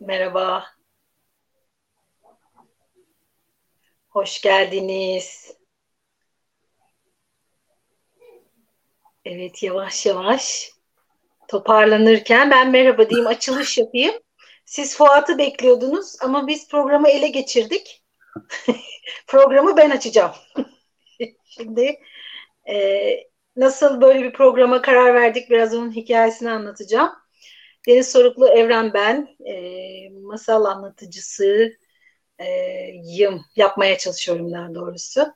Merhaba. Hoş geldiniz. Evet yavaş yavaş toparlanırken ben merhaba diyeyim açılış yapayım. Siz Fuat'ı bekliyordunuz ama biz programı ele geçirdik. programı ben açacağım. Şimdi e, nasıl böyle bir programa karar verdik biraz onun hikayesini anlatacağım. Deniz Soruklu Evren ben, e, masal anlatıcısı e, yım, yapmaya çalışıyorum daha doğrusu.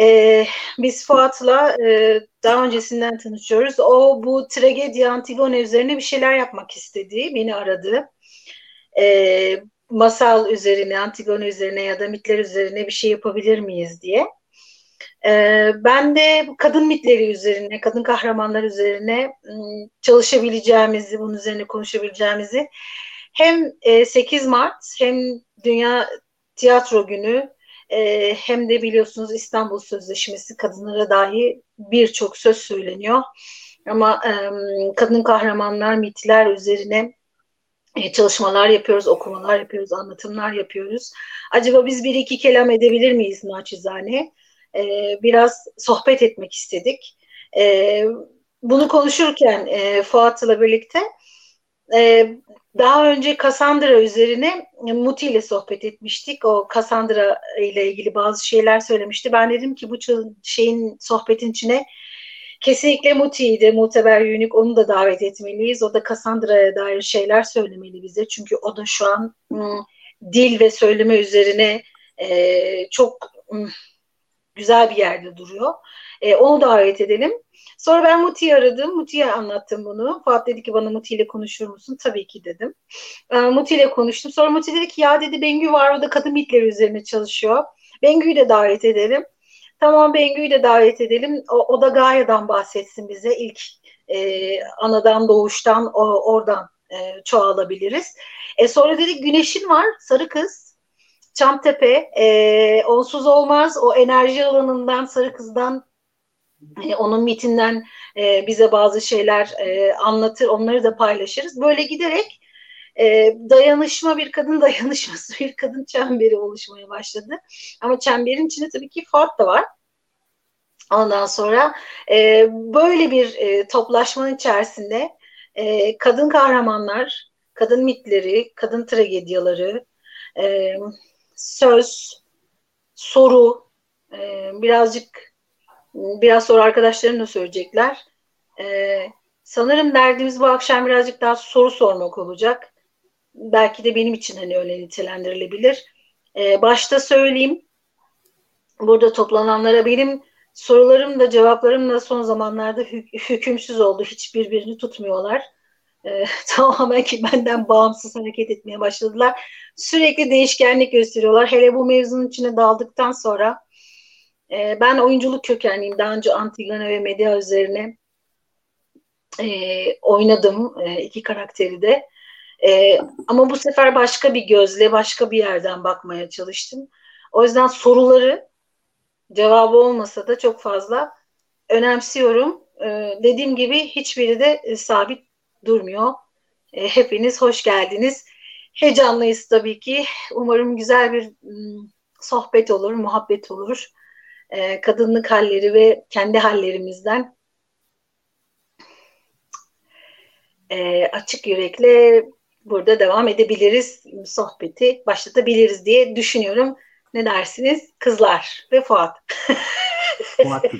E, biz Fuat'la e, daha öncesinden tanışıyoruz. O bu tragedi Antigone üzerine bir şeyler yapmak istedi, beni aradı. E, masal üzerine, Antigone üzerine ya da mitler üzerine bir şey yapabilir miyiz diye. Ee, ben de kadın mitleri üzerine, kadın kahramanlar üzerine ıı, çalışabileceğimizi, bunun üzerine konuşabileceğimizi hem 8 e, Mart hem Dünya Tiyatro Günü e, hem de biliyorsunuz İstanbul Sözleşmesi kadınlara dahi birçok söz söyleniyor. Ama kadın kahramanlar, mitler üzerine e, çalışmalar yapıyoruz, okumalar yapıyoruz, anlatımlar yapıyoruz. Acaba biz bir iki kelam edebilir miyiz naçizane? E, biraz sohbet etmek istedik. E, bunu konuşurken e, Fuat'la birlikte e, daha önce Cassandra üzerine Muti ile sohbet etmiştik. O Cassandra ile ilgili bazı şeyler söylemişti. Ben dedim ki bu şeyin sohbetin içine kesinlikle Muti'yi de Muteber Yunik onu da davet etmeliyiz. O da Cassandra'ya dair şeyler söylemeli bize. Çünkü o da şu an ım, dil ve söyleme üzerine e, çok ım, güzel bir yerde duruyor. E, onu davet edelim. Sonra ben Muti'yi aradım. Muti'ye anlattım bunu. Fuat dedi ki bana Muti ile konuşur musun? Tabii ki dedim. E, Muti ile konuştum. Sonra Muti dedi ki ya dedi Bengü var o da kadın mitleri üzerine çalışıyor. Bengü'yü de davet edelim. Tamam Bengü'yü de davet edelim. O, o da Gaia'dan bahsetsin bize. İlk e, anadan doğuştan o, oradan e, çoğalabiliriz. E, sonra dedik Güneş'in var sarı kız. Çamtepe e, onsuz olmaz. O enerji alanından Sarı Kız'dan e, onun mitinden e, bize bazı şeyler e, anlatır. Onları da paylaşırız. Böyle giderek e, dayanışma bir kadın dayanışması bir kadın çemberi oluşmaya başladı. Ama çemberin içinde tabii ki Fuat da var. Ondan sonra e, böyle bir e, toplaşmanın içerisinde e, kadın kahramanlar, kadın mitleri, kadın tragedyaları, e, söz, soru, e, birazcık biraz sonra arkadaşlarım da söyleyecekler. E, sanırım derdimiz bu akşam birazcık daha soru sormak olacak. Belki de benim için hani öyle nitelendirilebilir. E, başta söyleyeyim. Burada toplananlara benim sorularım da cevaplarım da son zamanlarda hük- hükümsüz oldu. Hiçbirbirini tutmuyorlar e, tamamen ki benden bağımsız hareket etmeye başladılar. Sürekli değişkenlik gösteriyorlar. Hele bu mevzunun içine daldıktan sonra e, ben oyunculuk kökenliyim. Daha önce Antigone ve Medea üzerine e, oynadım e, iki karakteri de. E, ama bu sefer başka bir gözle, başka bir yerden bakmaya çalıştım. O yüzden soruları cevabı olmasa da çok fazla önemsiyorum. E, dediğim gibi hiçbiri de e, sabit durmuyor. E, hepiniz hoş geldiniz. Heyecanlıyız tabii ki. Umarım güzel bir m, sohbet olur, muhabbet olur. E, kadınlık halleri ve kendi hallerimizden e, açık yürekle burada devam edebiliriz. Sohbeti başlatabiliriz diye düşünüyorum. Ne dersiniz? Kızlar ve Fuat. Fuat.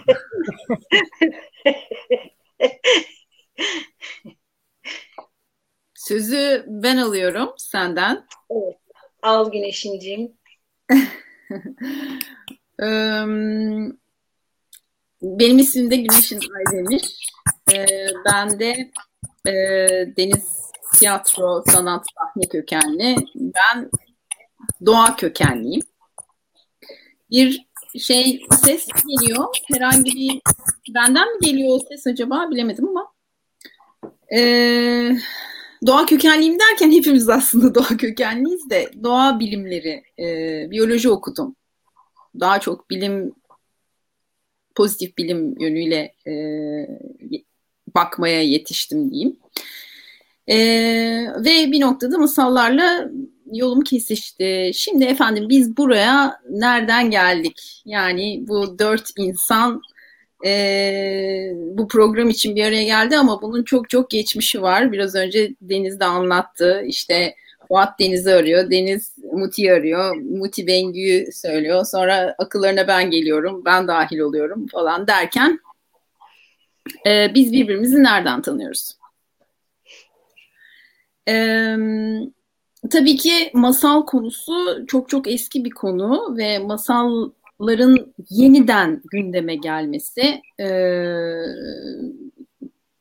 Sözü ben alıyorum senden. Evet. Al Güneş'inciğim. Benim ismim de Güneş'in Aydemir. Ben de Deniz Tiyatro, Sanat, Sahne kökenli. Ben doğa kökenliyim. Bir şey ses geliyor. Herhangi bir benden mi geliyor o ses acaba bilemedim ama. Ee, doğa kökenliyim derken hepimiz aslında doğa kökenliyiz de doğa bilimleri, e, biyoloji okudum. Daha çok bilim, pozitif bilim yönüyle e, bakmaya yetiştim diyeyim. E, ve bir noktada masallarla yolum kesişti. Şimdi efendim biz buraya nereden geldik? Yani bu dört insan e, bu program için bir araya geldi ama bunun çok çok geçmişi var. Biraz önce Deniz de anlattı. İşte Fuat Deniz'i arıyor, Deniz Muti'yi arıyor, Muti Bengü'yü söylüyor. Sonra akıllarına ben geliyorum, ben dahil oluyorum falan derken e, biz birbirimizi nereden tanıyoruz? Eee Tabii ki masal konusu çok çok eski bir konu ve masalların yeniden gündeme gelmesi e,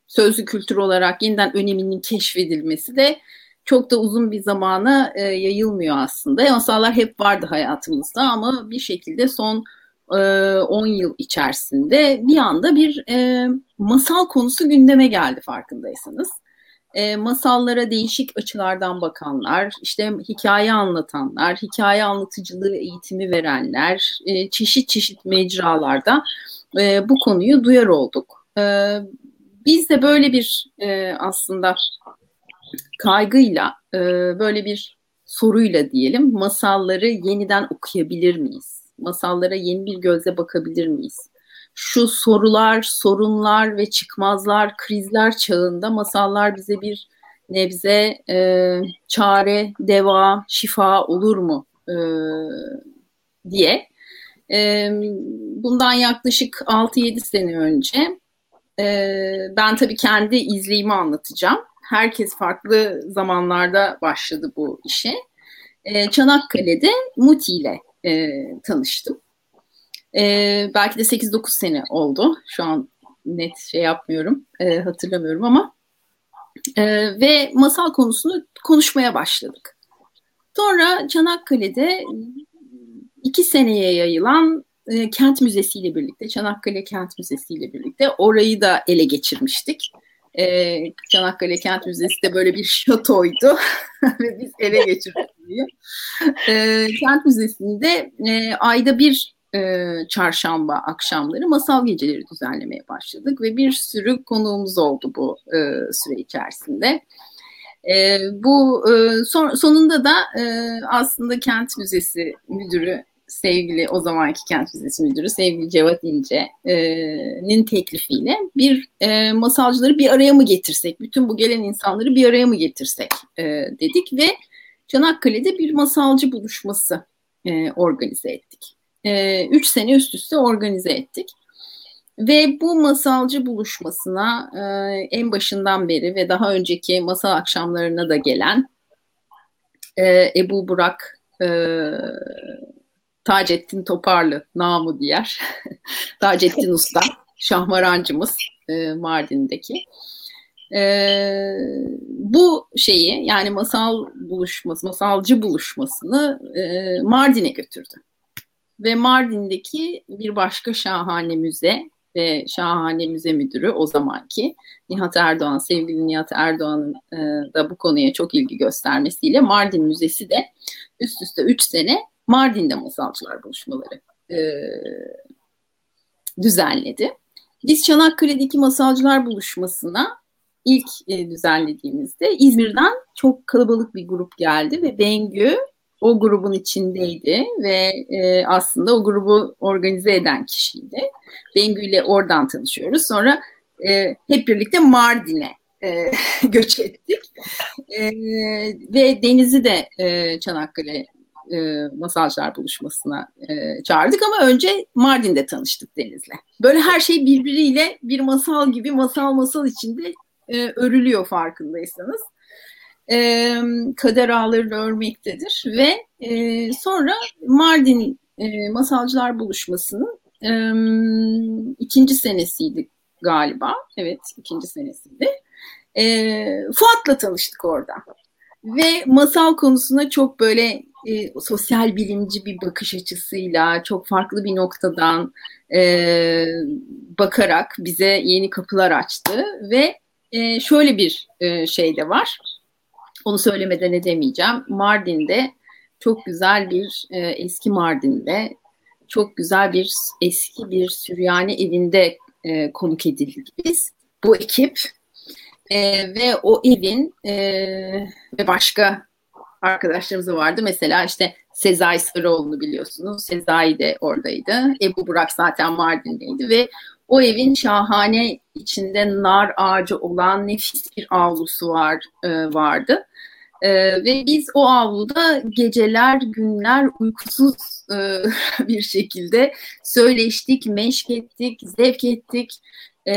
sözlü kültür olarak yeniden öneminin keşfedilmesi de çok da uzun bir zamana e, yayılmıyor aslında. Masallar hep vardı hayatımızda ama bir şekilde son 10 e, yıl içerisinde bir anda bir e, masal konusu gündeme geldi farkındaysanız e, masallara değişik açılardan bakanlar, işte hikaye anlatanlar, hikaye anlatıcılığı eğitimi verenler, e, çeşit çeşit mecralarda e, bu konuyu duyar olduk. E, biz de böyle bir e, aslında kaygıyla, e, böyle bir soruyla diyelim, masalları yeniden okuyabilir miyiz? Masallara yeni bir gözle bakabilir miyiz? Şu sorular, sorunlar ve çıkmazlar, krizler çağında masallar bize bir nebze e, çare, deva, şifa olur mu e, diye. E, bundan yaklaşık 6-7 sene önce e, ben tabii kendi izleyimi anlatacağım. Herkes farklı zamanlarda başladı bu işe. E, Çanakkale'de Muti ile e, tanıştım. E, belki de 8-9 sene oldu. Şu an net şey yapmıyorum, e, hatırlamıyorum ama. E, ve masal konusunu konuşmaya başladık. Sonra Çanakkale'de iki seneye yayılan e, kent müzesi ile birlikte, Çanakkale Kent Müzesi ile birlikte orayı da ele geçirmiştik. E, Çanakkale Kent Müzesi de böyle bir şatoydu ve biz ele geçirdik. e, Kent Müzesi'nde e, ayda bir e, çarşamba akşamları masal geceleri düzenlemeye başladık ve bir sürü konuğumuz oldu bu e, süre içerisinde. E, bu e, son, sonunda da e, aslında Kent Müzesi müdürü sevgili o zamanki Kent Müzesi müdürü sevgili Cevat İnce'nin teklifiyle bir e, masalcıları bir araya mı getirsek, bütün bu gelen insanları bir araya mı getirsek e, dedik ve Çanakkale'de bir masalcı buluşması e, organize ettik. E, üç sene üst üste organize ettik. Ve bu masalcı buluşmasına e, en başından beri ve daha önceki masal akşamlarına da gelen e, Ebu Burak e, Taceddin Toparlı namı diğer Taceddin Usta şahmarancımız Mardin'deki. E, bu şeyi yani masal buluşması, masalcı buluşmasını e, Mardin'e götürdü. Ve Mardin'deki bir başka şahane müze ve şahane müze müdürü o zamanki Nihat Erdoğan, sevgili Nihat Erdoğan'ın e, da bu konuya çok ilgi göstermesiyle Mardin Müzesi de üst üste 3 sene Mardin'de masalcılar buluşmaları e, düzenledi. Biz Çanakkale'deki masalcılar buluşmasına ilk e, düzenlediğimizde İzmir'den çok kalabalık bir grup geldi ve Bengü o grubun içindeydi ve e, aslında o grubu organize eden kişiydi. Bengü ile oradan tanışıyoruz. Sonra e, hep birlikte Mardin'e e, göç ettik. E, ve Deniz'i de e, Çanakkale e, masalcılar buluşmasına e, çağırdık ama önce Mardin'de tanıştık Deniz'le. Böyle her şey birbiriyle bir masal gibi masal masal içinde e, örülüyor farkındaysanız e, kader ağlarını örmektedir ve e, sonra Mardin e, Masalcılar Buluşması'nın e, ikinci senesiydi galiba. Evet ikinci senesiydi. E, Fuat'la tanıştık orada. Ve masal konusuna çok böyle e, sosyal bilimci bir bakış açısıyla çok farklı bir noktadan e, bakarak bize yeni kapılar açtı ve e, şöyle bir e, şey de var onu söylemeden edemeyeceğim. Mardin'de çok güzel bir e, eski Mardin'de çok güzel bir eski bir Süryani evinde e, konuk edildik biz. Bu ekip E, ve o evin e, ve başka arkadaşlarımız da vardı. Mesela işte Sezai Sarıoğlu'nu biliyorsunuz. Sezai de oradaydı. Ebu Burak zaten Mardin'deydi ve o evin şahane içinde nar ağacı olan nefis bir avlusu var e, vardı. E, ve biz o avluda geceler, günler uykusuz e, bir şekilde söyleştik, meşk ettik, zevk ettik. E,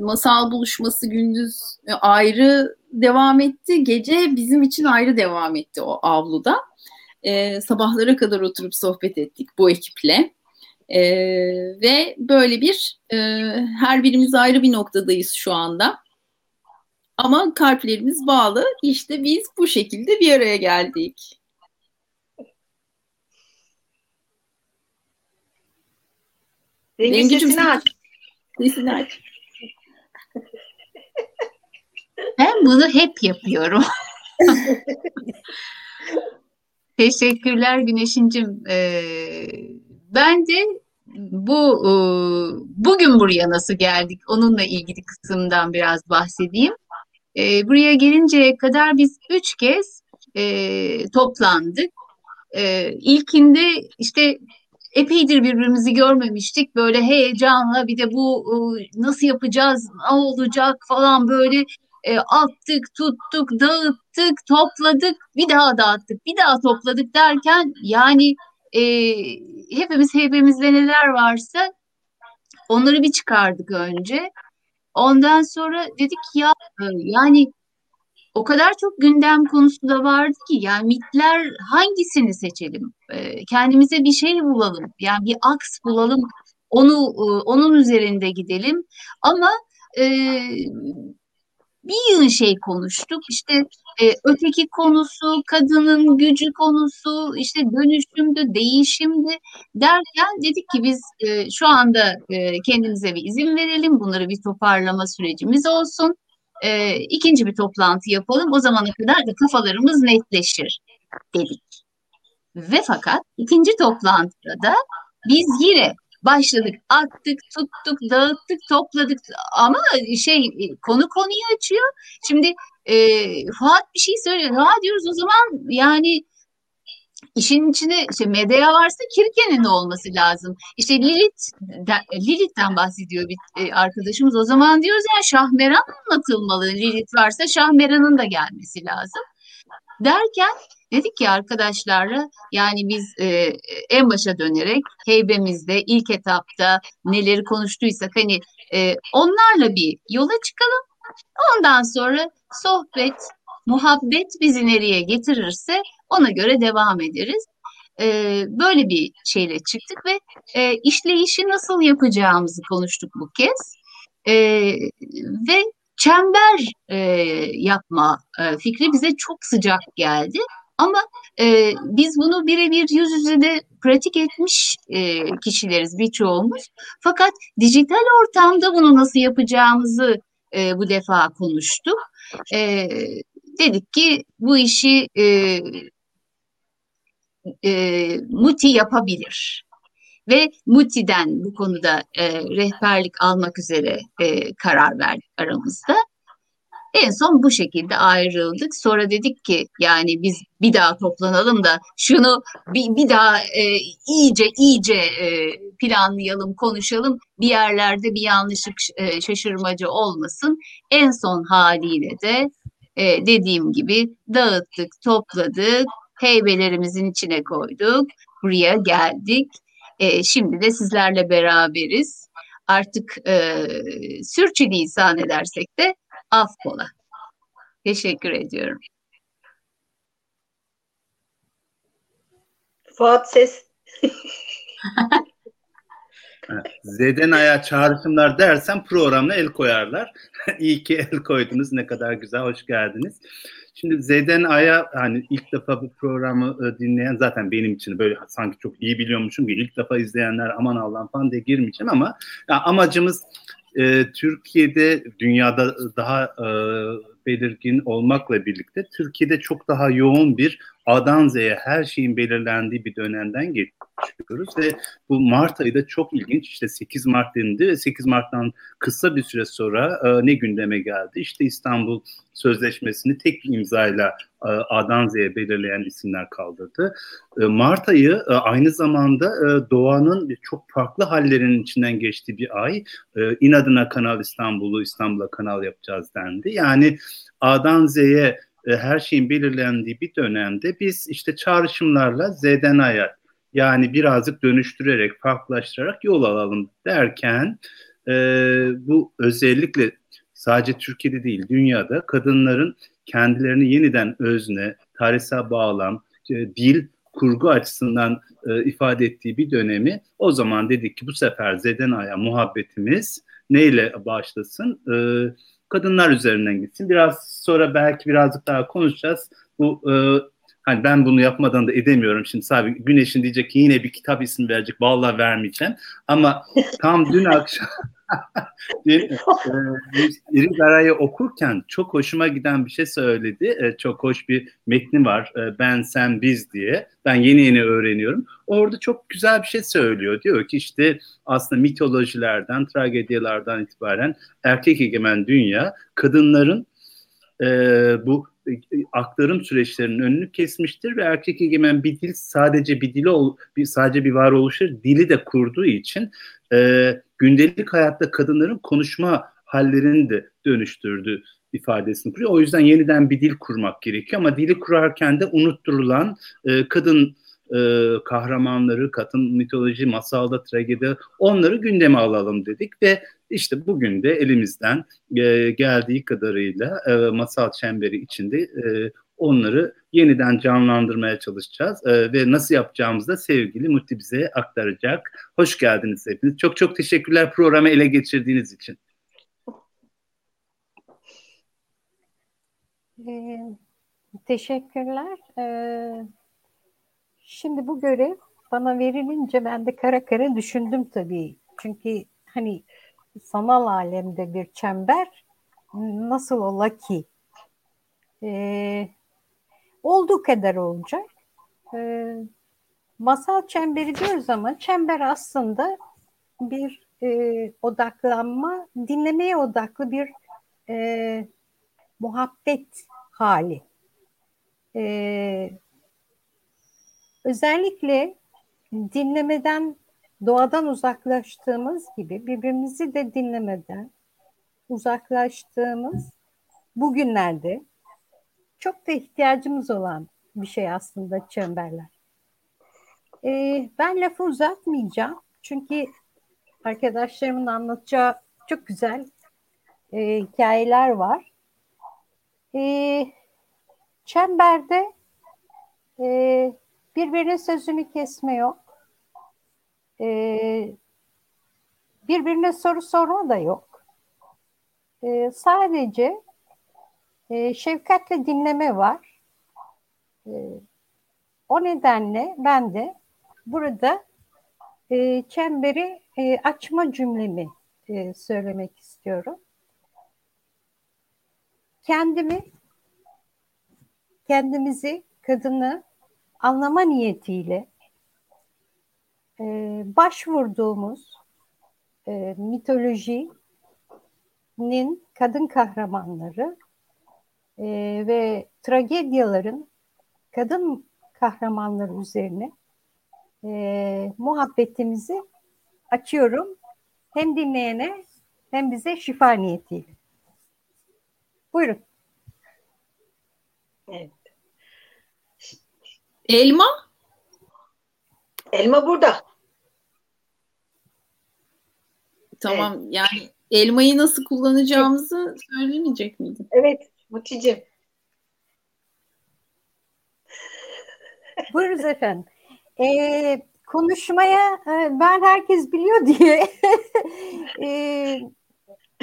masal buluşması gündüz ayrı devam etti. Gece bizim için ayrı devam etti o avluda. E, sabahlara kadar oturup sohbet ettik bu ekiple. E, ve böyle bir e, her birimiz ayrı bir noktadayız şu anda. Ama kalplerimiz bağlı. İşte biz bu şekilde bir araya geldik. Rengi sesini aç. Sesini aç. Ben bunu hep yapıyorum. Teşekkürler Güneş'incim. Ee, ben de bu e, bugün buraya nasıl geldik onunla ilgili kısımdan biraz bahsedeyim. E, buraya gelinceye kadar biz üç kez e, toplandık. E, ilkinde işte epeydir birbirimizi görmemiştik. Böyle heyecanla bir de bu nasıl yapacağız, ne olacak falan böyle attık, tuttuk, dağıttık, topladık, bir daha dağıttık, bir daha topladık derken yani e, hepimiz hepimizde neler varsa onları bir çıkardık önce. Ondan sonra dedik ya e, yani o kadar çok gündem konusu da vardı ki yani mitler hangisini seçelim? E, kendimize bir şey bulalım. Yani bir aks bulalım. Onu e, onun üzerinde gidelim. Ama e, bir yığın şey konuştuk. İşte e, öteki konusu, kadının gücü konusu, işte dönüşümdü, değişimdi derken dedik ki biz e, şu anda e, kendimize bir izin verelim. Bunları bir toparlama sürecimiz olsun. E, ikinci bir toplantı yapalım. O zamana kadar da kafalarımız netleşir dedik. Ve fakat ikinci toplantıda da biz yine başladık, attık, tuttuk, dağıttık, topladık ama şey konu konuyu açıyor. Şimdi e, Fuat bir şey söylüyor. Ha diyoruz o zaman yani işin içine işte medya varsa Kirke'nin olması lazım. İşte Lilith, de, Lilith'ten bahsediyor bir e, arkadaşımız. O zaman diyoruz ya Şahmeran anlatılmalı. Lilith varsa Şahmeran'ın da gelmesi lazım. Derken Dedik ki arkadaşlarla yani biz e, en başa dönerek heybemizde ilk etapta neleri konuştuysak hani e, onlarla bir yola çıkalım. Ondan sonra sohbet, muhabbet bizi nereye getirirse ona göre devam ederiz. E, böyle bir şeyle çıktık ve e, işleyişi nasıl yapacağımızı konuştuk bu kez. E, ve çember e, yapma e, fikri bize çok sıcak geldi. Ama e, biz bunu birebir yüz yüze de pratik etmiş e, kişileriz birçoğumuz. Fakat dijital ortamda bunu nasıl yapacağımızı e, bu defa konuştuk. E, dedik ki bu işi e, e, Muti yapabilir. Ve Muti'den bu konuda e, rehberlik almak üzere e, karar verdik aramızda. En son bu şekilde ayrıldık. Sonra dedik ki yani biz bir daha toplanalım da şunu bir, bir daha e, iyice iyice e, planlayalım, konuşalım. Bir yerlerde bir yanlışlık e, şaşırmacı olmasın. En son haliyle de e, dediğim gibi dağıttık, topladık, heybelerimizin içine koyduk. Buraya geldik. E, şimdi de sizlerle beraberiz. Artık e, sürçülisan edersek de affola. Teşekkür ediyorum. Fuat ses. Z'den aya çağrışımlar dersen programına el koyarlar. İyi ki el koydunuz. Ne kadar güzel. Hoş geldiniz. Şimdi Z'den A'ya hani ilk defa bu programı e, dinleyen zaten benim için böyle sanki çok iyi biliyormuşum ki ilk defa izleyenler aman Allah'ım falan diye girmeyeceğim ama ya amacımız e, Türkiye'de dünyada daha e, belirgin olmakla birlikte Türkiye'de çok daha yoğun bir A'dan Z'ye her şeyin belirlendiği bir dönemden geçiyoruz ve bu Mart ayı da çok ilginç. İşte 8 Mart denildi ve 8 Mart'tan kısa bir süre sonra e, ne gündeme geldi? İşte İstanbul Sözleşmesi'ni tek bir imzayla e, A'dan belirleyen isimler kaldırdı. E, Mart ayı e, aynı zamanda e, doğanın çok farklı hallerinin içinden geçtiği bir ay. E, inadına Kanal İstanbul'u İstanbul'a kanal yapacağız dendi. Yani A'dan Z'ye e, her şeyin belirlendiği bir dönemde biz işte çağrışımlarla Z'den A'ya yani birazcık dönüştürerek, farklılaştırarak yol alalım derken e, bu özellikle sadece Türkiye'de değil dünyada kadınların kendilerini yeniden özne, tarihsel bağlam, e, dil, kurgu açısından e, ifade ettiği bir dönemi o zaman dedik ki bu sefer Zeden Aya muhabbetimiz neyle başlasın? E, kadınlar üzerinden gitsin. Biraz sonra belki birazcık daha konuşacağız. Bu e, hani ben bunu yapmadan da edemiyorum. Şimdi sadece Güneş'in diyecek ki yine bir kitap ismi verecek. Vallahi vermeyeceğim. Ama tam dün akşam dün e, Aray'ı okurken çok hoşuma giden bir şey söyledi. E, çok hoş bir metni var. E, ben, sen, biz diye. Ben yeni yeni öğreniyorum. Orada çok güzel bir şey söylüyor. Diyor ki işte aslında mitolojilerden, tragedyalardan itibaren erkek egemen dünya kadınların e, bu aktarım süreçlerinin önünü kesmiştir ve erkek egemen bir dil sadece bir dili ol, bir, sadece bir varoluştur dili de kurduğu için e, gündelik hayatta kadınların konuşma hallerini de dönüştürdü ifadesini kuruyor. O yüzden yeniden bir dil kurmak gerekiyor ama dili kurarken de unutturulan e, kadın e, kahramanları, kadın mitoloji, masalda, tragedi onları gündeme alalım dedik ve işte bugün de elimizden e, geldiği kadarıyla e, masal çemberi içinde e, onları yeniden canlandırmaya çalışacağız e, ve nasıl yapacağımızı da sevgili Muti bize aktaracak. Hoş geldiniz hepiniz. Çok çok teşekkürler programı ele geçirdiğiniz için. Ee, teşekkürler. Ee, şimdi bu görev bana verilince ben de kara kara düşündüm tabii. Çünkü hani sanal alemde bir çember nasıl ola ki? Ee, olduğu kadar olacak. Ee, masal çemberi diyoruz ama çember aslında bir e, odaklanma, dinlemeye odaklı bir e, muhabbet hali. E, özellikle dinlemeden doğadan uzaklaştığımız gibi birbirimizi de dinlemeden uzaklaştığımız bugünlerde çok da ihtiyacımız olan bir şey aslında çemberler. Ee, ben lafı uzatmayacağım çünkü arkadaşlarımın anlatacağı çok güzel e, hikayeler var. E, çemberde e, birbirinin sözünü kesme yok e, birbirine soru sorma da yok. E, sadece e, şefkatle dinleme var. E, o nedenle ben de burada e, çemberi e, açma cümlemi e, söylemek istiyorum. Kendimi, kendimizi, kadını anlama niyetiyle e, başvurduğumuz e, mitolojinin kadın kahramanları e, ve tragedyaların kadın kahramanları üzerine e, muhabbetimizi açıyorum. Hem dinleyene hem bize şifa niyetiyle. Buyurun. Evet. Elma? Elma burada. Tamam evet. yani elmayı nasıl kullanacağımızı söylemeyecek miydin? Evet Muti'cim. Buyuruz efendim. Ee, konuşmaya e, ben herkes biliyor diye e,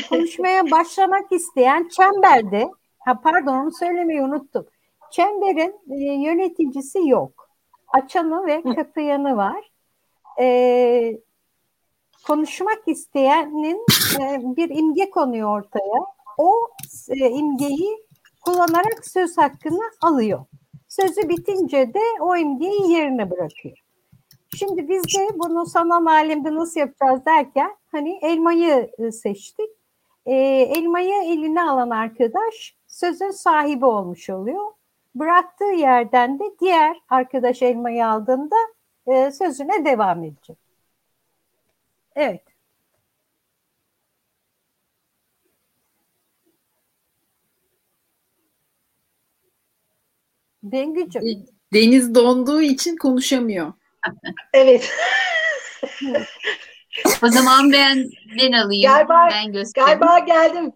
konuşmaya başlamak isteyen çemberde ha pardon onu söylemeyi unuttum. Çemberin e, yöneticisi yok. Açanı ve kapayanı var. E, konuşmak isteyenin e, bir imge konuyor ortaya. O e, imgeyi kullanarak söz hakkını alıyor. Sözü bitince de o imgeyi yerine bırakıyor. Şimdi biz de bunu sanal alemde nasıl yapacağız derken hani elmayı e, seçtik. E, elmayı eline alan arkadaş sözün sahibi olmuş oluyor. Bıraktığı yerden de diğer arkadaş elmayı aldığında e, sözüne devam edecek. Evet. Bengücüm. Deniz donduğu için konuşamıyor. Evet. O zaman ben ben alayım. Galiba, ben göstereyim. galiba geldim.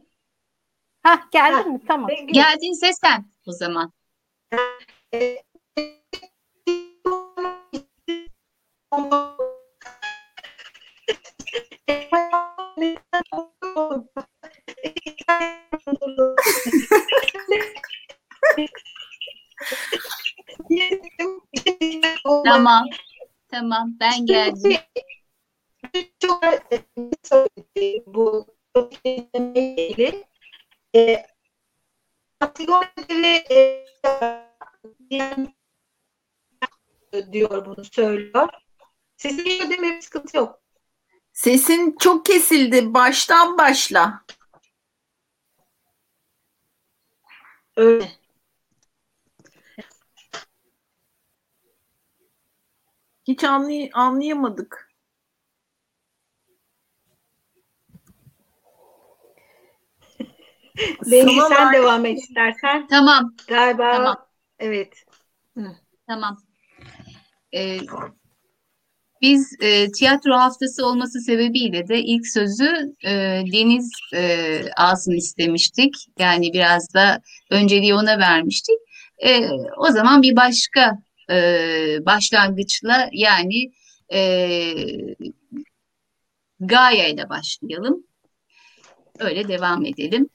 Hah geldin mi? Tamam. Bengü. Geldinse sen o zaman. Tamam. Tamam ben geldim. Çok bu ilgili. E, e, diyor bunu söylüyor. Mi? Bir sıkıntı yok. Sesin çok kesildi. Baştan başla. Öyle. Hiç anlay anlayamadık. Sanal sen alem- devam et istersen. Tamam. Galiba Tamam. evet. Tamam. Ee, biz e, tiyatro haftası olması sebebiyle de ilk sözü e, Deniz e, alsın istemiştik. Yani biraz da önceliği ona vermiştik. E, o zaman bir başka e, başlangıçla yani e, Gaia ile başlayalım. Öyle devam edelim.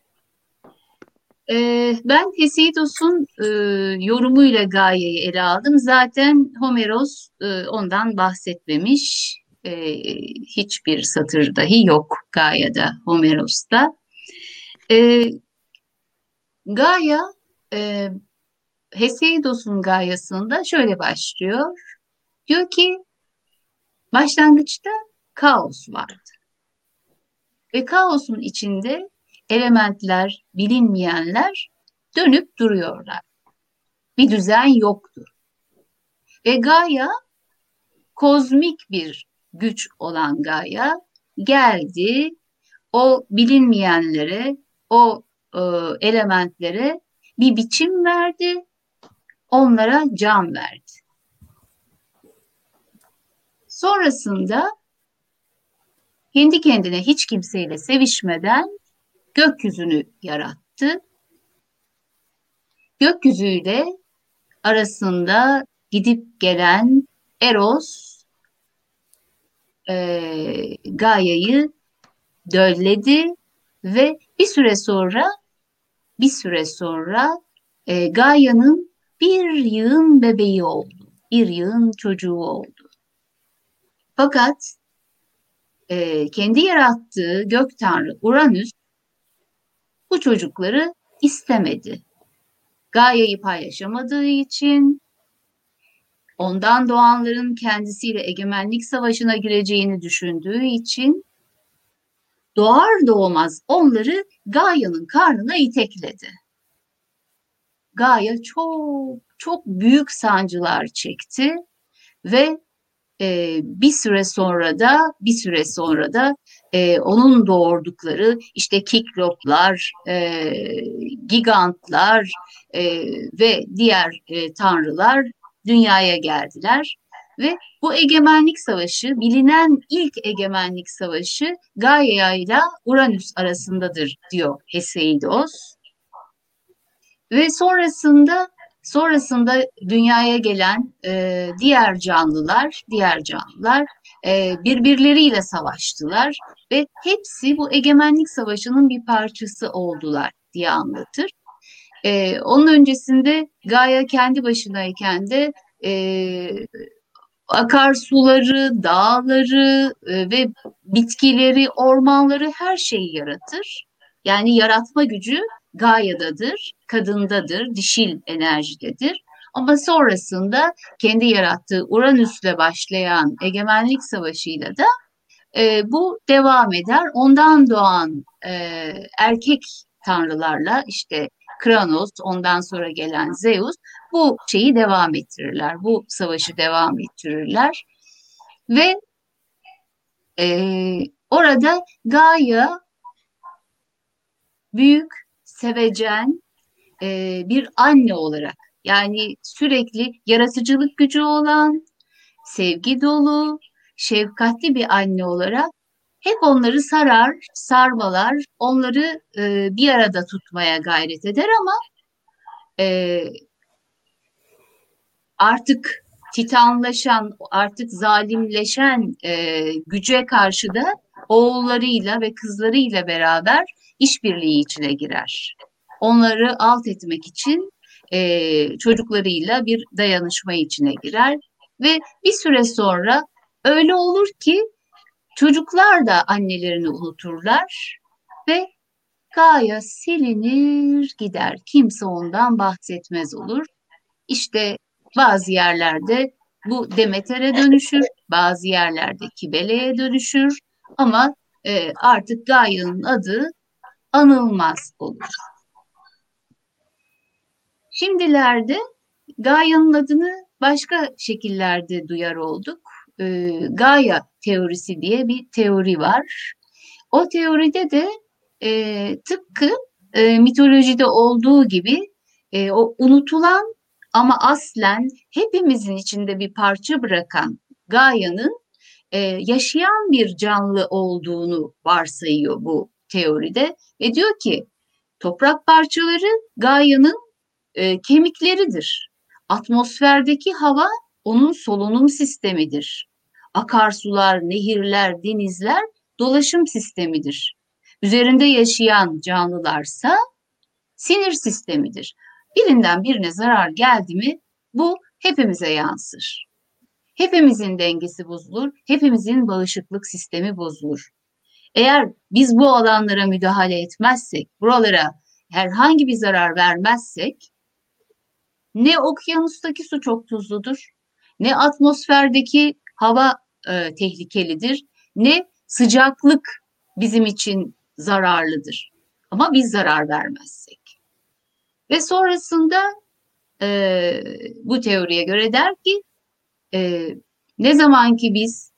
Ee, ben Hesidos'un e, yorumuyla Gaia'yı ele aldım. Zaten Homeros e, ondan bahsetmemiş. E, hiçbir satır dahi yok Gaia'da, Homeros'ta. E, Gaia, e, Hesidos'un Gaia'sında şöyle başlıyor. Diyor ki, başlangıçta kaos vardı. Ve kaosun içinde elementler, bilinmeyenler dönüp duruyorlar. Bir düzen yoktu. Ve Gaia, kozmik bir güç olan Gaia geldi, o bilinmeyenlere, o e, elementlere bir biçim verdi, onlara can verdi. Sonrasında kendi kendine hiç kimseyle sevişmeden gökyüzünü yarattı. Gökyüzüyle arasında gidip gelen Eros e, Gaia'yı dölledi ve bir süre sonra bir süre sonra e, Gaia'nın bir yığın bebeği oldu. Bir yığın çocuğu oldu. Fakat e, kendi yarattığı gök tanrı Uranüs bu çocukları istemedi. Gaia'yı paylaşamadığı için ondan doğanların kendisiyle egemenlik savaşına gireceğini düşündüğü için doğar doğmaz onları Gaia'nın karnına itekledi. Gaia çok çok büyük sancılar çekti ve e, bir süre sonra da bir süre sonra da e, onun doğurdukları işte kikloplar, e, gigantlar e, ve diğer e, tanrılar dünyaya geldiler ve bu egemenlik savaşı bilinen ilk egemenlik savaşı Gaia ile Uranüs arasındadır diyor Hesiod. Ve sonrasında sonrasında dünyaya gelen e, diğer canlılar, diğer canlılar e, birbirleriyle savaştılar ve hepsi bu egemenlik savaşının bir parçası oldular diye anlatır. E, onun öncesinde Gaia kendi başınayken de e, akarsuları, dağları e, ve bitkileri, ormanları her şeyi yaratır. Yani yaratma gücü Gaia'dadır, kadındadır, dişil enerjidedir. Ama sonrasında kendi yarattığı Uranüs'le başlayan egemenlik savaşıyla da e, bu devam eder. Ondan doğan e, erkek tanrılarla işte Kranos, ondan sonra gelen Zeus bu şeyi devam ettirirler. Bu savaşı devam ettirirler. Ve e, orada Gaia büyük, sevecen e, bir anne olarak yani sürekli yaratıcılık gücü olan, sevgi dolu, şefkatli bir anne olarak hep onları sarar, sarmalar, onları e, bir arada tutmaya gayret eder ama e, artık titanlaşan, artık zalimleşen e, güce karşı da oğullarıyla ve kızlarıyla beraber işbirliği içine girer. Onları alt etmek için e, çocuklarıyla bir dayanışma içine girer ve bir süre sonra öyle olur ki çocuklar da annelerini unuturlar ve Gaia silinir gider. Kimse ondan bahsetmez olur. İşte bazı yerlerde bu Demeter'e dönüşür, bazı yerlerde Kibele'ye dönüşür ama e, artık Gaia'nın adı anılmaz olur. Şimdilerde Gaia'nın adını başka şekillerde duyar olduk. E, Gaia teorisi diye bir teori var. O teoride de e, tıpkı e, mitolojide olduğu gibi e, o unutulan ama aslen hepimizin içinde bir parça bırakan Gaia'nın e, yaşayan bir canlı olduğunu varsayıyor bu teoride ve diyor ki toprak parçaları Gaia'nın e, kemikleridir. Atmosferdeki hava onun solunum sistemidir. Akarsular, nehirler, denizler dolaşım sistemidir. Üzerinde yaşayan canlılarsa sinir sistemidir. Birinden birine zarar geldi mi bu hepimize yansır. Hepimizin dengesi bozulur, hepimizin bağışıklık sistemi bozulur. Eğer biz bu alanlara müdahale etmezsek, buralara herhangi bir zarar vermezsek ne okyanustaki su çok tuzludur, ne atmosferdeki hava e, tehlikelidir, ne sıcaklık bizim için zararlıdır. Ama biz zarar vermezsek. Ve sonrasında e, bu teoriye göre der ki e, ne zaman ki biz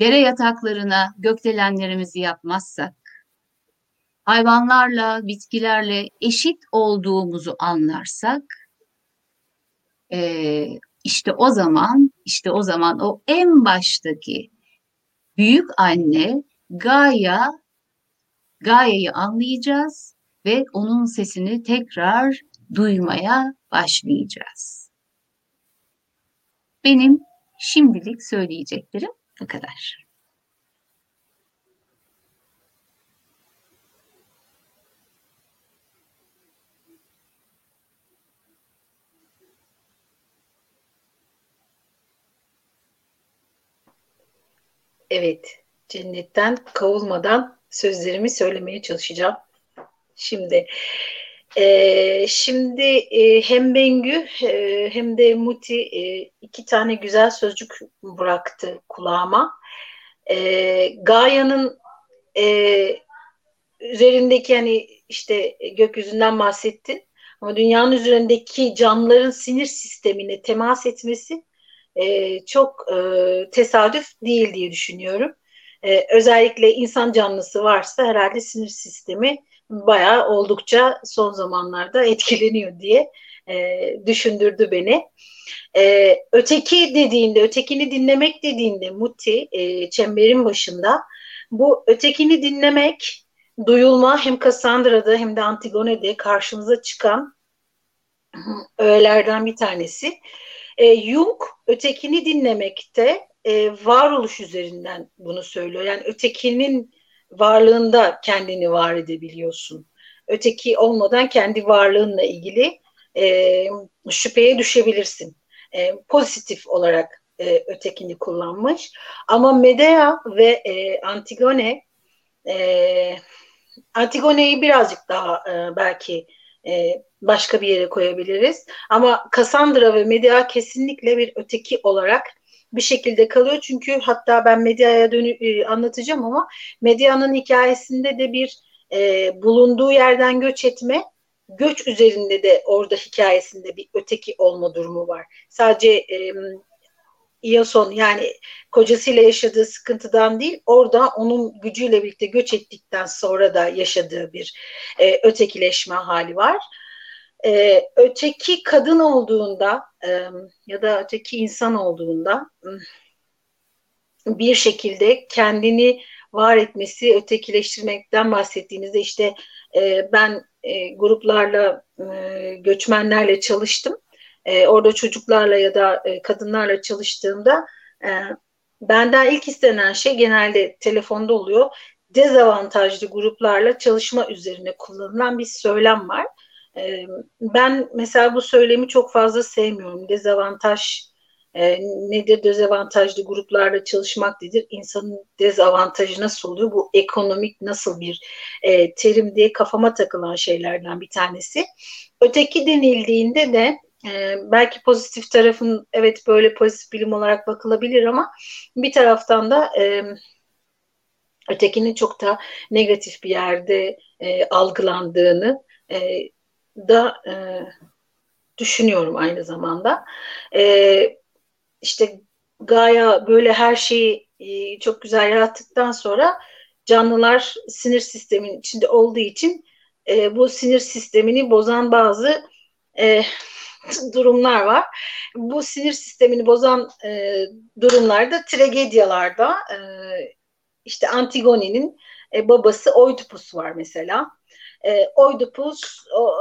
dere yataklarına gökdelenlerimizi yapmazsak, hayvanlarla, bitkilerle eşit olduğumuzu anlarsak, e, işte o zaman, işte o zaman o en baştaki büyük anne Gaia, Gaia'yı anlayacağız ve onun sesini tekrar duymaya başlayacağız. Benim şimdilik söyleyeceklerim bu kadar. Evet, cennetten kovulmadan sözlerimi söylemeye çalışacağım. Şimdi e, şimdi e, hem Bengü e, hem de Muti e, iki tane güzel sözcük bıraktı kulağıma. E, Gaia'nın e, üzerindeki hani işte gökyüzünden bahsettin ama dünyanın üzerindeki canlıların sinir sistemine temas etmesi e, çok e, tesadüf değil diye düşünüyorum. E, özellikle insan canlısı varsa herhalde sinir sistemi bayağı oldukça son zamanlarda etkileniyor diye e, düşündürdü beni. E, öteki dediğinde, ötekini dinlemek dediğinde Muti e, çemberin başında bu ötekini dinlemek, duyulma hem Cassandra'da hem de Antigone'de karşımıza çıkan öğelerden bir tanesi. E, Jung ötekini dinlemekte e, varoluş üzerinden bunu söylüyor. Yani ötekinin varlığında kendini var edebiliyorsun. Öteki olmadan kendi varlığınla ilgili e, şüpheye düşebilirsin. E, pozitif olarak e, ötekini kullanmış. Ama Medea ve e, Antigone e, Antigone'yi birazcık daha e, belki e, başka bir yere koyabiliriz. Ama Cassandra ve Medea kesinlikle bir öteki olarak bir şekilde kalıyor. Çünkü hatta ben Medya'ya dönü e, anlatacağım ama Medya'nın hikayesinde de bir e, bulunduğu yerden göç etme, göç üzerinde de orada hikayesinde bir öteki olma durumu var. Sadece e, İyason yani kocasıyla yaşadığı sıkıntıdan değil orada onun gücüyle birlikte göç ettikten sonra da yaşadığı bir e, ötekileşme hali var. E, öteki kadın olduğunda e, ya da öteki insan olduğunda bir şekilde kendini var etmesi, ötekileştirmekten bahsettiğimizde işte e, ben e, gruplarla, e, göçmenlerle çalıştım e, orada çocuklarla ya da e, kadınlarla çalıştığımda e, benden ilk istenen şey genelde telefonda oluyor. Dezavantajlı gruplarla çalışma üzerine kullanılan bir söylem var. E, ben mesela bu söylemi çok fazla sevmiyorum. Dezavantaj e, nedir? Dezavantajlı gruplarla çalışmak nedir? İnsanın dezavantajı nasıl oluyor? Bu ekonomik nasıl bir e, terim diye kafama takılan şeylerden bir tanesi. Öteki denildiğinde de e, belki pozitif tarafın evet böyle pozitif bilim olarak bakılabilir ama bir taraftan da e, ötekinin çok da negatif bir yerde e, algılandığını e, da e, düşünüyorum aynı zamanda. E, işte Gaia böyle her şeyi e, çok güzel yarattıktan sonra canlılar sinir sistemin içinde olduğu için e, bu sinir sistemini bozan bazı e, durumlar var. Bu sinir sistemini bozan e, durumlarda tragedyalarda e, işte Antigone'nin e, babası Oidipus var mesela. E, Oidipus o,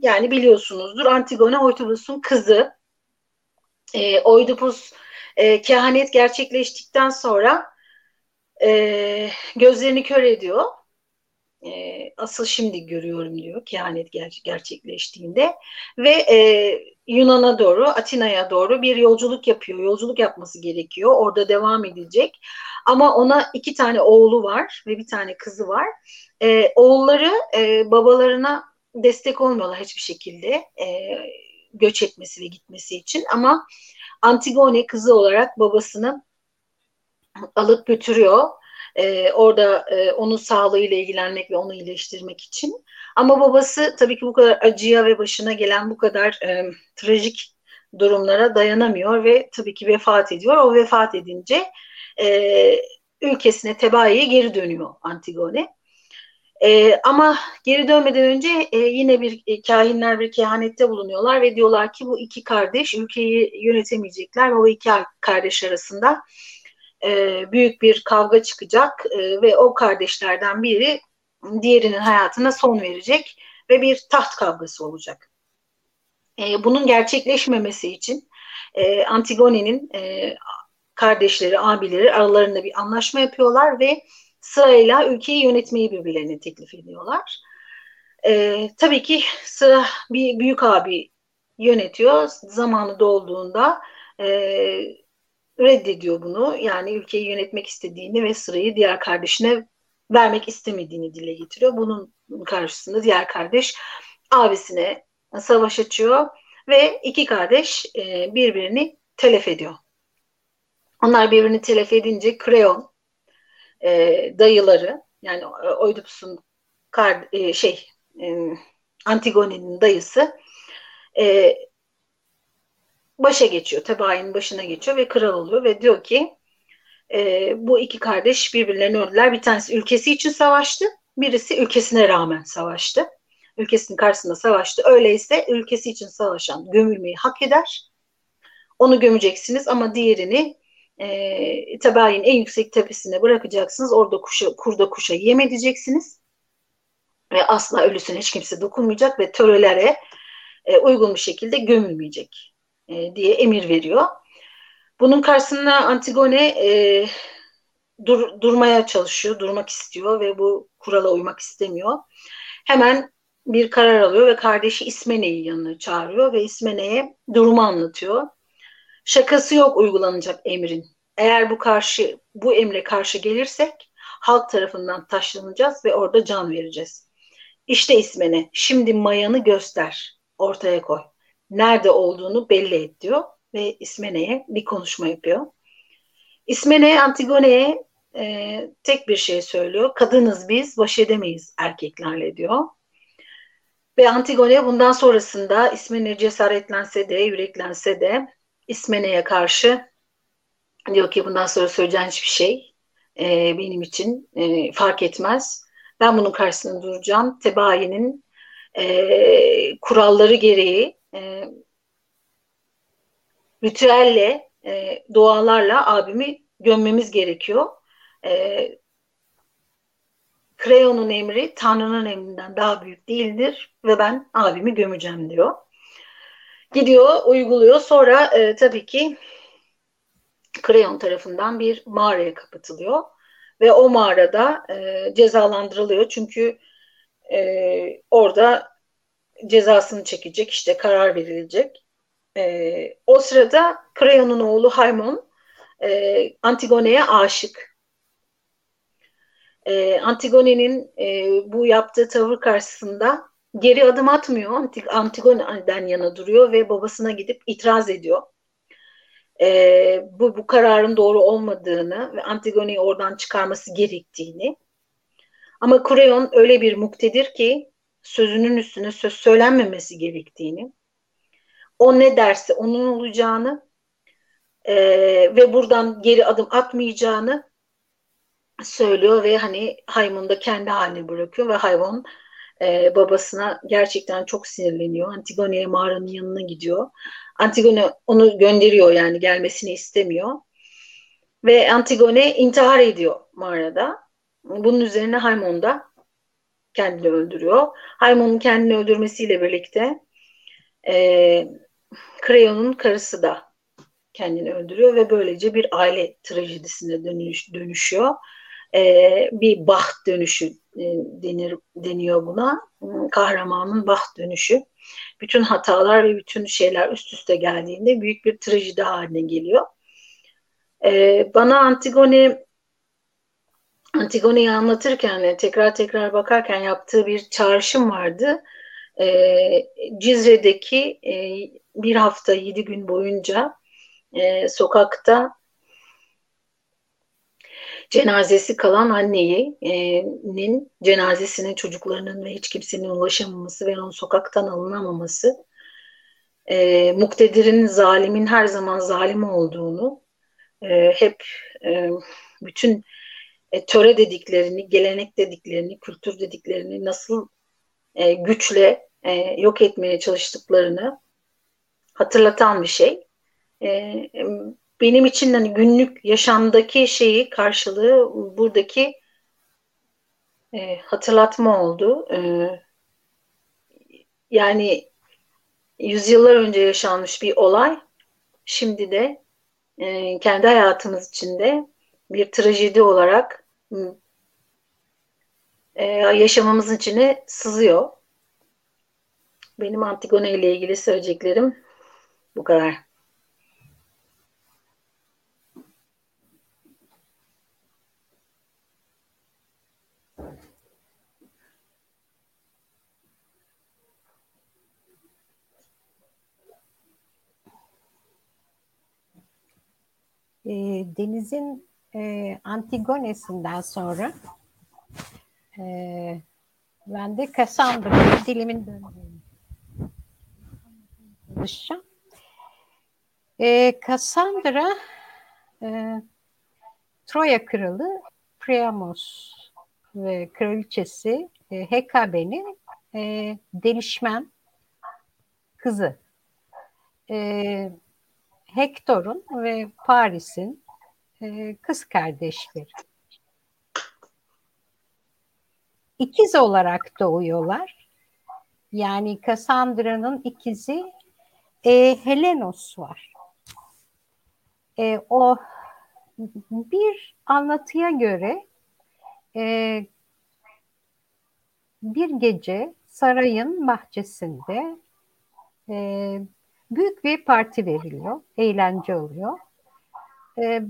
yani biliyorsunuzdur Antigone Oidipus'un kızı. E, Oidipus e, kehanet gerçekleştikten sonra e, gözlerini kör ediyor e, asıl şimdi görüyorum diyor kehanet ger- gerçekleştiğinde. Ve e, Yunan'a doğru Atina'ya doğru bir yolculuk yapıyor yolculuk yapması gerekiyor. Orada devam edecek. Ama ona iki tane oğlu var ve bir tane kızı var. E, oğulları e, babalarına destek olmuyorlar hiçbir şekilde e, göç etmesi ve gitmesi için. Ama Antigone kızı olarak babasını alıp götürüyor e, orada e, onun sağlığıyla ilgilenmek ve onu iyileştirmek için. Ama babası tabii ki bu kadar acıya ve başına gelen bu kadar e, trajik durumlara dayanamıyor ve tabii ki vefat ediyor. O vefat edince e, ülkesine Tebai'ye geri dönüyor Antigone. E, ama geri dönmeden önce e, yine bir e, kahinler bir kehanette bulunuyorlar ve diyorlar ki bu iki kardeş ülkeyi yönetemeyecekler o iki kardeş arasında e, büyük bir kavga çıkacak e, ve o kardeşlerden biri diğerinin hayatına son verecek ve bir taht kavgası olacak. E, bunun gerçekleşmemesi için Antigone'nin kardeşleri, abileri aralarında bir anlaşma yapıyorlar ve sırayla ülkeyi yönetmeyi birbirlerine teklif ediyorlar. E, tabii ki sıra bir büyük abi yönetiyor. Zamanı dolduğunda e, reddediyor bunu. Yani ülkeyi yönetmek istediğini ve sırayı diğer kardeşine vermek istemediğini dile getiriyor. Bunun karşısında diğer kardeş abisine savaş açıyor ve iki kardeş e, birbirini telef ediyor. Onlar birbirini telef edince Kreon e, dayıları yani Oidipus'un e, şey Antigone'nin dayısı başa geçiyor. Tebainin başına geçiyor ve kral oluyor ve diyor ki e, bu iki kardeş birbirlerini öldüler. Bir tanesi ülkesi için savaştı. Birisi ülkesine rağmen savaştı. Ülkesinin karşısında savaştı. Öyleyse ülkesi için savaşan gömülmeyi hak eder. Onu gömeceksiniz ama diğerini e, Tebayin en yüksek tepesine bırakacaksınız. Orada kuşa, kurda kuşa yem edeceksiniz. Ve asla ölüsüne hiç kimse dokunmayacak ve törelere e, uygun bir şekilde gömülmeyecek e, diye emir veriyor. Bunun karşısında Antigone e, dur, durmaya çalışıyor, durmak istiyor ve bu kurala uymak istemiyor. Hemen bir karar alıyor ve kardeşi İsmene'yi yanına çağırıyor ve İsmene'ye durumu anlatıyor. Şakası yok uygulanacak emrin. Eğer bu karşı bu emre karşı gelirsek halk tarafından taşlanacağız ve orada can vereceğiz. İşte ismini, şimdi mayanı göster, ortaya koy. Nerede olduğunu belli et diyor ve İsmene'ye bir konuşma yapıyor. İsmene Antigone'ye e, tek bir şey söylüyor. Kadınız biz, baş edemeyiz erkeklerle diyor. Ve Antigone bundan sonrasında İsmene cesaretlense de, yüreklense de İsmene'ye karşı diyor ki bundan sonra söyleyeceğin hiçbir şey e, benim için e, fark etmez. Ben bunun karşısında duracağım. Tebayi'nin e, kuralları gereği e, ritüelle, e, dualarla abimi gömmemiz gerekiyor. E, Kreon'un emri Tanrı'nın emrinden daha büyük değildir ve ben abimi gömeceğim diyor. Gidiyor, uyguluyor. Sonra e, tabii ki Kreon tarafından bir mağaraya kapatılıyor. Ve o mağarada e, cezalandırılıyor. Çünkü e, orada cezasını çekecek, işte karar verilecek. E, o sırada Kreon'un oğlu Haymon e, Antigone'ye aşık. E, Antigone'nin e, bu yaptığı tavır karşısında geri adım atmıyor. Antigone'den yana duruyor ve babasına gidip itiraz ediyor. E, bu, bu kararın doğru olmadığını ve Antigone'yi oradan çıkarması gerektiğini. Ama Kreon öyle bir muktedir ki sözünün üstüne söz söylenmemesi gerektiğini, o ne derse onun olacağını e, ve buradan geri adım atmayacağını söylüyor ve hani Hayvon'u da kendi haline bırakıyor ve hayvan e, babasına gerçekten çok sinirleniyor. Antigone'ye mağaranın yanına gidiyor. Antigone onu gönderiyor yani gelmesini istemiyor. Ve Antigone intihar ediyor mağarada. Bunun üzerine Haymon da kendini öldürüyor. Haymon'un kendini öldürmesiyle birlikte e, Creon'un karısı da kendini öldürüyor ve böylece bir aile trajedisine dönüş, dönüşüyor. E, bir baht dönüşü e, denir deniyor buna. Kahramanın baht dönüşü. Bütün hatalar ve bütün şeyler üst üste geldiğinde büyük bir trajedi haline geliyor. E, bana Antigone Antigone'yi anlatırken tekrar tekrar bakarken yaptığı bir çağrışım vardı. E, Cizre'deki e, bir hafta yedi gün boyunca e, sokakta cenazesi kalan annenin cenazesine çocuklarının ve hiç kimsenin ulaşamaması ve onun sokaktan alınamaması e, muktedirin zalimin her zaman zalim olduğunu e, hep e, bütün e, töre dediklerini, gelenek dediklerini, kültür dediklerini nasıl e, güçle e, yok etmeye çalıştıklarını hatırlatan bir şey. E, benim için hani günlük yaşamdaki şeyi karşılığı buradaki e, hatırlatma oldu. E, yani yüzyıllar önce yaşanmış bir olay şimdi de e, kendi hayatımız içinde bir trajedi olarak e, yaşamamızın içine sızıyor. Benim Antigone ile ilgili söyleyeceklerim bu kadar. E, Deniz'in e, Antigone'sinden sonra e, ben de Cassandra'yı dilimin döndüğünü çalışacağım. E, Cassandra e, Troya kralı Priamos ve kraliçesi e, Hekabe'nin e, delişmen kızı. E, Hector'un ve Paris'in e, kız kardeşleri. İkiz olarak doğuyorlar. Yani Cassandra'nın ikizi e, Helenos var. E, o bir anlatıya göre e, bir gece sarayın bahçesinde e, büyük bir parti veriliyor, eğlence oluyor. E,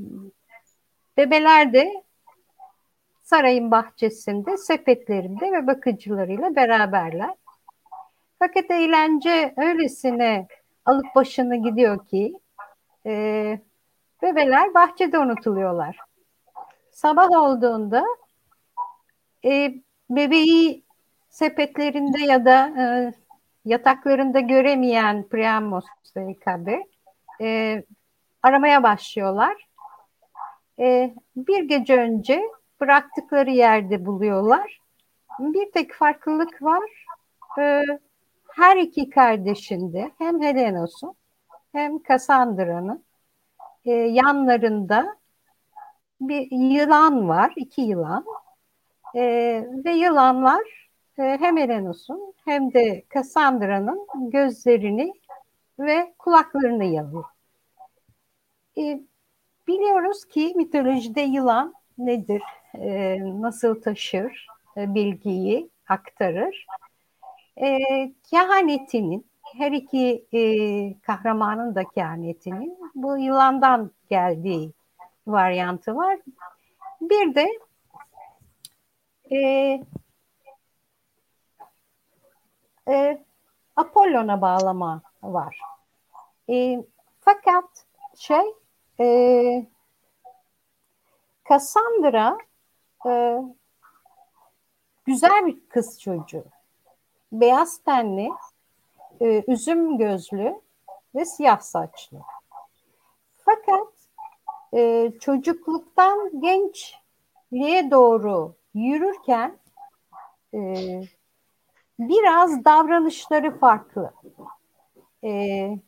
bebeler de sarayın bahçesinde sepetlerinde ve bakıcılarıyla beraberler. Fakat eğlence öylesine alıp başını gidiyor ki e, bebeler bahçede unutuluyorlar. Sabah olduğunda e, bebeği sepetlerinde ya da e, yataklarında göremeyen Priamos ve Ikabe e, aramaya başlıyorlar. E, bir gece önce bıraktıkları yerde buluyorlar. Bir tek farklılık var. E, her iki kardeşinde hem Helenos'un hem Cassandra'nın e, yanlarında bir yılan var, iki yılan. E, ve yılanlar e, hem Erenos'un hem de Cassandra'nın gözlerini ve kulaklarını yalıyor. E, biliyoruz ki mitolojide yılan nedir, e, nasıl taşır, e, bilgiyi aktarır. E, kehanetinin, her iki e, kahramanın da kehanetinin bu yılandan geldiği varyantı var. Bir de e, e, Apollon'a bağlama var. E, fakat şey e, Cassandra e, güzel bir kız çocuğu. Beyaz tenli, e, üzüm gözlü ve siyah saçlı. Fakat e, çocukluktan gençliğe doğru yürürken e, biraz davranışları farklı. E,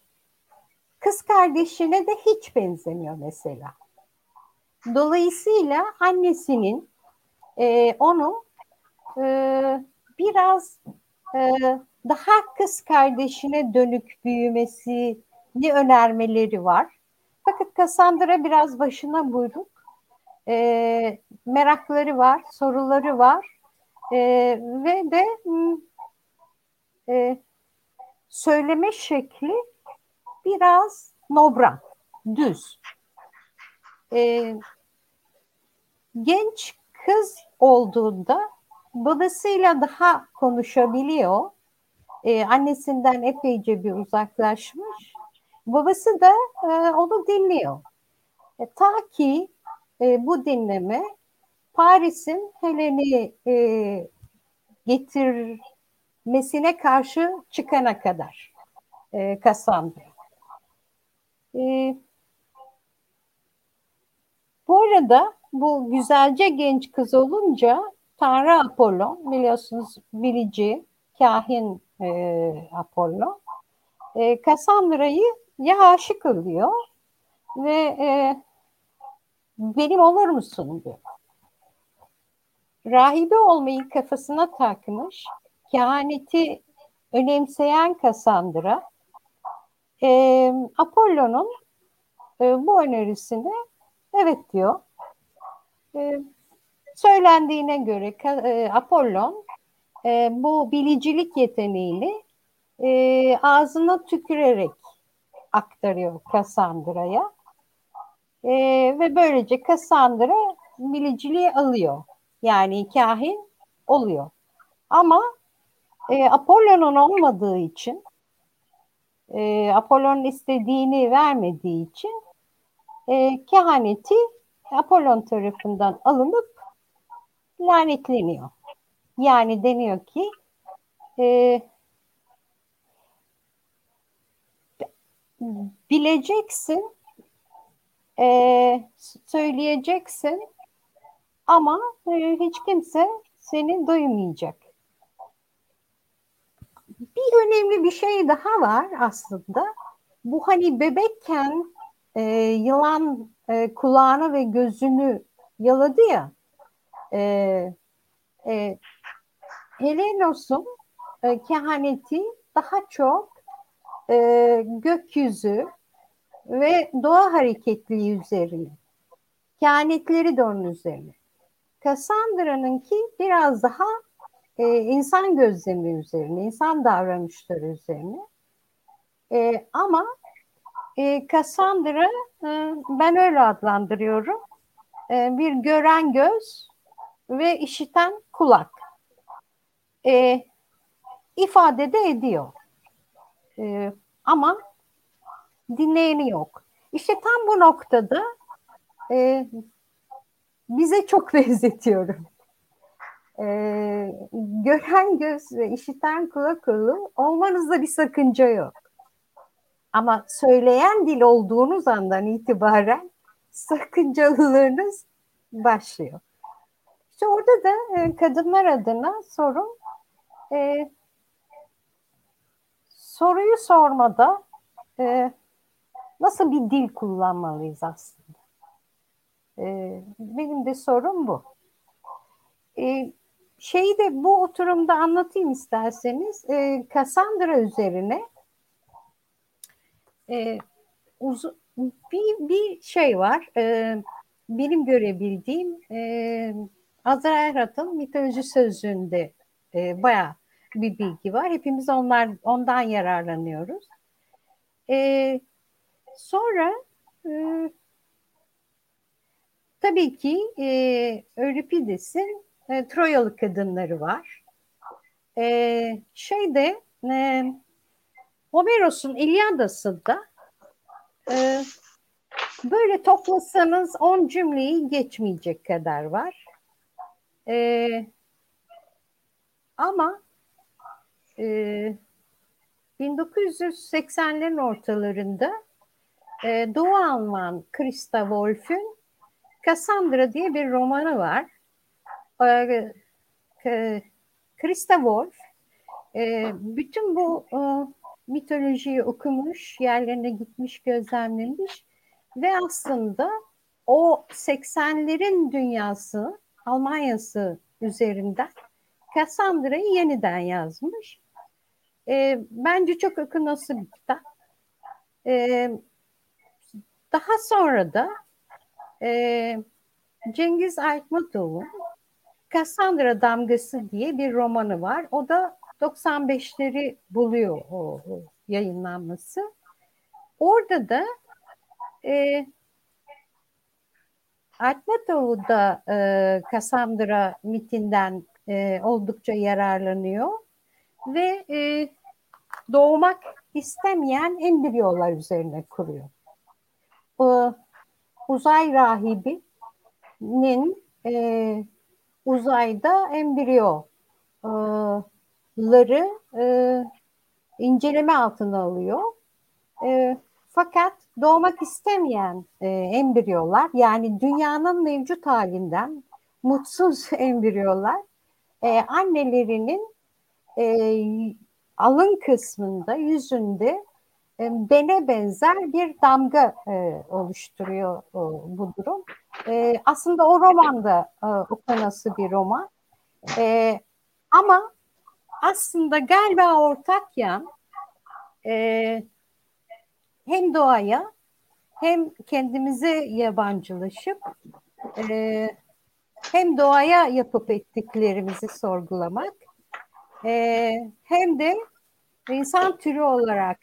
kız kardeşine de hiç benzemiyor mesela. Dolayısıyla annesinin e, onu e, biraz e, daha kız kardeşine dönük büyümesini önermeleri var. Fakat Cassandra biraz başına buyruk. E, merakları var, soruları var. E, ve de e, söyleme şekli biraz nobran, düz. E, genç kız olduğunda babasıyla daha konuşabiliyor. E, annesinden epeyce bir uzaklaşmış. Babası da e, onu dinliyor. E, ta ki e, bu dinleme Paris'in Helen'i e, getirmesine karşı çıkana kadar e, Cassandra. E, bu arada bu güzelce genç kız olunca Tanrı Apollo biliyorsunuz bilici, kahin e, Apollo e, Cassandra'yı ya aşık oluyor ve e, benim olur musun diyor. Rahibe olmayı kafasına takmış, kehaneti önemseyen Cassandra, e, Apollo'nun e, bu önerisine evet diyor. E, söylendiğine göre e, Apollon e, bu bilicilik yeteneğini e, ağzına tükürerek aktarıyor Cassandra'ya. E, ve böylece Cassandra biliciliği alıyor. Yani kahin oluyor. Ama e, Apollon'un olmadığı için e, Apollon'un istediğini vermediği için e, kehaneti Apollon tarafından alınıp lanetleniyor. Yani deniyor ki e, bileceksin, e, söyleyeceksin ama e, hiç kimse seni duymayacak. Bir önemli bir şey daha var aslında. Bu hani bebekken e, yılan e, kulağını ve gözünü yaladı ya. E, e, Helenos'un e, kehaneti daha çok e, gökyüzü ve doğa hareketliği üzerine. Kehanetleri de onun üzerine. Cassandra'nınki biraz daha e, insan gözlemi üzerine, insan davranışları üzerine. E, ama e, Cassandra e, ben öyle adlandırıyorum. E, bir gören göz ve işiten kulak. E, ifade de ediyor. E, ama dinleyeni yok. İşte tam bu noktada e, bize çok benzetiyorum. E, gören göz ve işiten kulak olu olmanızda bir sakınca yok. Ama söyleyen dil olduğunuz andan itibaren sakıncalılarınız başlıyor. İşte orada da e, kadınlar adına sorun e, soruyu sormada e, nasıl bir dil kullanmalıyız aslında? E, benim de sorum bu. E, şeyi de bu oturumda anlatayım isterseniz. E, Cassandra üzerine e, uzun bir, bir şey var. E, benim görebildiğim e, Azra Erhat'ın mitoloji sözlüğünde e, bayağı bir bilgi var. Hepimiz onlar ondan yararlanıyoruz. E, sonra e, tabii ki e, Euripides'in e, Troyalı kadınları var. E, şeyde e, Homeros'un İlyadası'nda e, böyle toplasanız 10 cümleyi geçmeyecek kadar var. E, ama e, 1980'lerin ortalarında e, Doğu Alman Christa Wolf'ün Cassandra diye bir romanı var. E, e, Christa Wolf e, bütün bu e, mitolojiyi okumuş, yerlerine gitmiş, gözlemlemiş ve aslında o 80'lerin dünyası, Almanya'sı üzerinden Cassandra'yı yeniden yazmış. E, bence çok okunası bir kitap. E, daha sonra da e, Cengiz Aytmatov'un Cassandra Damgası diye bir romanı var. O da 95'leri buluyor o, o yayınlanması. Orada da e, Aytmatov da e, Cassandra mitinden e, oldukça yararlanıyor ve e, doğmak istemeyen embriyolar üzerine kuruyor. O, uzay rahibinin e, uzayda embriyoları e, inceleme altına alıyor. E, fakat doğmak istemeyen e, embriyolar yani dünyanın mevcut halinden mutsuz embriyolar e, annelerinin e, alın kısmında yüzünde e, bene benzer bir damga e, oluşturuyor o, bu durum. E, aslında o romanda e, okunası bir roman. E, ama aslında galiba ortak yan e, hem doğaya hem kendimize yabancılaşıp e, hem doğaya yapıp ettiklerimizi sorgulamak e, hem de insan türü olarak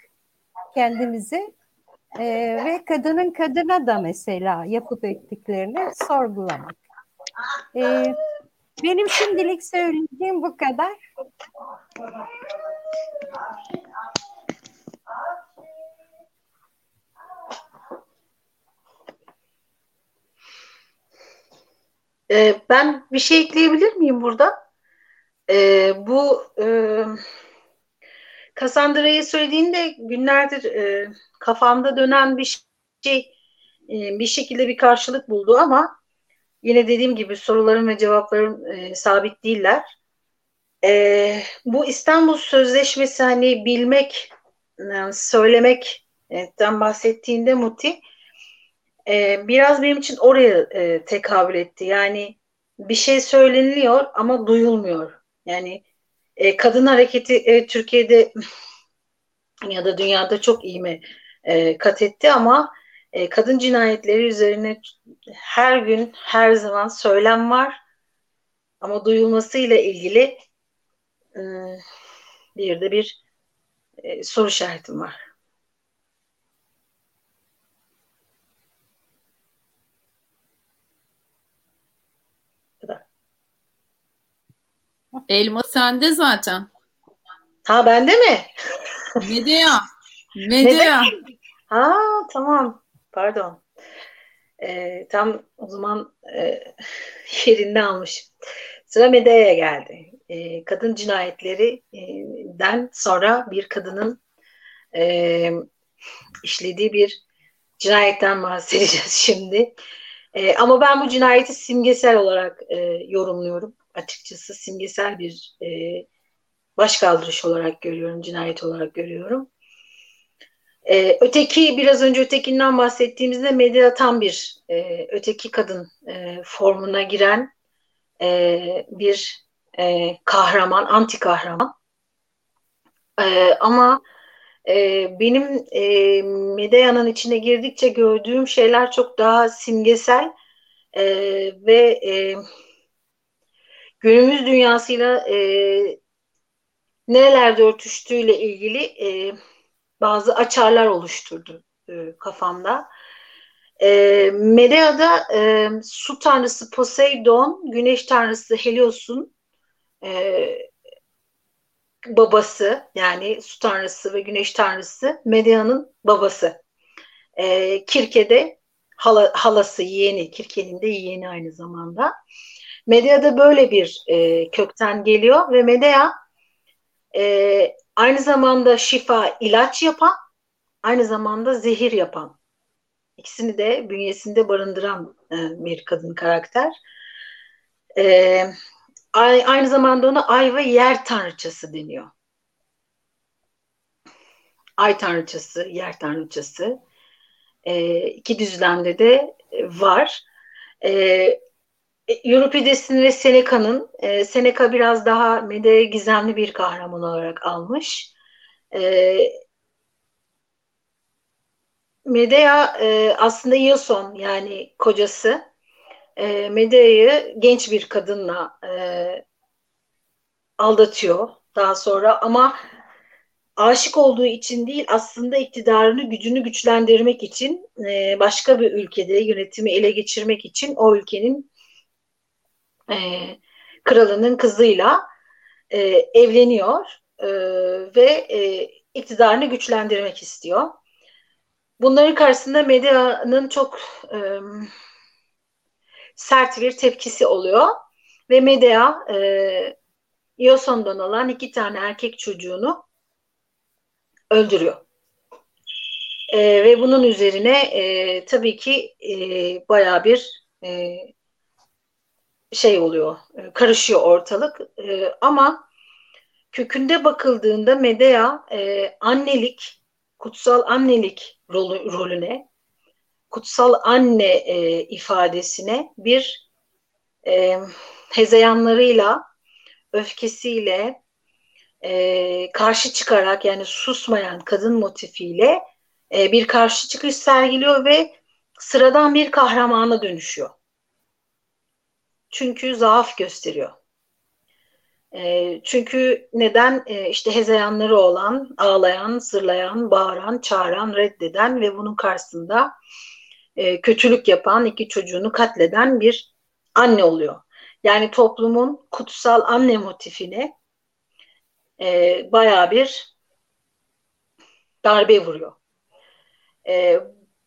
kendimizi e, ve kadının kadına da mesela yapıp ettiklerini sorgulamak. E, benim şimdilik söyleyeceğim bu kadar. Ee, ben bir şey ekleyebilir miyim burada? Ee, bu e, Cassandra'yı söylediğinde günlerdir e, kafamda dönen bir şey e, bir şekilde bir karşılık buldu ama yine dediğim gibi sorularım ve cevaplarım e, sabit değiller. E, bu İstanbul Sözleşmesi hani bilmek, yani söylemekten bahsettiğinde Muti e, biraz benim için oraya e, tekabül etti. Yani bir şey söyleniliyor ama duyulmuyor. Yani e, kadın hareketi e, Türkiye'de ya da dünyada çok iyi mi e, kat etti ama e, kadın cinayetleri üzerine her gün her zaman söylem var ama duyulmasıyla ilgili e, bir de bir e, soru işaretim var. Elma sende zaten. Ha bende mi? Medea. Medea. ha tamam. Pardon. Ee, tam o zaman e, yerinde almış. Sıra Medea'ya geldi. E, kadın cinayetlerinden sonra bir kadının e, işlediği bir cinayetten bahsedeceğiz şimdi. E, ama ben bu cinayeti simgesel olarak e, yorumluyorum. Açıkçası simgesel bir e, başkaldırış olarak görüyorum, cinayet olarak görüyorum. E, öteki, biraz önce ötekinden bahsettiğimizde medya tam bir e, öteki kadın e, formuna giren e, bir e, kahraman, anti kahraman. E, ama e, benim e, Medea'nın içine girdikçe gördüğüm şeyler çok daha simgesel e, ve e, günümüz dünyasıyla e, nerelerde örtüştüğüyle ilgili e, bazı açarlar oluşturdu e, kafamda. E, Medea'da e, su tanrısı Poseidon, güneş tanrısı Helios'un e, babası yani su tanrısı ve güneş tanrısı Medea'nın babası. E, Kirke'de hala, halası, yeğeni, Kirke'nin de yeğeni aynı zamanda. Medea'da böyle bir e, kökten geliyor ve Medea e, aynı zamanda şifa, ilaç yapan, aynı zamanda zehir yapan. İkisini de bünyesinde barındıran e, bir kadın karakter. E, aynı zamanda ona ay ve yer tanrıçası deniyor. Ay tanrıçası, yer tanrıçası. E, iki düzlemde de var. E, Euripides'in ve Seneca'nın, e, Seneca biraz daha Medea gizemli bir kahraman olarak almış. E, Medea e, aslında Ioson yani kocası e, Medea'yı genç bir kadınla e, aldatıyor daha sonra ama aşık olduğu için değil aslında iktidarını gücünü güçlendirmek için e, başka bir ülkede yönetimi ele geçirmek için o ülkenin e, kralının kızıyla e, evleniyor e, ve e, iktidarını güçlendirmek istiyor. Bunların karşısında medyanın çok e, sert bir tepkisi oluyor ve Medea e, Ioson'dan olan iki tane erkek çocuğunu öldürüyor. E, ve bunun üzerine e, tabii ki e, bayağı bir e, şey oluyor, e, karışıyor ortalık. E, ama kökünde bakıldığında Medea e, annelik, kutsal annelik rolü, rolüne, kutsal anne ifadesine bir hezeyanlarıyla, öfkesiyle karşı çıkarak yani susmayan kadın motifiyle bir karşı çıkış sergiliyor ve sıradan bir kahramana dönüşüyor. Çünkü zaaf gösteriyor. E, çünkü neden? E, işte hezeyanları olan, ağlayan, zırlayan, bağıran, çağıran, reddeden ve bunun karşısında e, kötülük yapan, iki çocuğunu katleden bir anne oluyor. Yani toplumun kutsal anne motifine bayağı bir darbe vuruyor. E,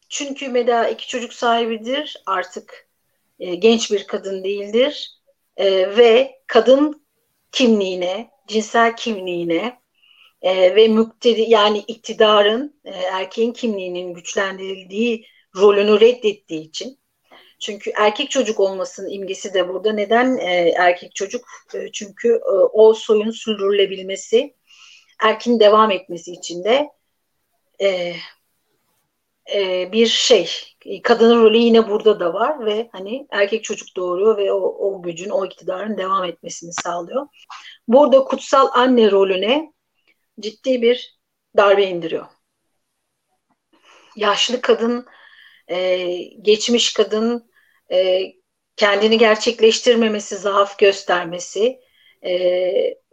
çünkü Meda iki çocuk sahibidir. Artık e, genç bir kadın değildir. E, ve kadın kimliğine, cinsel kimliğine e, ve müktedi yani iktidarın e, erkeğin kimliğinin güçlendirildiği rolünü reddettiği için çünkü erkek çocuk olmasının imgesi de burada. Neden e, erkek çocuk? E, çünkü e, o soyun sürdürülebilmesi, erkin devam etmesi için de e, e, bir şey. Kadının rolü yine burada da var ve hani erkek çocuk doğuruyor ve o, o gücün, o iktidarın devam etmesini sağlıyor. Burada kutsal anne rolüne ciddi bir darbe indiriyor. Yaşlı kadın e, geçmiş kadın e, kendini gerçekleştirmemesi, zaaf göstermesi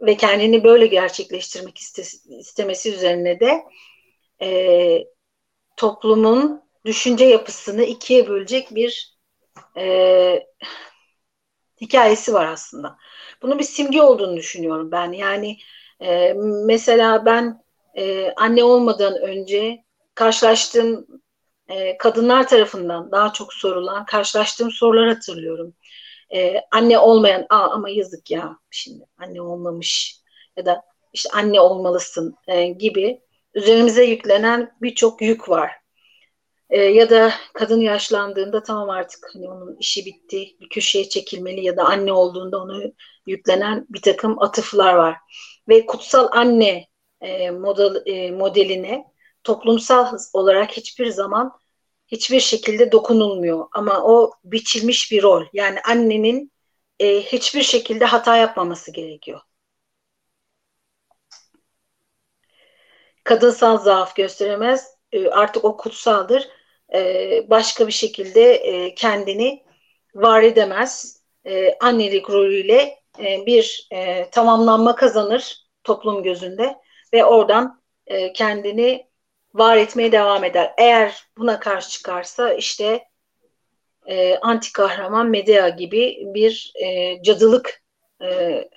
ve kendini böyle gerçekleştirmek iste, istemesi üzerine de toplumun düşünce yapısını ikiye bölecek bir e, hikayesi var aslında. Bunun bir simge olduğunu düşünüyorum ben. Yani e, mesela ben e, anne olmadan önce karşılaştığım e, kadınlar tarafından daha çok sorulan, karşılaştığım sorular hatırlıyorum. E, anne olmayan, Aa, ama yazık ya şimdi anne olmamış ya da işte anne olmalısın e, gibi üzerimize yüklenen birçok yük var. E, ya da kadın yaşlandığında tamam artık hani onun işi bitti, bir köşeye çekilmeli ya da anne olduğunda onu yüklenen bir takım atıflar var. Ve kutsal anne e, model, e, modeline toplumsal olarak hiçbir zaman hiçbir şekilde dokunulmuyor. Ama o biçilmiş bir rol. Yani annenin e, hiçbir şekilde hata yapmaması gerekiyor. Kadınsal zaaf gösteremez. E, artık o kutsaldır. E, başka bir şekilde e, kendini var edemez. E, annelik rolüyle e, bir e, tamamlanma kazanır toplum gözünde ve oradan kendini var etmeye devam eder. Eğer buna karşı çıkarsa işte e, anti kahraman Medea gibi bir e, cadılık e,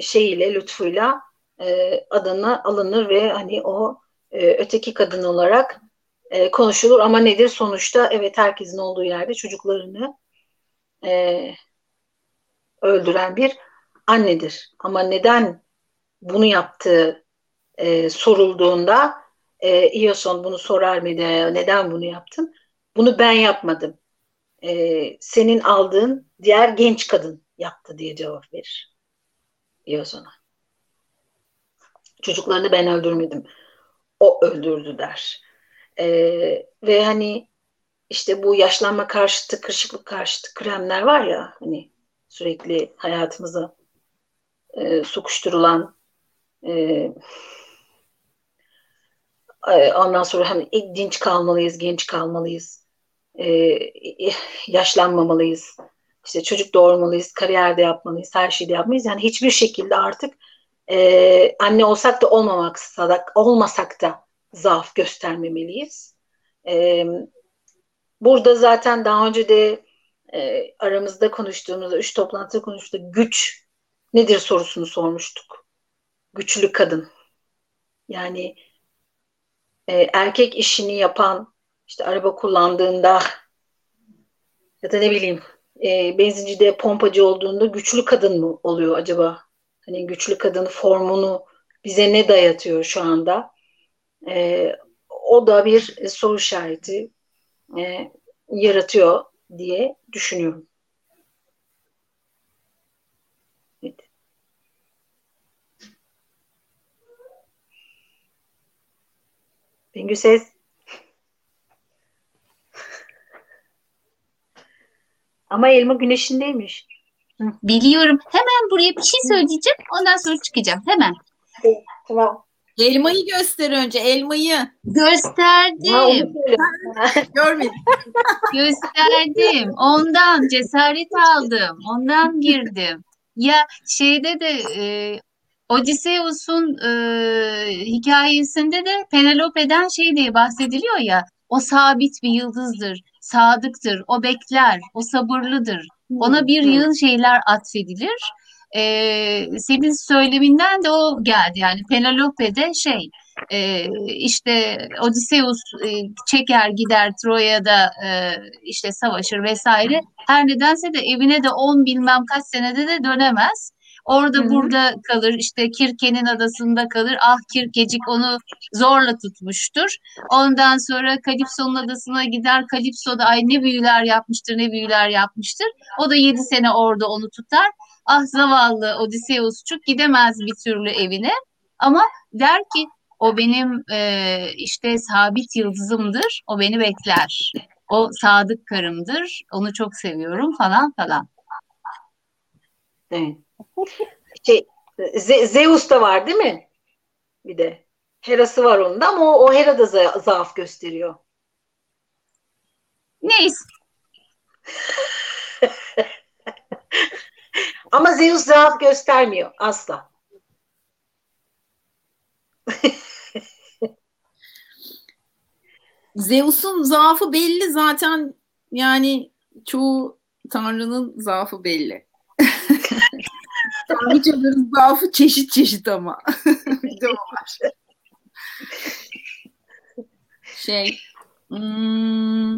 şeyiyle, lütfuyla e, adına alınır ve hani o e, öteki kadın olarak e, konuşulur. Ama nedir sonuçta? Evet herkesin olduğu yerde çocuklarını öldüren bir annedir. Ama neden bunu yaptığı sorulduğunda e, İyoson bunu sorar mıydı? Neden bunu yaptın? Bunu ben yapmadım. Senin aldığın diğer genç kadın yaptı diye cevap verir İyoson'a. Çocuklarını ben öldürmedim. O öldürdü der. E, ve hani işte bu yaşlanma karşıtı, kırışıklık karşıtı kremler var ya hani sürekli hayatımıza e, sokuşturulan e, e, ondan sonra hani dinç kalmalıyız, genç kalmalıyız, e, yaşlanmamalıyız, işte çocuk doğurmalıyız, kariyerde yapmalıyız, her şeyde yapmalıyız. Yani hiçbir şekilde artık e, anne olsak da olmamak olmasak da zaaf göstermemeliyiz. E, burada zaten daha önce de e, aramızda konuştuğumuzda, üç toplantıda konuştuğumuzda güç nedir sorusunu sormuştuk. Güçlü kadın. Yani e, erkek işini yapan, işte araba kullandığında ya da ne bileyim e, benzincide pompacı olduğunda güçlü kadın mı oluyor acaba? Hani güçlü kadın formunu bize ne dayatıyor şu anda? E, o da bir soru işareti e, yaratıyor diye düşünüyorum. Evet. Bengü ses. Ama elma güneşindeymiş. Biliyorum. Hemen buraya bir şey söyleyeceğim. Ondan sonra çıkacağım. Hemen. Tamam. Elmayı göster önce. Elmayı. Gösterdim. Görmedim. Gösterdim. Ondan cesaret aldım. Ondan girdim. Ya şeyde de e, Odysseus'un e, hikayesinde de Penelope'den şey diye bahsediliyor ya. O sabit bir yıldızdır, sadıktır, o bekler, o sabırlıdır. Ona bir yığın şeyler atfedilir. E, senin söyleminden de o geldi. Yani Penelope'de şey e, işte Odysseus e, çeker gider Troya'da e, işte savaşır vesaire. Her nedense de evine de on bilmem kaç senede de dönemez. Orada Hı-hı. burada kalır işte Kirke'nin adasında kalır. Ah Kirkecik onu zorla tutmuştur. Ondan sonra Kalipso'nun adasına gider. Kalipso da ay ne büyüler yapmıştır ne büyüler yapmıştır. O da yedi sene orada onu tutar. Ah zavallı Odysseus'cuk gidemez bir türlü evine. Ama der ki o benim e, işte sabit yıldızımdır. O beni bekler. O sadık karımdır. Onu çok seviyorum falan falan. Evet. Şey, Ze- Zeus da var değil mi? Bir de. Hera'sı var onun da ama o, o Hera da za- zaaf gösteriyor. Neyse. ama Zeus zaaf göstermiyor asla. Zeus'un zaafı belli zaten yani çoğu Tanrı'nın zaafı belli. Tanrıçaların zaafı çeşit çeşit ama. bir de o var. Şey, hmm,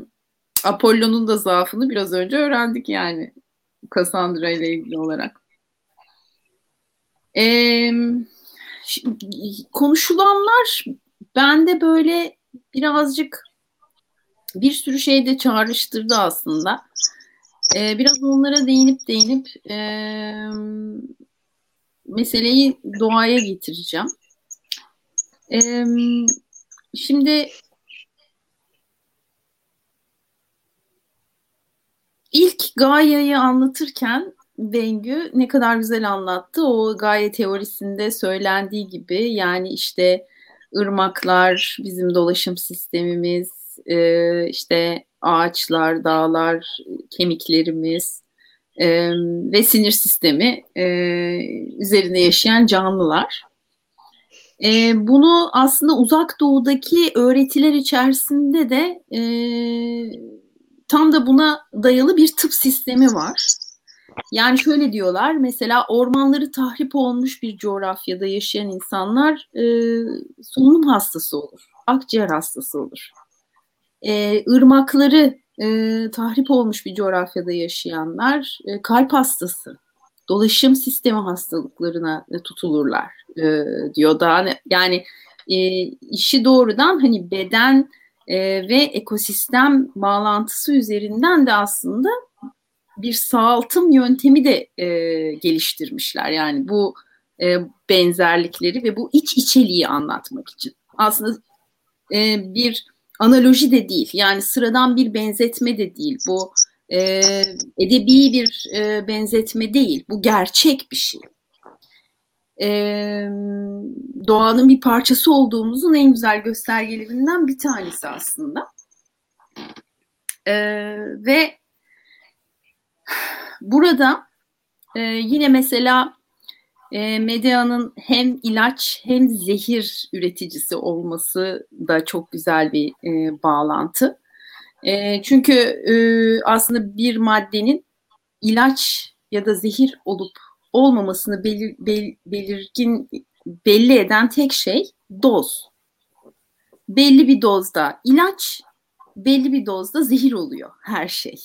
Apollo'nun da zaafını biraz önce öğrendik yani. Cassandra ile ilgili olarak. Ee, konuşulanlar bende böyle birazcık bir sürü şey de çağrıştırdı aslında. Ee, biraz onlara değinip değinip e, meseleyi doğaya getireceğim. Ee, şimdi ilk Gaia'yı anlatırken Bengü ne kadar güzel anlattı. O Gaia teorisinde söylendiği gibi yani işte ırmaklar bizim dolaşım sistemimiz, e, işte ağaçlar, dağlar, kemiklerimiz e, ve sinir sistemi e, üzerinde yaşayan canlılar. E, bunu aslında uzak doğudaki öğretiler içerisinde de e, tam da buna dayalı bir tıp sistemi var. Yani şöyle diyorlar mesela ormanları tahrip olmuş bir coğrafyada yaşayan insanlar e, solunum hastası olur, akciğer hastası olur e, ırmakları e, tahrip olmuş bir coğrafyada yaşayanlar e, kalp hastası, dolaşım sistemi hastalıklarına tutulurlar e, diyor da yani e, işi doğrudan hani beden e, ve ekosistem bağlantısı üzerinden de aslında bir sağaltım yöntemi de e, geliştirmişler. Yani bu e, benzerlikleri ve bu iç içeliği anlatmak için. Aslında e, bir analoji de değil. Yani sıradan bir benzetme de değil. Bu e, edebi bir e, benzetme değil. Bu gerçek bir şey. E, doğanın bir parçası olduğumuzun en güzel göstergelerinden bir tanesi aslında. E, ve burada e, yine mesela e, medyanın hem ilaç hem zehir üreticisi olması da çok güzel bir e, bağlantı. E, çünkü e, aslında bir maddenin ilaç ya da zehir olup olmamasını belir, bel, belirgin belli eden tek şey doz. Belli bir dozda ilaç, belli bir dozda zehir oluyor her şey.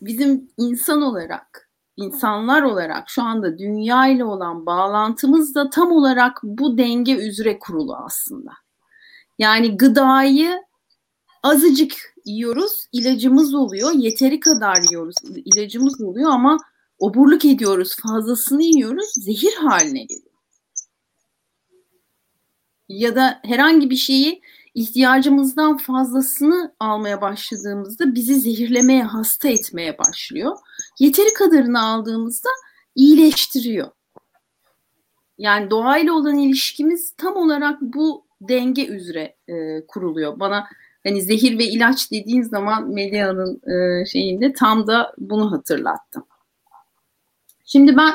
Bizim insan olarak insanlar olarak şu anda dünya ile olan bağlantımız da tam olarak bu denge üzere kurulu aslında. Yani gıdayı azıcık yiyoruz, ilacımız oluyor. Yeteri kadar yiyoruz, ilacımız oluyor ama oburluk ediyoruz, fazlasını yiyoruz, zehir haline geliyor. Ya da herhangi bir şeyi ihtiyacımızdan fazlasını almaya başladığımızda bizi zehirlemeye, hasta etmeye başlıyor. Yeteri kadarını aldığımızda iyileştiriyor. Yani doğayla olan ilişkimiz tam olarak bu denge üzere e, kuruluyor. Bana hani zehir ve ilaç dediğin zaman Melia'nın e, şeyinde tam da bunu hatırlattım. Şimdi ben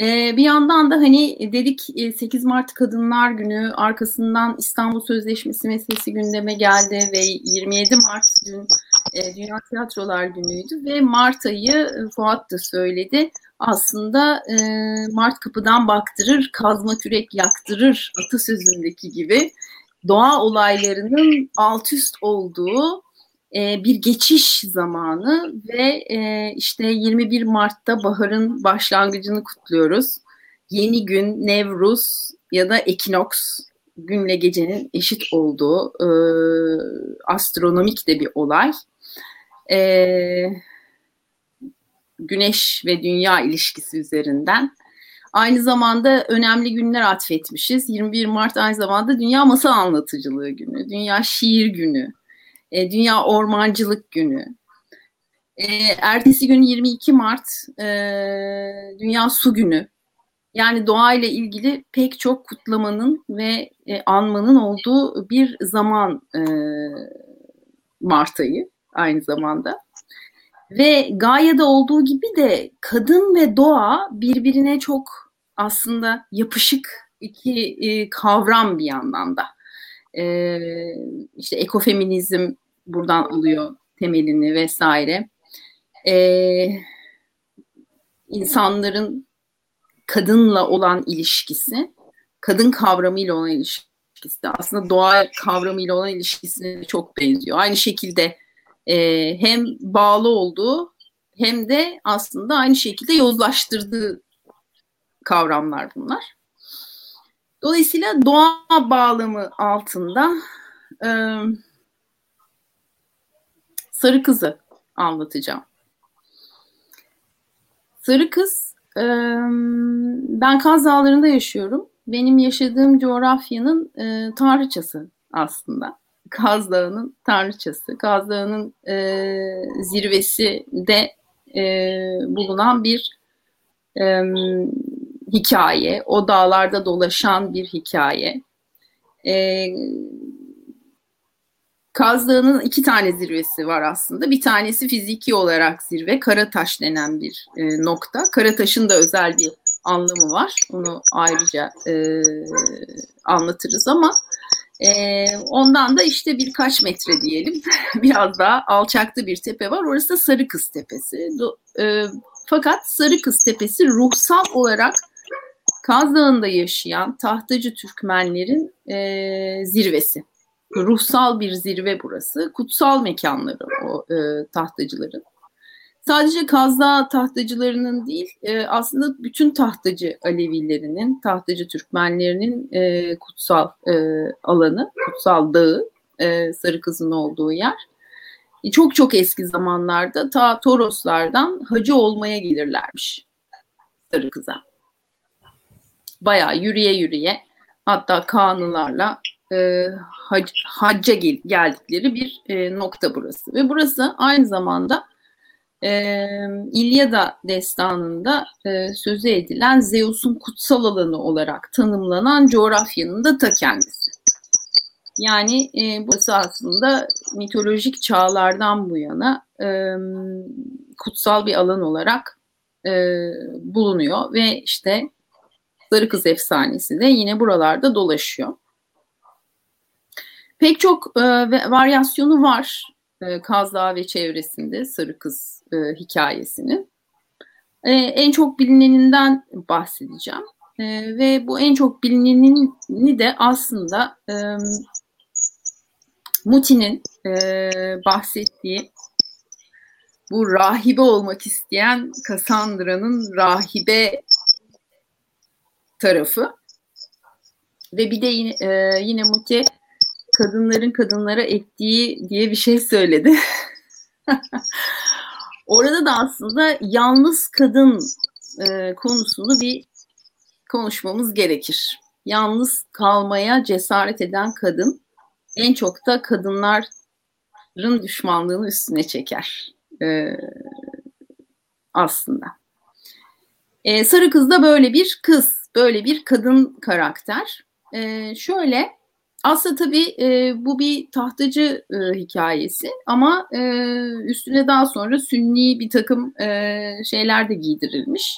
ee, bir yandan da hani dedik 8 Mart Kadınlar Günü arkasından İstanbul Sözleşmesi meselesi gündeme geldi ve 27 Mart dün e, Dünya Tiyatrolar Günü'ydü ve Mart ayı e, Fuat da söyledi. Aslında e, Mart kapıdan baktırır, kazma kürek yaktırır atasözündeki gibi doğa olaylarının alt üst olduğu e, bir geçiş zamanı ve e, işte 21 Mart'ta baharın başlangıcını kutluyoruz. Yeni gün, Nevruz ya da Ekinoks günle gecenin eşit olduğu e, astronomik de bir olay. Güneş ve dünya ilişkisi üzerinden. Aynı zamanda önemli günler atfetmişiz. 21 Mart aynı zamanda Dünya Masal Anlatıcılığı Günü, Dünya Şiir Günü, e, Dünya Ormancılık Günü. E, ertesi gün 22 Mart e, Dünya Su Günü. Yani doğayla ilgili pek çok kutlamanın ve e, anmanın olduğu bir zaman e, Mart ayı aynı zamanda. Ve Gaia'da olduğu gibi de kadın ve doğa birbirine çok aslında yapışık iki e, kavram bir yandan da. E, işte ekofeminizm buradan alıyor temelini vesaire. e, insanların kadınla olan ilişkisi, kadın kavramıyla olan ilişkisi de aslında doğa kavramıyla olan ilişkisine çok benziyor. Aynı şekilde e, hem bağlı olduğu hem de aslında aynı şekilde yozlaştırdığı kavramlar bunlar. Dolayısıyla doğa bağlamı altında e, sarı kızı anlatacağım. Sarı kız, ben Kaz Dağları'nda yaşıyorum. Benim yaşadığım coğrafyanın e, aslında. Kaz Dağı'nın tanrıçası. Kaz Dağı'nın zirvesi de bulunan bir hikaye. O dağlarda dolaşan bir hikaye. E, Kaz Dağı'nın iki tane zirvesi var aslında. Bir tanesi fiziki olarak zirve, Karataş denen bir e, nokta. Karataş'ın da özel bir anlamı var. Onu ayrıca e, anlatırız ama e, ondan da işte birkaç metre diyelim. Biraz daha alçakta bir tepe var. Orası da Sarı Kız Tepesi. Do, e, fakat Sarı Kız Tepesi ruhsal olarak Kaz Dağı'nda yaşayan tahtacı Türkmenlerin e, zirvesi ruhsal bir zirve burası. Kutsal mekanları o e, tahtacıların. Sadece Kazda tahtacılarının değil, e, aslında bütün tahtacı Alevilerinin, tahtacı Türkmenlerinin e, kutsal e, alanı, kutsal dağı, e, Sarı Kız'ın olduğu yer. E, çok çok eski zamanlarda ta Toroslardan hacı olmaya gelirlermiş Sarı Kız'a. Bayağı yürüye yürüye, hatta kanılarla e, hac, hacca gel, geldikleri bir e, nokta burası. Ve burası aynı zamanda e, İlyada destanında e, sözü edilen Zeus'un kutsal alanı olarak tanımlanan coğrafyanın da ta kendisi. Yani e, burası aslında mitolojik çağlardan bu yana e, kutsal bir alan olarak e, bulunuyor ve işte Sarı Kız efsanesi de yine buralarda dolaşıyor. Pek çok e, varyasyonu var e, Kaz Dağı ve çevresinde Sarı Kız e, hikayesinin. E, en çok bilineninden bahsedeceğim. E, ve bu en çok bilinenini de aslında e, Muti'nin e, bahsettiği bu rahibe olmak isteyen Cassandra'nın rahibe tarafı. Ve bir de yine, e, yine Muti kadınların kadınlara ettiği diye bir şey söyledi. Orada da aslında yalnız kadın e, konusunu bir konuşmamız gerekir. Yalnız kalmaya cesaret eden kadın en çok da kadınların düşmanlığını üstüne çeker e, aslında. E, Sarı Kız da böyle bir kız, böyle bir kadın karakter. E, şöyle aslında tabii e, bu bir tahtacı e, hikayesi ama e, üstüne daha sonra sünni bir takım e, şeyler de giydirilmiş.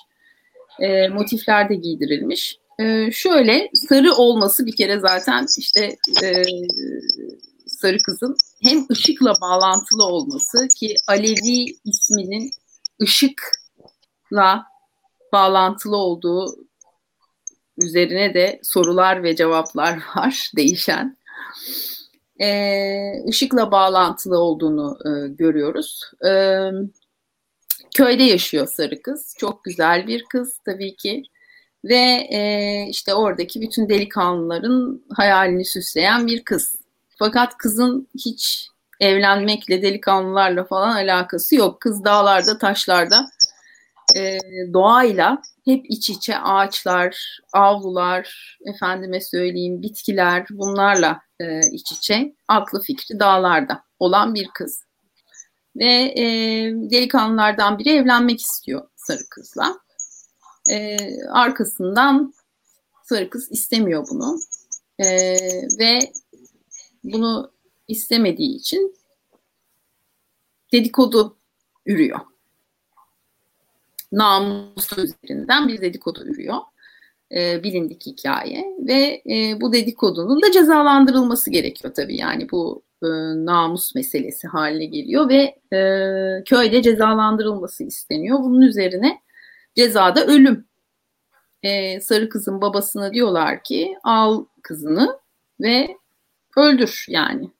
E, motifler de giydirilmiş. E, şöyle sarı olması bir kere zaten işte e, sarı kızın hem ışıkla bağlantılı olması ki Alevi isminin ışıkla bağlantılı olduğu üzerine de sorular ve cevaplar var değişen. E, ışıkla bağlantılı olduğunu e, görüyoruz. E, köyde yaşıyor sarı kız. Çok güzel bir kız tabii ki. Ve e, işte oradaki bütün delikanlıların hayalini süsleyen bir kız. Fakat kızın hiç evlenmekle, delikanlılarla falan alakası yok. Kız dağlarda, taşlarda e, doğayla hep iç içe ağaçlar, avlular, efendime söyleyeyim bitkiler bunlarla e, iç içe aklı fikri dağlarda olan bir kız. Ve e, delikanlılardan biri evlenmek istiyor sarı kızla. E, arkasından sarı kız istemiyor bunu. E, ve bunu istemediği için dedikodu ürüyor namusu üzerinden bir dedikodu ürüyor. E, bilindik hikaye ve e, bu dedikodunun da cezalandırılması gerekiyor tabii yani bu e, namus meselesi haline geliyor ve e, köyde cezalandırılması isteniyor. Bunun üzerine cezada ölüm. E, sarı kızın babasına diyorlar ki al kızını ve öldür yani.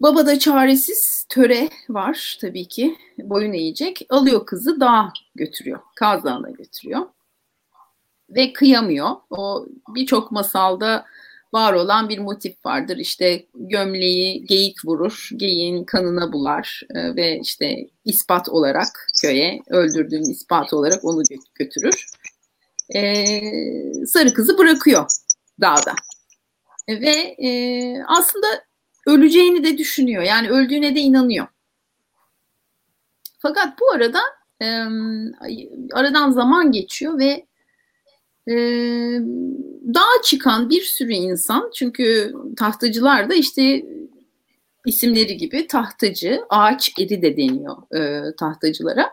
Baba da çaresiz töre var tabii ki boyun eğecek. Alıyor kızı dağa götürüyor. Kaz Dağı'na götürüyor. Ve kıyamıyor. O birçok masalda var olan bir motif vardır. İşte gömleği geyik vurur, geyiğin kanına bular e, ve işte ispat olarak köye öldürdüğün ispat olarak onu götürür. E, sarı kızı bırakıyor dağda. E, ve e, aslında öleceğini de düşünüyor. Yani öldüğüne de inanıyor. Fakat bu arada e, aradan zaman geçiyor ve e, dağa çıkan bir sürü insan çünkü tahtacılar da işte isimleri gibi tahtacı, ağaç eri de deniyor e, tahtacılara.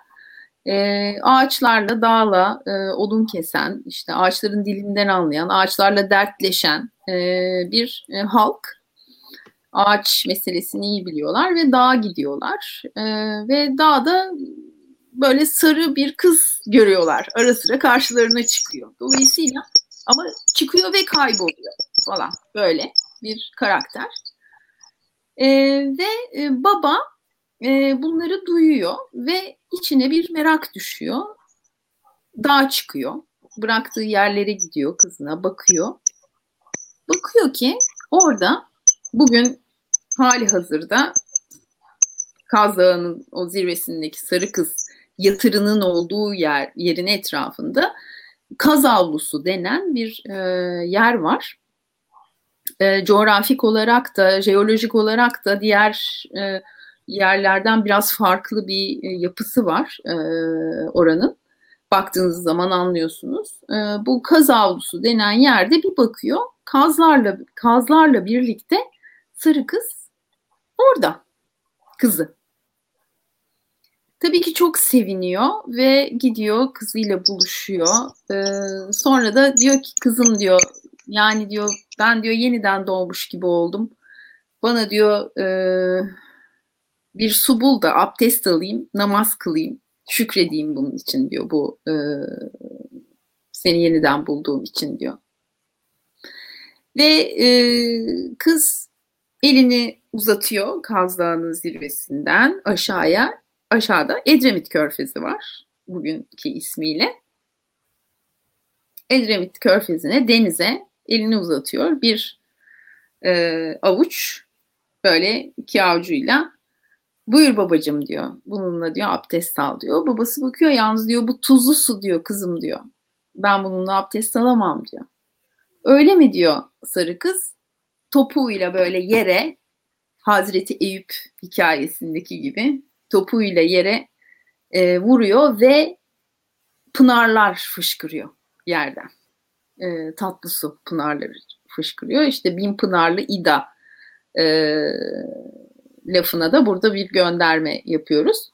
E, ağaçlarla, dağla e, odun kesen, işte ağaçların dilinden anlayan, ağaçlarla dertleşen e, bir e, halk ağaç meselesini iyi biliyorlar ve dağa gidiyorlar. E, ve dağda böyle sarı bir kız görüyorlar. Ara sıra karşılarına çıkıyor. Dolayısıyla ama çıkıyor ve kayboluyor falan böyle bir karakter. E, ve e, baba e, bunları duyuyor ve içine bir merak düşüyor. Dağa çıkıyor. Bıraktığı yerlere gidiyor kızına bakıyor. Bakıyor ki orada bugün hali hazırda Kaz Dağı'nın o zirvesindeki sarı kız yatırının olduğu yer yerin etrafında kaz avlusu denen bir e, yer var. E, coğrafik olarak da, jeolojik olarak da diğer e, yerlerden biraz farklı bir e, yapısı var e, oranın. Baktığınız zaman anlıyorsunuz. E, bu kaz avlusu denen yerde bir bakıyor. Kazlarla kazlarla birlikte sarı kız orada. Kızı. Tabii ki çok seviniyor ve gidiyor kızıyla buluşuyor. Ee, sonra da diyor ki kızım diyor yani diyor ben diyor yeniden doğmuş gibi oldum. Bana diyor e, bir su bul da abdest alayım, namaz kılayım, şükredeyim bunun için diyor bu e, seni yeniden bulduğum için diyor. Ve e, kız elini uzatıyor Kaz Dağı'nın zirvesinden aşağıya aşağıda Edremit Körfezi var bugünkü ismiyle. Edremit Körfezi'ne denize elini uzatıyor. Bir e, avuç böyle iki avucuyla buyur babacım diyor. Bununla diyor abdest al diyor. Babası bakıyor yalnız diyor bu tuzlu su diyor kızım diyor. Ben bununla abdest alamam diyor. Öyle mi diyor sarı kız. Topuğuyla böyle yere Hazreti Eyüp hikayesindeki gibi topuyla yere e, vuruyor ve pınarlar fışkırıyor yerden. E, tatlı su pınarları fışkırıyor. İşte bin pınarlı İda e, lafına da burada bir gönderme yapıyoruz.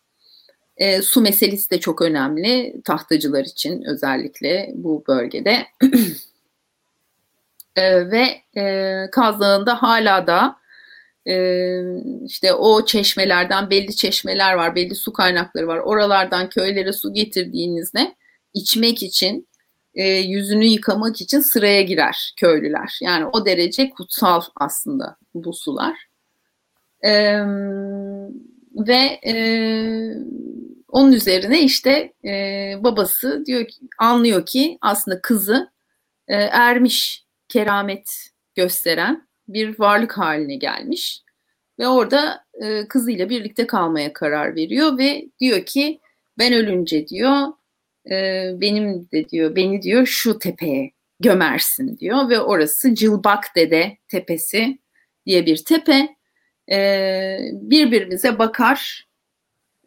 E, su meselesi de çok önemli tahtacılar için özellikle bu bölgede. e, ve e, Kaz Dağı'nda hala da e, işte o çeşmelerden belli çeşmeler var, belli su kaynakları var. Oralardan köylere su getirdiğinizde içmek için, e, yüzünü yıkamak için sıraya girer köylüler. Yani o derece kutsal aslında bu sular. E, ve e, onun üzerine işte e, babası diyor ki, anlıyor ki aslında kızı e, ermiş, keramet gösteren bir varlık haline gelmiş ve orada e, kızıyla birlikte kalmaya karar veriyor ve diyor ki ben ölünce diyor e, benim de diyor beni diyor şu tepeye gömersin diyor ve orası Cılbak Dede Tepesi diye bir tepe. E, birbirimize bakar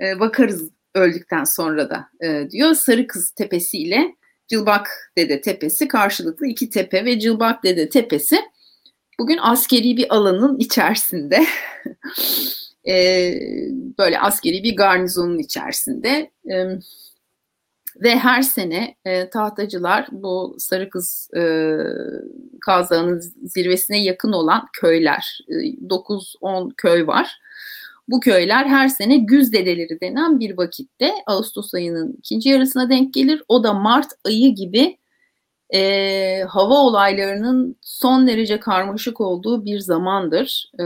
e, bakarız öldükten sonra da e, diyor. Sarı Kız Tepesi ile Cılbak Dede Tepesi karşılıklı iki tepe ve Cılbak Dede Tepesi Bugün askeri bir alanın içerisinde e, böyle askeri bir garnizonun içerisinde e, Ve her sene e, tahtacılar bu Sarı Kız e, Kazağı'nın zirvesine yakın olan köyler, e, 9-10 köy var. Bu köyler her sene güz dedeleri denen bir vakitte Ağustos ayının ikinci yarısına denk gelir. O da Mart ayı gibi e, hava olaylarının son derece karmaşık olduğu bir zamandır. E,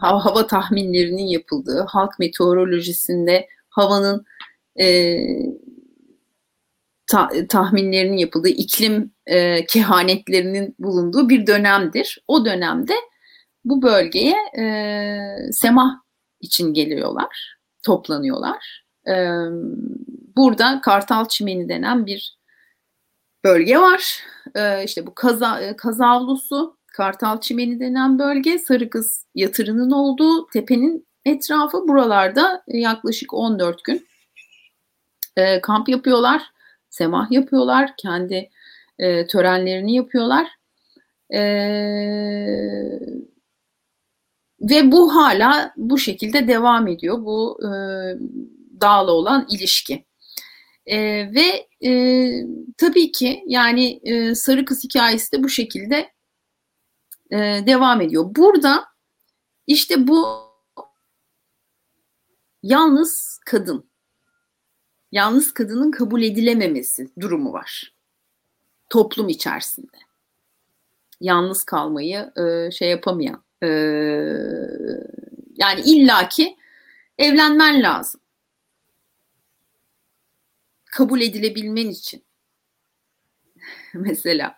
hava, hava tahminlerinin yapıldığı, halk meteorolojisinde havanın e, ta, tahminlerinin yapıldığı, iklim e, kehanetlerinin bulunduğu bir dönemdir. O dönemde bu bölgeye e, semah için geliyorlar, toplanıyorlar. E, burada Kartal Çimeni denen bir bölge var. E, işte bu kaza, e, kazavlusu, Kartal Çimeni denen bölge, Sarı Kız yatırının olduğu tepenin etrafı buralarda yaklaşık 14 gün e, kamp yapıyorlar, semah yapıyorlar, kendi e, törenlerini yapıyorlar. E, ve bu hala bu şekilde devam ediyor bu e, dağla olan ilişki. E, ve e, tabii ki yani e, Sarı Kız hikayesi de bu şekilde e, devam ediyor. Burada işte bu yalnız kadın, yalnız kadının kabul edilememesi durumu var toplum içerisinde. Yalnız kalmayı e, şey yapamayan, e, yani illaki evlenmen lazım kabul edilebilmen için mesela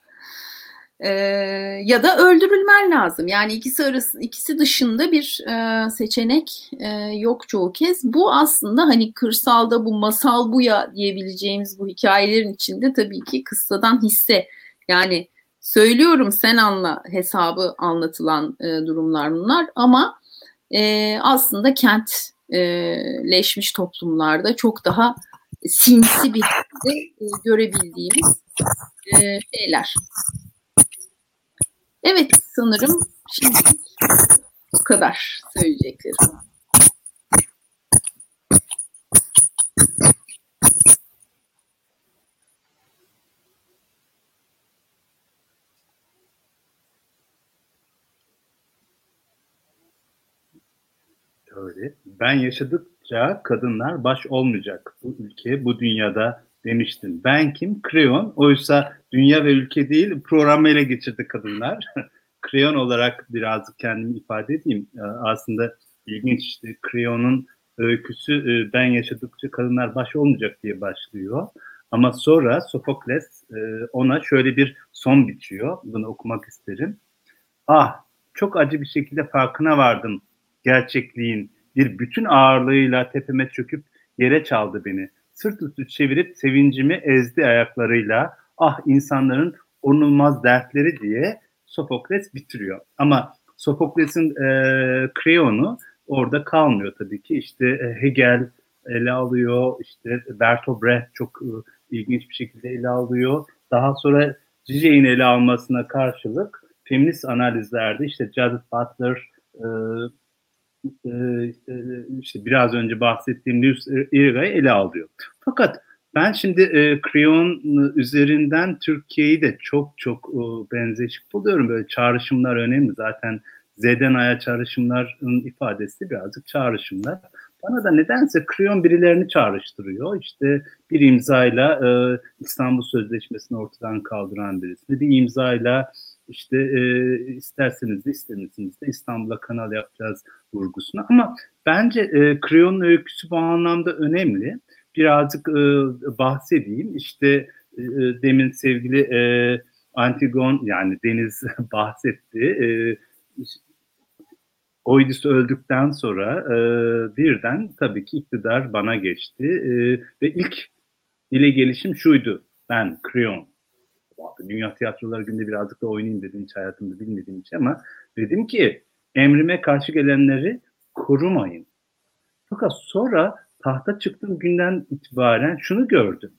e, ya da öldürülmen lazım. Yani ikisi arası ikisi dışında bir e, seçenek e, yok çoğu kez. Bu aslında hani kırsalda bu masal bu ya diyebileceğimiz bu hikayelerin içinde tabii ki kıssadan hisse. Yani söylüyorum sen anla hesabı anlatılan e, durumlar bunlar ama e, aslında kentleşmiş toplumlarda çok daha sinsi bir şekilde e, görebildiğimiz e, şeyler. Evet sanırım şimdi bu kadar söyleyeceklerim. Öyle. Ben yaşadık yaşadıkça kadınlar baş olmayacak bu ülke, bu dünyada demiştin. Ben kim? Kreon. Oysa dünya ve ülke değil, programı ele geçirdi kadınlar. Kreon olarak birazcık kendimi ifade edeyim. Ee, aslında ilginç işte Kreon'un öyküsü e, ben yaşadıkça kadınlar baş olmayacak diye başlıyor. Ama sonra Sofokles e, ona şöyle bir son bitiyor. Bunu okumak isterim. Ah çok acı bir şekilde farkına vardım gerçekliğin bir bütün ağırlığıyla tepeme çöküp yere çaldı beni. Sırt üstü çevirip sevincimi ezdi ayaklarıyla. Ah insanların onulmaz dertleri diye Sofokles bitiriyor. Ama Sofokles'in e, Kreon'u orada kalmıyor tabii ki. İşte e, Hegel ele alıyor, işte Bertolt Brecht çok e, ilginç bir şekilde ele alıyor. Daha sonra Zizek'in ele almasına karşılık feminist analizlerde işte Judith Butler, e, işte biraz önce bahsettiğim Lewis Iriga'yı ele alıyor. Fakat ben şimdi e, Creon üzerinden Türkiye'yi de çok çok e, benzeşik buluyorum. Böyle çağrışımlar önemli. Zaten Z'den A'ya çağrışımların ifadesi birazcık çağrışımlar. Bana da nedense Creon birilerini çağrıştırıyor. İşte bir imzayla e, İstanbul Sözleşmesi'ni ortadan kaldıran birisi. Bir imzayla işte e, isterseniz de istemezseniz de İstanbul'a kanal yapacağız vurgusuna. Ama bence e, Creon'un öyküsü bu anlamda önemli. Birazcık e, bahsedeyim. İşte e, demin sevgili e, Antigon yani Deniz bahsetti. E, Oidis öldükten sonra e, birden tabii ki iktidar bana geçti e, ve ilk dile gelişim şuydu. Ben Creon Dünya Tiyatroları Günde birazcık da oynayayım dedim hiç hayatımda bilmediğim için ama dedim ki emrime karşı gelenleri korumayın. Fakat sonra tahta çıktığım günden itibaren şunu gördüm.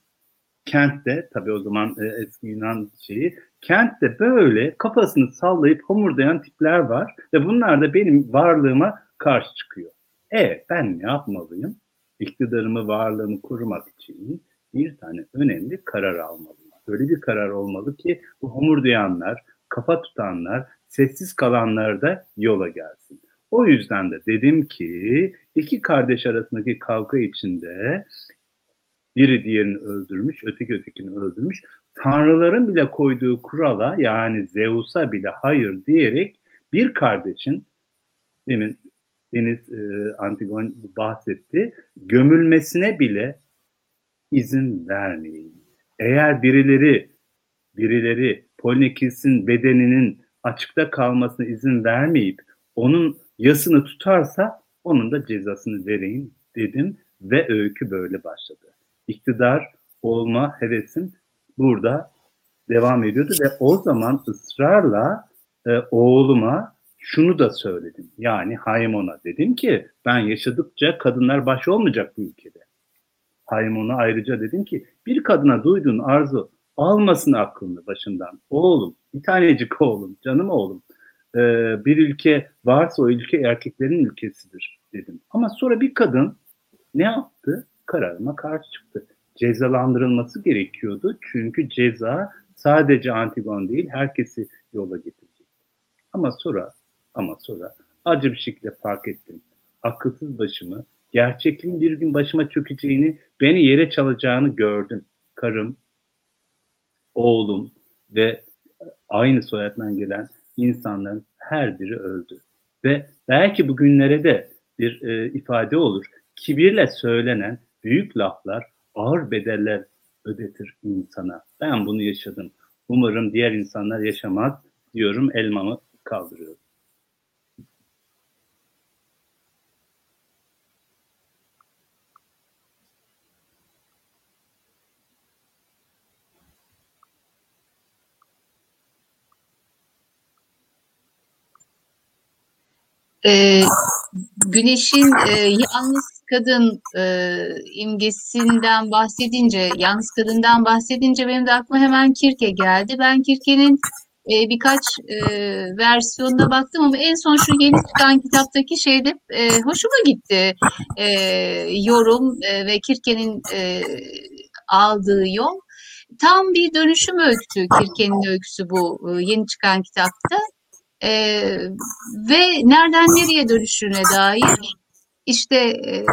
Kentte tabii o zaman e, eski Yunan şeyi kentte böyle kafasını sallayıp homurdayan tipler var ve bunlar da benim varlığıma karşı çıkıyor. E ben ne yapmalıyım? İktidarımı, varlığımı korumak için bir tane önemli karar almalı. Öyle bir karar olmalı ki bu homurdayanlar, kafa tutanlar, sessiz kalanlar da yola gelsin. O yüzden de dedim ki iki kardeş arasındaki kavga içinde biri diğerini öldürmüş, öteki ötekini öldürmüş. Tanrıların bile koyduğu kurala yani Zeus'a bile hayır diyerek bir kardeşin demin Deniz e, Antigon bahsetti gömülmesine bile izin vermeyin. Eğer birileri birileri Polnikis'in bedeninin açıkta kalmasına izin vermeyip onun yasını tutarsa onun da cezasını vereyim dedim ve öykü böyle başladı. İktidar olma hevesim burada devam ediyordu ve o zaman ısrarla e, oğluma şunu da söyledim. Yani Haymon'a dedim ki ben yaşadıkça kadınlar baş olmayacak bu ülkede. Haymon'a ayrıca dedim ki bir kadına duyduğun arzu almasın aklını başından. Oğlum, bir tanecik oğlum, canım oğlum. Ee, bir ülke varsa o ülke erkeklerin ülkesidir dedim. Ama sonra bir kadın ne yaptı? Kararıma karşı çıktı. Cezalandırılması gerekiyordu. Çünkü ceza sadece Antigon değil herkesi yola getirecek. Ama sonra ama sonra acı bir şekilde fark ettim. Akılsız başımı, gerçekliğin bir gün başıma çökeceğini, beni yere çalacağını gördüm. Karım, oğlum ve aynı soyaddan gelen insanların her biri öldü. Ve belki bugünlere de bir e, ifade olur. Kibirle söylenen büyük laflar ağır bedeller ödetir insana. Ben bunu yaşadım. Umarım diğer insanlar yaşamaz diyorum elmamı kaldırıyorum. E, güneşin e, yalnız kadın e, imgesinden bahsedince, yalnız kadından bahsedince benim de aklıma hemen Kirke geldi. Ben Kirke'nin e, birkaç e, versiyonuna baktım ama en son şu yeni çıkan kitaptaki şeyde e, hoşuma gitti. E, yorum e, ve Kirke'nin e, aldığı yol. Tam bir dönüşüm öyküsü Kirke'nin öyküsü bu e, yeni çıkan kitapta. E, ve nereden nereye dönüşüne dair işte e,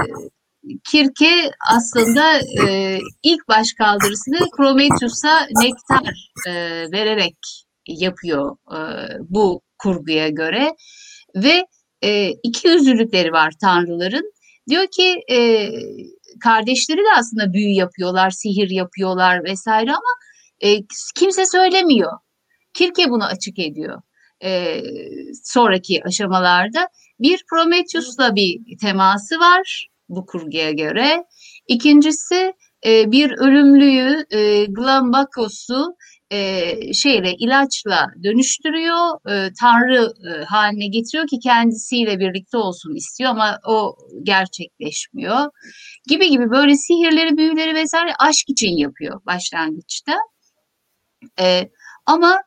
Kirke aslında e, ilk baş kaldırısını Prometheus'a nektar e, vererek yapıyor e, bu kurguya göre ve e, iki yüzlülükleri var tanrıların. Diyor ki e, kardeşleri de aslında büyü yapıyorlar, sihir yapıyorlar vesaire ama e, kimse söylemiyor. Kirke bunu açık ediyor e, sonraki aşamalarda. Bir Prometheus'la bir teması var bu kurguya göre. İkincisi e, bir ölümlüyü e, Glambakos'u e, şeyle ilaçla dönüştürüyor, e, tanrı e, haline getiriyor ki kendisiyle birlikte olsun istiyor ama o gerçekleşmiyor. Gibi gibi böyle sihirleri, büyüleri vesaire aşk için yapıyor başlangıçta. E, ama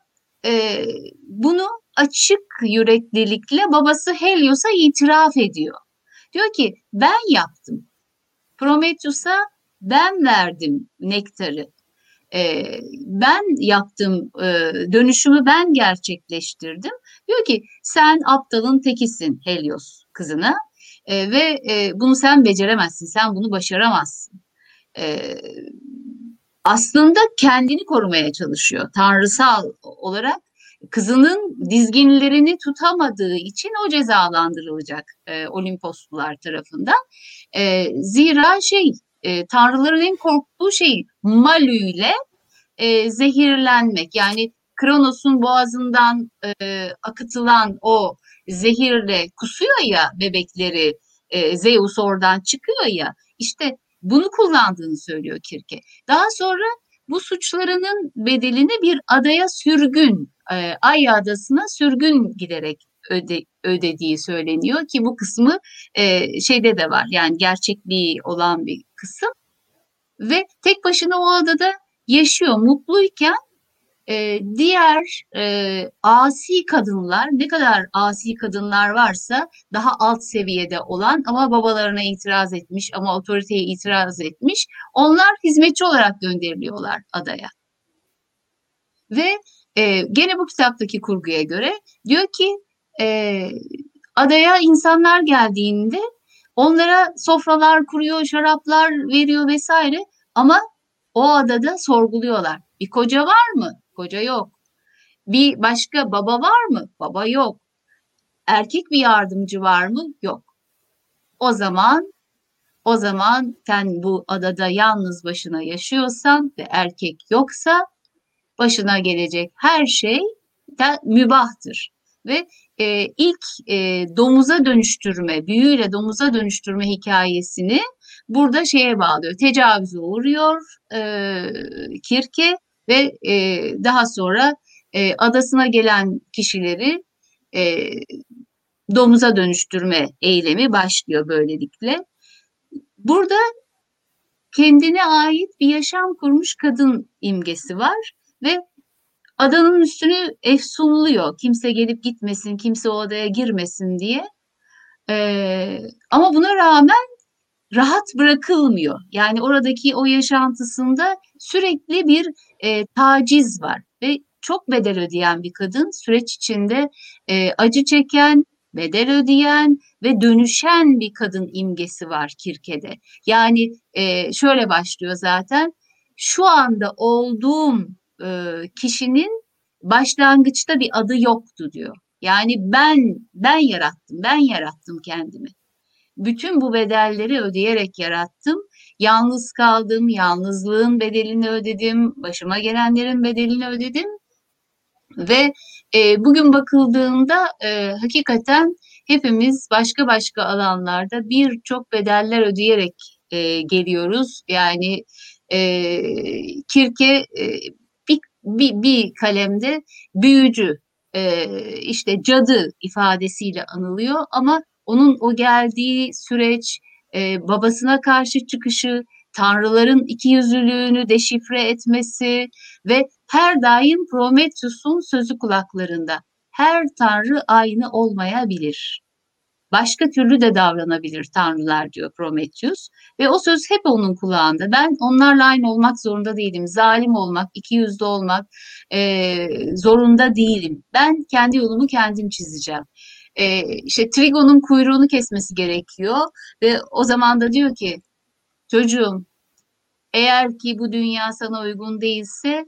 e, bunu açık yüreklilikle babası Helios'a itiraf ediyor. Diyor ki ben yaptım. Prometheus'a ben verdim nektarı. E, ben yaptım e, dönüşümü ben gerçekleştirdim. Diyor ki sen aptalın tekisin Helios kızına e, ve e, bunu sen beceremezsin, sen bunu başaramazsın. E, aslında kendini korumaya çalışıyor. Tanrısal olarak kızının dizginlerini tutamadığı için o cezalandırılacak e, Olimposlular tarafından. E, zira şey e, tanrıların en korktuğu şey Malü ile e, zehirlenmek. Yani Kronos'un boğazından e, akıtılan o zehirle kusuyor ya bebekleri e, Zeus oradan çıkıyor ya işte bunu kullandığını söylüyor Kirke. Daha sonra bu suçlarının bedelini bir adaya sürgün, e, Ay adasına sürgün giderek öde, ödediği söyleniyor ki bu kısmı e, şeyde de var yani gerçekliği olan bir kısım ve tek başına o adada yaşıyor mutluyken e, diğer e, asi kadınlar ne kadar asi kadınlar varsa daha alt seviyede olan ama babalarına itiraz etmiş ama otoriteye itiraz etmiş onlar hizmetçi olarak gönderiliyorlar adaya. Ve e, gene bu kitaptaki kurguya göre diyor ki e, adaya insanlar geldiğinde onlara sofralar kuruyor, şaraplar veriyor vesaire ama o adada sorguluyorlar. Bir koca var mı? Koca yok. Bir başka baba var mı? Baba yok. Erkek bir yardımcı var mı? Yok. O zaman o zaman sen bu adada yalnız başına yaşıyorsan ve erkek yoksa başına gelecek her şey de mübahtır. Ve e, ilk e, domuza dönüştürme, büyüyle domuza dönüştürme hikayesini burada şeye bağlıyor. Tecavüze uğruyor e, Kirke ve e, daha sonra e, adasına gelen kişileri e, domuza dönüştürme eylemi başlıyor böylelikle. Burada kendine ait bir yaşam kurmuş kadın imgesi var ve adanın üstünü efsunluyor. Kimse gelip gitmesin, kimse o adaya girmesin diye. Ee, ama buna rağmen rahat bırakılmıyor. Yani oradaki o yaşantısında sürekli bir e, taciz var ve çok bedel ödeyen bir kadın süreç içinde e, acı çeken, bedel ödeyen ve dönüşen bir kadın imgesi var Kirke'de. Yani e, şöyle başlıyor zaten. Şu anda olduğum e, kişinin başlangıçta bir adı yoktu diyor. Yani ben ben yarattım, ben yarattım kendimi. Bütün bu bedelleri ödeyerek yarattım. Yalnız kaldım, yalnızlığın bedelini ödedim, başıma gelenlerin bedelini ödedim. Ve e, bugün bakıldığında e, hakikaten hepimiz başka başka alanlarda birçok bedeller ödeyerek e, geliyoruz. Yani e, Kirke e, bir, bir, bir kalemde büyücü, e, işte cadı ifadesiyle anılıyor ama onun o geldiği süreç, e, babasına karşı çıkışı, tanrıların ikiyüzlülüğünü deşifre etmesi ve her daim Prometheus'un sözü kulaklarında. Her tanrı aynı olmayabilir. Başka türlü de davranabilir tanrılar diyor Prometheus. Ve o söz hep onun kulağında. Ben onlarla aynı olmak zorunda değilim. Zalim olmak, iki yüzlü olmak e, zorunda değilim. Ben kendi yolumu kendim çizeceğim. E, işte Trigon'un kuyruğunu kesmesi gerekiyor. Ve o zaman da diyor ki çocuğum eğer ki bu dünya sana uygun değilse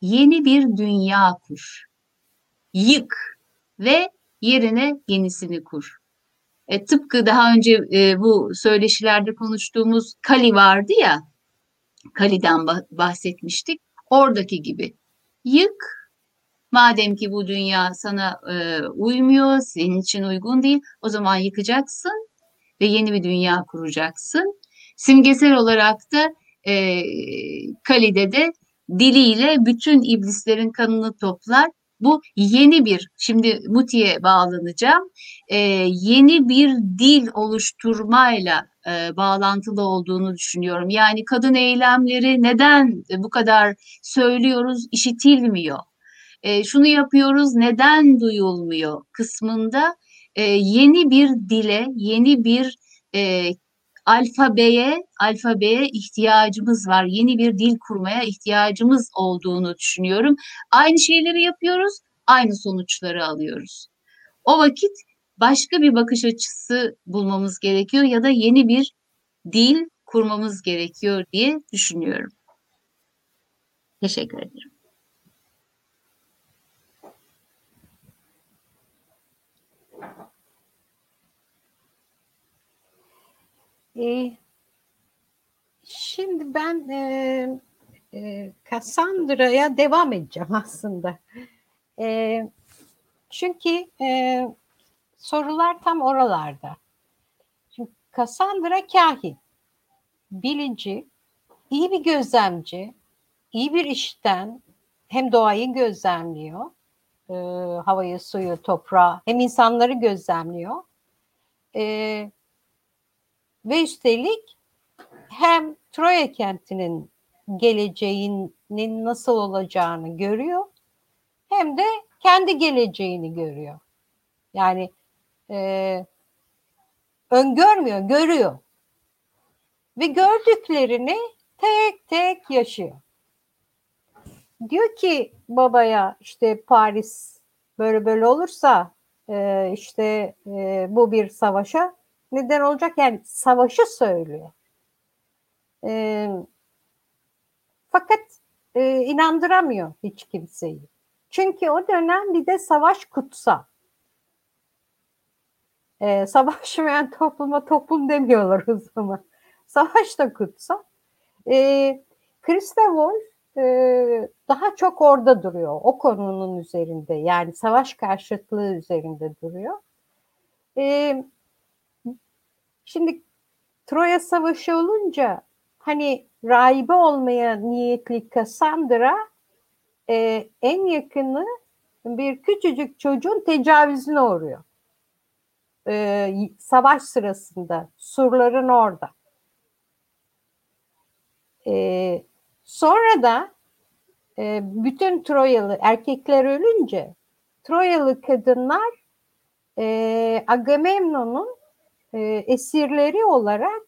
yeni bir dünya kur. Yık ve yerine yenisini kur. E, tıpkı daha önce e, bu söyleşilerde konuştuğumuz Kali vardı ya, Kali'den bahsetmiştik. Oradaki gibi yık, madem ki bu dünya sana e, uymuyor, senin için uygun değil, o zaman yıkacaksın ve yeni bir dünya kuracaksın. Simgesel olarak da e, Kali'de de diliyle bütün iblislerin kanını toplar bu yeni bir, şimdi Muti'ye bağlanacağım, e, yeni bir dil oluşturmayla e, bağlantılı olduğunu düşünüyorum. Yani kadın eylemleri neden bu kadar söylüyoruz, işitilmiyor? E, şunu yapıyoruz, neden duyulmuyor kısmında e, yeni bir dile, yeni bir e, alfabeye, alfabeye ihtiyacımız var. Yeni bir dil kurmaya ihtiyacımız olduğunu düşünüyorum. Aynı şeyleri yapıyoruz, aynı sonuçları alıyoruz. O vakit başka bir bakış açısı bulmamız gerekiyor ya da yeni bir dil kurmamız gerekiyor diye düşünüyorum. Teşekkür ederim. E, şimdi ben e, e, Cassandra'ya devam edeceğim aslında. E, çünkü e, sorular tam oralarda. Şimdi Cassandra kahin, bilici, iyi bir gözlemci, iyi bir işten hem doğayı gözlemliyor, havayı, suyu, toprağı, hem insanları gözlemliyor. E, ve üstelik hem Troya kentinin geleceğinin nasıl olacağını görüyor hem de kendi geleceğini görüyor. Yani e, öngörmüyor, görüyor. Ve gördüklerini tek tek yaşıyor. Diyor ki babaya işte Paris böyle böyle olursa e, işte e, bu bir savaşa neden olacak? Yani savaşı söylüyor. E, fakat e, inandıramıyor hiç kimseyi. Çünkü o dönem bir de savaş kutsal. E, savaşmayan topluma toplum demiyorlar o zaman. Savaş da kutsal. E, Krista Wolf e, daha çok orada duruyor. O konunun üzerinde yani savaş karşıtlığı üzerinde duruyor. E, şimdi Troya Savaşı olunca hani rahibe olmaya niyetli Cassandra e, en yakını bir küçücük çocuğun tecavüzüne uğruyor. E, savaş sırasında surların orada. E, sonra da e, bütün Troyalı erkekler ölünce Troyalı kadınlar e, Agamemnon'un e, esirleri olarak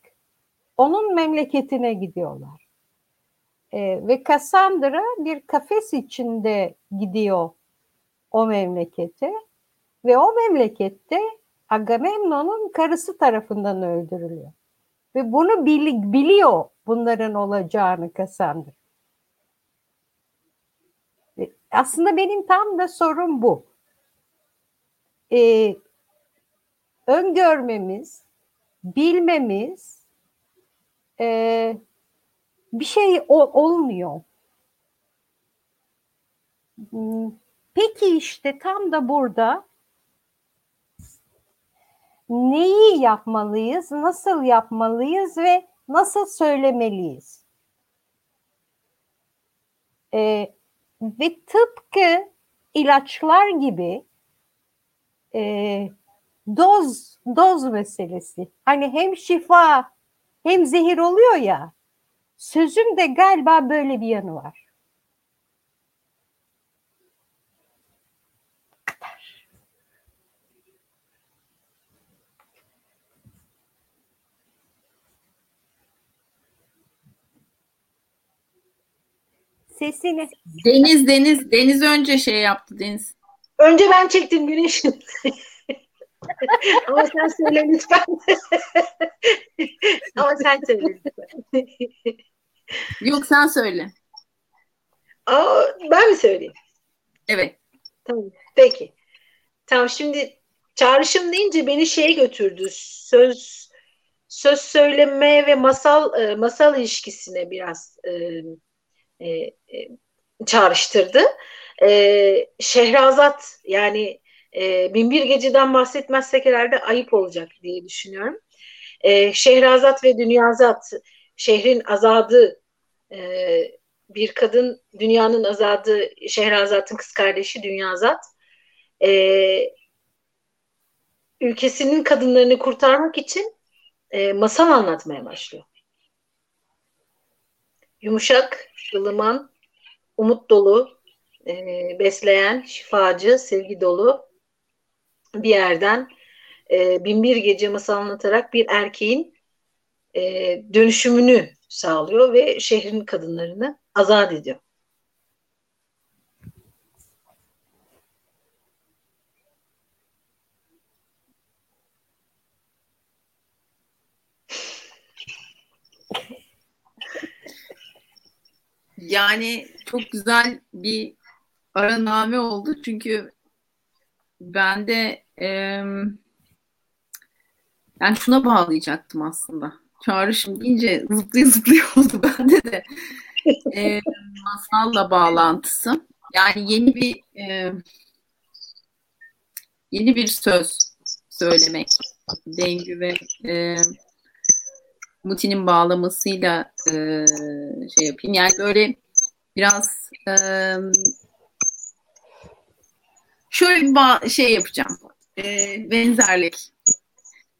onun memleketine gidiyorlar. E, ve Cassandra bir kafes içinde gidiyor o memlekete ve o memlekette Agamemnon'un karısı tarafından öldürülüyor. Ve bunu bili, biliyor bunların olacağını Cassandra. Aslında benim tam da sorum bu. Ee, öngörmemiz, bilmemiz e, bir şey o, olmuyor. Hmm, peki işte tam da burada neyi yapmalıyız, nasıl yapmalıyız ve nasıl söylemeliyiz? Ee, ve tıpkı ilaçlar gibi e, doz doz meselesi. Hani hem şifa hem zehir oluyor ya. Sözün de galiba böyle bir yanı var. Sesini. Deniz Deniz Deniz önce şey yaptı Deniz. Önce ben çektim güneşim. Ama sen söyle lütfen. Ama sen söyle lütfen. Yok sen söyle. Aa, ben mi söyleyeyim? Evet. Tamam. Peki. Tamam şimdi çağrışım deyince beni şeye götürdü. Söz söz söyleme ve masal e, masal ilişkisine biraz e, e, e, çağrıştırdı. E, Şehrazat yani e, Binbir Gece'den bahsetmezsek herhalde ayıp olacak diye düşünüyorum. E, Şehrazat ve Dünyazat, şehrin azadı, e, bir kadın dünyanın azadı, Şehrazat'ın kız kardeşi Dünyazat, e, ülkesinin kadınlarını kurtarmak için e, masal anlatmaya başlıyor. Yumuşak, ılıman, umut dolu, e, besleyen, şifacı, sevgi dolu bir yerden e, binbir gece masal anlatarak bir erkeğin e, dönüşümünü sağlıyor ve şehrin kadınlarını azat ediyor. Yani çok güzel bir araname oldu çünkü ben de e, yani şuna bağlayacaktım aslında. Çağrışım deyince zıplıyor zıplıyor oldu bende de. E, masalla bağlantısı. Yani yeni bir e, yeni bir söz söylemek. Dengü ve e, Muti'nin bağlamasıyla e, şey yapayım. Yani böyle biraz e, şöyle bir şey yapacağım. E, benzerlik.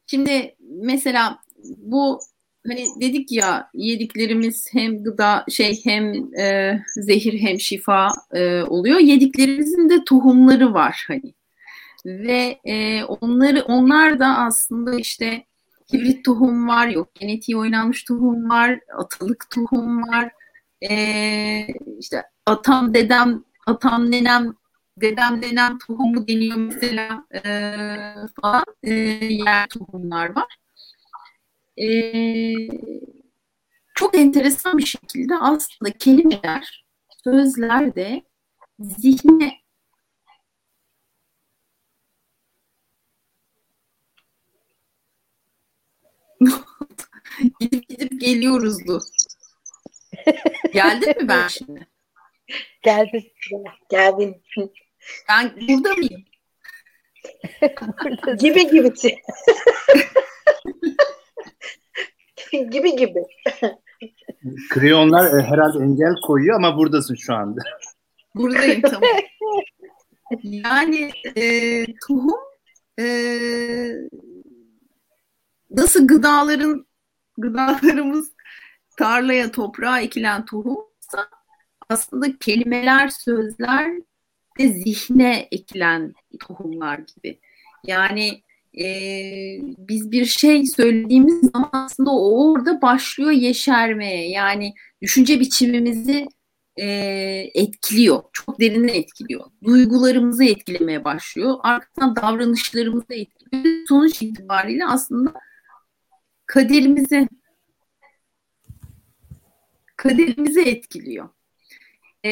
Şimdi mesela bu hani dedik ya yediklerimiz hem gıda şey hem e, zehir hem şifa e, oluyor. Yediklerimizin de tohumları var hani. Ve e, onları onlar da aslında işte hibrit tohum var, yok genetiği oynanmış tohum var, atalık tohum var. E, işte atam dedem, atam nenem dedem nenem tohumu deniyor mesela e, falan e, yer tohumlar var e, çok enteresan bir şekilde aslında kelimeler, sözler de zihne gidip gidip geliyoruzdu. Geldin mi ben şimdi? Geldin. Geldin. Ben burada mıyım? gibi gibi. gibi gibi. Kriyonlar e, herhalde engel koyuyor ama buradasın şu anda. Buradayım tamam. Yani e, tohum e, nasıl gıdaların gıdalarımız tarlaya toprağa ekilen tohumsa aslında kelimeler, sözler de zihne ekilen tohumlar gibi. Yani e, biz bir şey söylediğimiz zaman aslında o orada başlıyor yeşermeye. Yani düşünce biçimimizi e, etkiliyor. Çok derine etkiliyor. Duygularımızı etkilemeye başlıyor. Ardından davranışlarımızı etkiliyor. Sonuç itibariyle aslında kaderimizi kaderimizi etkiliyor. E,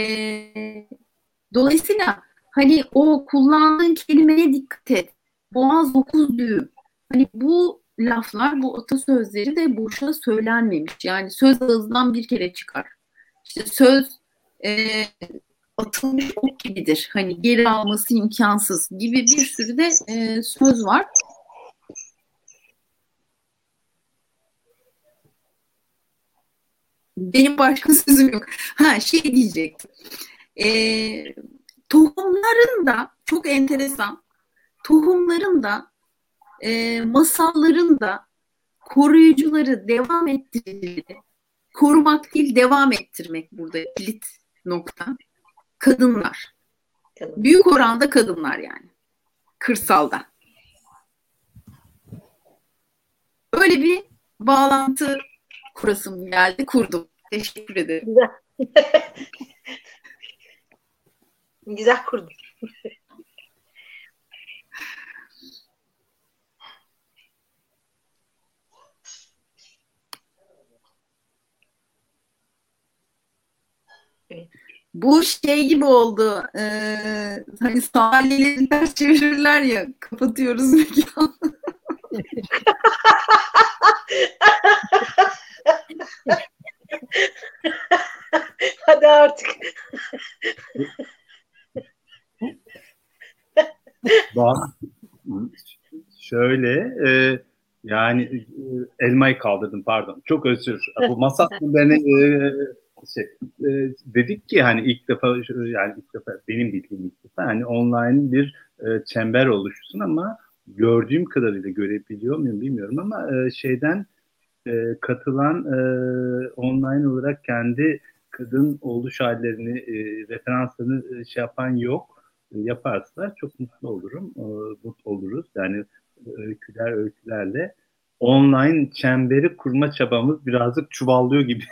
dolayısıyla hani o kullandığın kelimeye dikkat et boğaz dokuz düğüm. Hani bu laflar, bu atasözleri de boşuna söylenmemiş. Yani söz ağızdan bir kere çıkar. İşte söz e, atılmış ok gibidir. Hani geri alması imkansız gibi bir sürü de e, söz var. Benim başka sözüm yok. Ha şey diyecektim. E, tohumların da çok enteresan tohumların da e, masalların da koruyucuları devam ettiricileri korumak değil devam ettirmek burada kilit nokta. Kadınlar. Büyük oranda kadınlar yani. Kırsalda. Öyle bir bağlantı kurasım geldi. Kurdum. Teşekkür ederim. Güzel. Güzel kurdum. Bu şey gibi oldu. E, hani sahneleri ters çevirirler ya. Kapatıyoruz mekanı. Hadi artık. Şöyle e, yani e, elmayı kaldırdım pardon. Çok özür. Bu masa beni e, şey, e, dedik ki hani ilk defa yani ilk defa benim bildiğim ilk defa hani online bir e, çember oluşsun ama gördüğüm kadarıyla görebiliyor muyum bilmiyorum ama e, şeyden e, katılan e, online olarak kendi kadın oluş hallerini e, referanslarını e, şey yapan yok. E, yaparsa çok mutlu olurum. E, mutlu oluruz. Yani öyküler öykülerle online çemberi kurma çabamız birazcık çuvallıyor gibi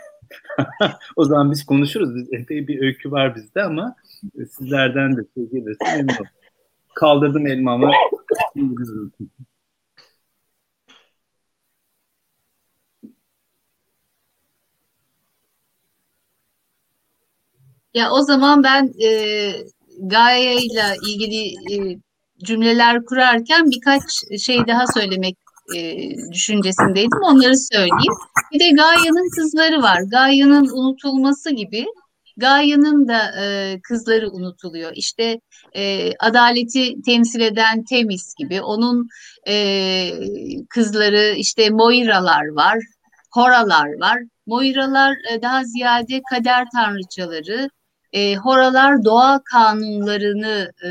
o zaman biz konuşuruz. Biz, epey bir öykü var bizde ama sizlerden de şey gelirse memnun Kaldırdım elmamı. Ya o zaman ben e, Gaye ile ilgili e, cümleler kurarken birkaç şey daha söylemek e, düşüncesindeydim. Onları söyleyeyim. Bir de Gaia'nın kızları var. Gaia'nın unutulması gibi Gaia'nın da e, kızları unutuluyor. İşte adaleti temsil eden Temis gibi. Onun kızları işte Moiralar var, Horalar var. Moiralar daha ziyade kader tanrıçaları. E, horalar doğa kanunlarını e,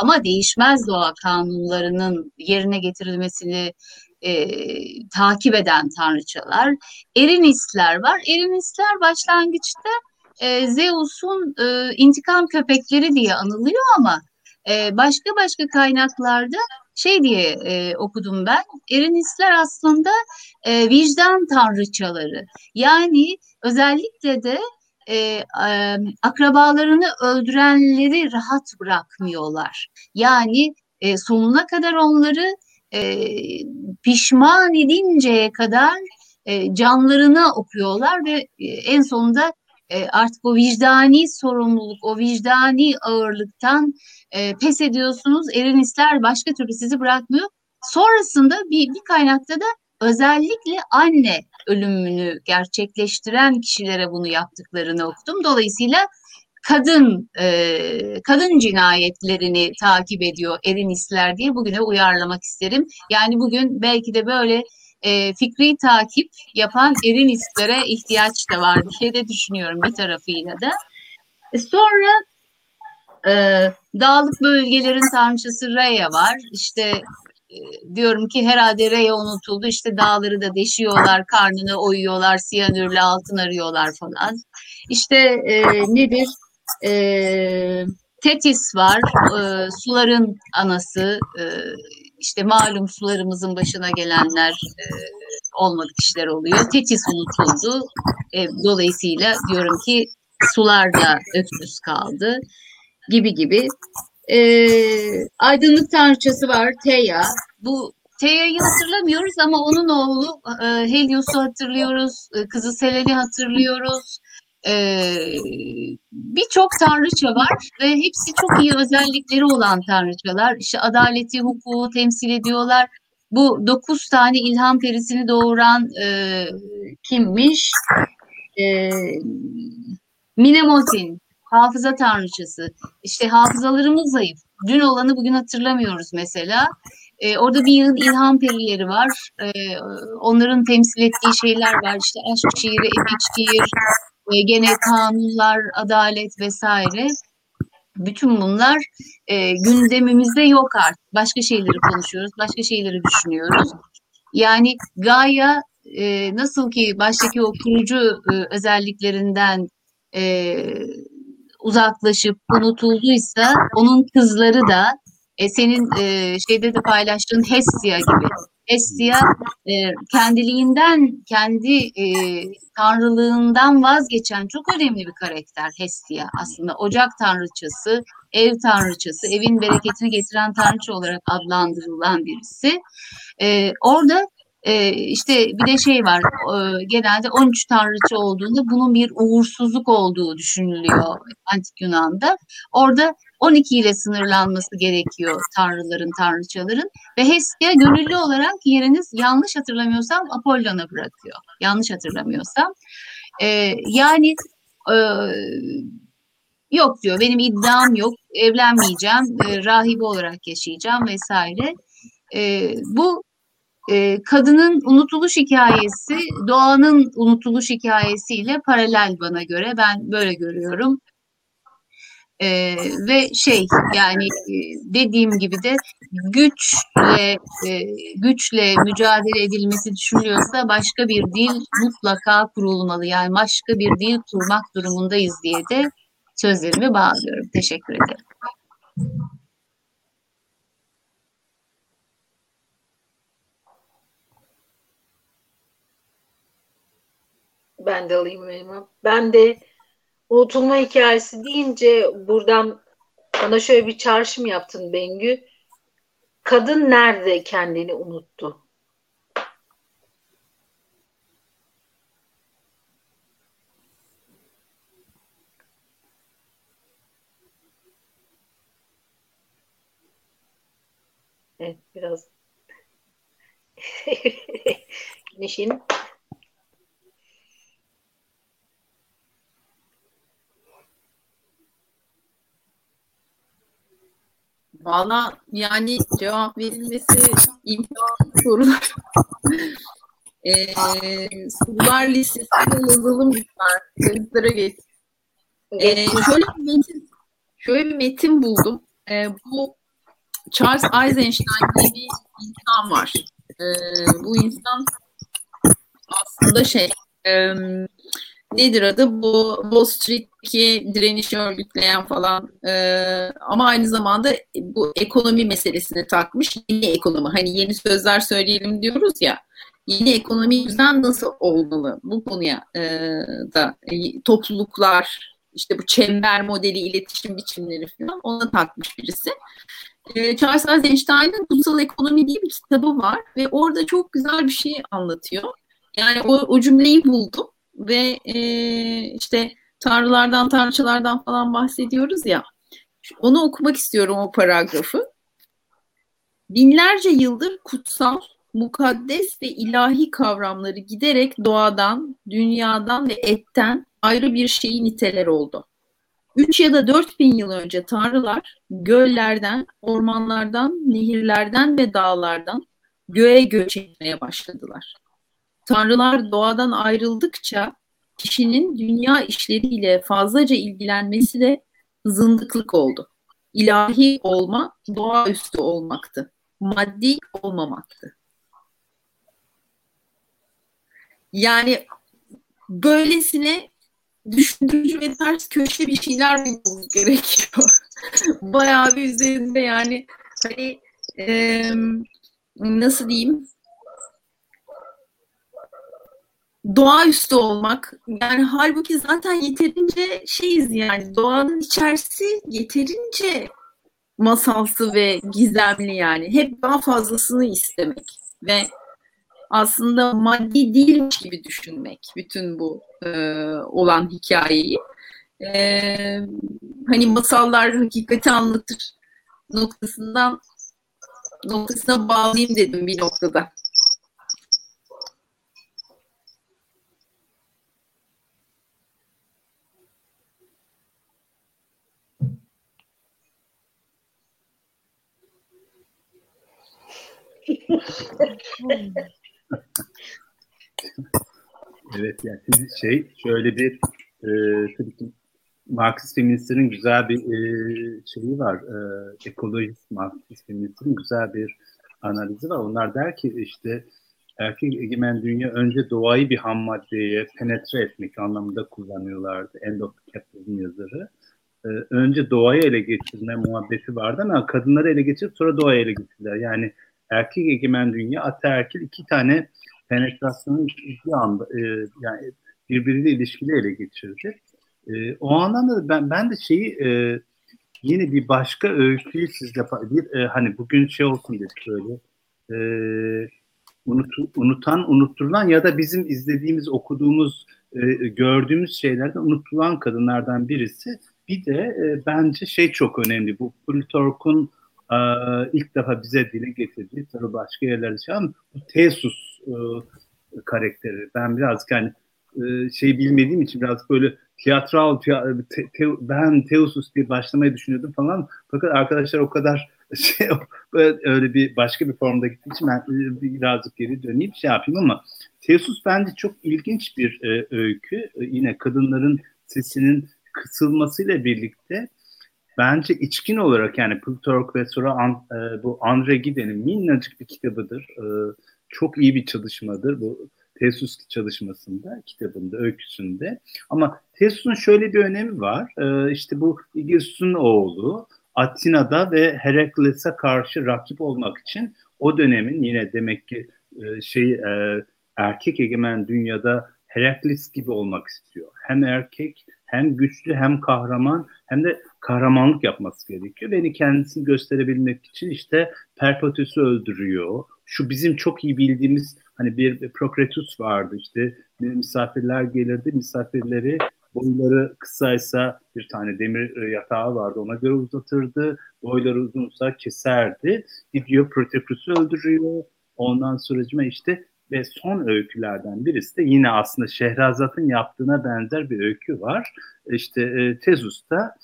ama değişmez doğa kanunlarının yerine getirilmesini e, takip eden tanrıçalar. Erinistler var. Erinistler başlangıçta e, Zeus'un e, intikam köpekleri diye anılıyor ama e, başka başka kaynaklarda şey diye e, okudum ben. Erinistler aslında e, vicdan tanrıçaları. Yani özellikle de e, e, akrabalarını öldürenleri rahat bırakmıyorlar. Yani e, sonuna kadar onları e, pişman edinceye kadar e, canlarına okuyorlar ve e, en sonunda e, artık o vicdani sorumluluk, o vicdani ağırlıktan e, pes ediyorsunuz. Erinistler başka türlü sizi bırakmıyor. Sonrasında bir, bir kaynakta da özellikle anne ölümünü gerçekleştiren kişilere bunu yaptıklarını okudum. Dolayısıyla kadın e, kadın cinayetlerini takip ediyor Erinistler diye bugüne uyarlamak isterim. Yani bugün belki de böyle e, fikri takip yapan Erinistlere ihtiyaç da var diye de düşünüyorum bir tarafıyla da. E, sonra e, dağlık bölgelerin tanrıçası Rhea var. İşte diyorum ki herhalde Rhea unutuldu. İşte dağları da deşiyorlar, karnını oyuyorlar, siyanürle altın arıyorlar falan. İşte e, nedir? E, Tetis var, e, suların anası. E, işte malum sularımızın başına gelenler e, olmadık işler oluyor. Tetis unutuldu. E, dolayısıyla diyorum ki sular da öksüz kaldı gibi gibi. E, aydınlık tanrıçası var Teya. Bu Teya'yı hatırlamıyoruz ama onun oğlu e, Helios'u hatırlıyoruz, e, kızı Selen'i hatırlıyoruz. E, Birçok tanrıça var ve hepsi çok iyi özellikleri olan tanrıçalar. İşte adaleti, hukuku temsil ediyorlar. Bu dokuz tane ilham perisini doğuran e, kimmiş? E, Minemotin, hafıza tanrıçası. İşte hafızalarımız zayıf. Dün olanı bugün hatırlamıyoruz mesela. E, orada bir yığın ilham perileri var. E, onların temsil ettiği şeyler var. İşte aşk şiiri, emek şiir, e, gene kanunlar, adalet vesaire. Bütün bunlar e, gündemimizde yok artık. Başka şeyleri konuşuyoruz, başka şeyleri düşünüyoruz. Yani Gaia e, nasıl ki baştaki o kurucu e, özelliklerinden e, uzaklaşıp unutulduysa onun kızları da e, senin e, şeyde de paylaştığın Hestia gibi. Hestia e, kendiliğinden, kendi e, tanrılığından vazgeçen çok önemli bir karakter Hestia aslında. Ocak tanrıçası, ev tanrıçası, evin bereketini getiren tanrıça olarak adlandırılan birisi. E, orada e, işte bir de şey var e, genelde 13 tanrıçı olduğunda bunun bir uğursuzluk olduğu düşünülüyor antik Yunan'da. Orada 12 ile sınırlanması gerekiyor tanrıların, tanrıçaların ve Hestia gönüllü olarak yeriniz yanlış hatırlamıyorsam Apollon'a bırakıyor. Yanlış hatırlamıyorsam. E, yani e, yok diyor benim iddiam yok evlenmeyeceğim e, rahibe olarak yaşayacağım vesaire. E, bu e, kadının unutuluş hikayesi doğanın unutuluş hikayesiyle paralel bana göre ben böyle görüyorum. Ee, ve şey yani e, dediğim gibi de güçle e, güçle mücadele edilmesi düşünülüyorsa başka bir dil mutlaka kurulmalı. Yani başka bir dil kurmak durumundayız diye de sözlerimi bağlıyorum. Teşekkür ederim. Ben de alayım Meyman. Ben de unutulma hikayesi deyince buradan bana şöyle bir çağrışım yaptın Bengü. Kadın nerede kendini unuttu? Evet, biraz güneşin Valla yani cevap verilmesi imkansız sorular. ee, sorular listesine yazalım lütfen. Kayıtlara geç. Ee, şöyle bir metin, şöyle bir metin buldum. Ee, bu Charles Eisenstein diye bir insan var. e, bu insan aslında şey e, nedir adı bu Wall Street'teki direnişi örgütleyen falan e, ama aynı zamanda bu ekonomi meselesini takmış yeni ekonomi hani yeni sözler söyleyelim diyoruz ya yeni ekonomi düzen nasıl olmalı bu konuya e, da e, topluluklar işte bu çember modeli iletişim biçimleri falan ona takmış birisi. E, Charles Eisenstein'ın Kutsal Ekonomi diye bir kitabı var ve orada çok güzel bir şey anlatıyor. Yani o, o cümleyi buldum ve e, işte tanrılardan, tanrıçalardan falan bahsediyoruz ya. Onu okumak istiyorum o paragrafı. Binlerce yıldır kutsal, mukaddes ve ilahi kavramları giderek doğadan, dünyadan ve etten ayrı bir şeyi niteler oldu. Üç ya da dört bin yıl önce tanrılar göllerden, ormanlardan, nehirlerden ve dağlardan göğe göç etmeye başladılar. Tanrılar doğadan ayrıldıkça kişinin dünya işleriyle fazlaca ilgilenmesi de zındıklık oldu. İlahi olma doğaüstü olmaktı. Maddi olmamaktı. Yani böylesine düşündürücü ve ters köşe bir şeyler bulmamız gerekiyor. Bayağı bir üzerinde yani hani e, nasıl diyeyim doğaüstü olmak. Yani halbuki zaten yeterince şeyiz yani doğanın içerisi yeterince masalsı ve gizemli yani. Hep daha fazlasını istemek ve aslında maddi değilmiş gibi düşünmek bütün bu e, olan hikayeyi. E, hani masallar hakikati anlatır noktasından noktasına bağlayayım dedim bir noktada. evet yani şimdi şey şöyle bir e, tabii ki Marksist feministlerin güzel bir e, şeyi var. E, ekolojist Marksist feministlerin güzel bir analizi var. Onlar der ki işte erkek egemen dünya önce doğayı bir ham maddeye penetre etmek anlamında kullanıyorlardı. End of Capitalism yazarı. Ee, önce doğayı ele geçirme muhabbeti vardı ama kadınları ele geçirip sonra doğayı ele geçirdiler. Yani erkek egemen dünya ataerkil iki tane penetrasyonu bir anda e, yani birbiriyle ilişkili ele geçirdi. E, o anlamda da ben ben de şeyi e, yine bir başka öyküyü siz yapar bir e, hani bugün şey olsun dedik böyle e, unut, unutan unutturulan ya da bizim izlediğimiz okuduğumuz e, gördüğümüz şeylerden unutulan kadınlardan birisi. Bir de e, bence şey çok önemli. Bu Plutark'un e, ilk defa bize dile getirdiği tabii başka yerlerde şey ama bu Tesus e, karakteri. Ben biraz yani e, şey bilmediğim için biraz böyle tiyatral te, te, ben Teosus diye başlamayı düşünüyordum falan. Fakat arkadaşlar o kadar şey öyle bir başka bir formda gittiği için ben e, birazcık geri döneyim şey yapayım ama Teosus bence çok ilginç bir e, öykü. E, yine kadınların sesinin kısılmasıyla birlikte bence içkin olarak yani Plutarch ve sonra an, e, bu Andre Gide'nin minnacık bir kitabıdır. E, çok iyi bir çalışmadır bu Tesus çalışmasında, kitabında, öyküsünde. Ama Tesus'un şöyle bir önemi var. E, işte bu İgirsus'un oğlu Atina'da ve Herakles'e karşı rakip olmak için o dönemin yine demek ki e, şey e, erkek egemen dünyada Herakles gibi olmak istiyor. Hem erkek hem güçlü hem kahraman hem de kahramanlık yapması gerekiyor. Beni kendisini gösterebilmek için işte Perpetus'u öldürüyor. Şu bizim çok iyi bildiğimiz hani bir, Prokretus vardı işte misafirler gelirdi misafirleri boyları kısaysa bir tane demir e, yatağı vardı ona göre uzatırdı. Boyları uzunsa keserdi. Gidiyor Prokretus'u öldürüyor. Ondan sonracıma işte ve son öykülerden birisi de yine aslında Şehrazat'ın yaptığına benzer bir öykü var. İşte e, Tezus'ta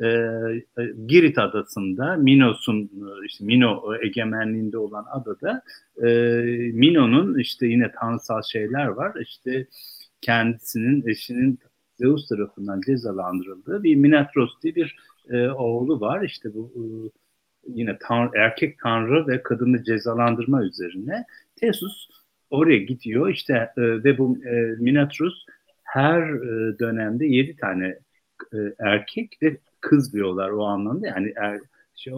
e, e, Girit adasında Minos'un e, işte Mino egemenliğinde olan adada e, Mino'nun işte yine tanrısal şeyler var. İşte kendisinin eşinin Zeus tarafından cezalandırıldığı bir Minatros diye bir e, oğlu var. İşte bu e, yine tan erkek tanrı ve kadını cezalandırma üzerine Tesus oraya gidiyor. İşte e, ve bu e, Minatrus her e, dönemde yedi tane e, erkek ve kız diyorlar o anlamda. Yani er, şey, e,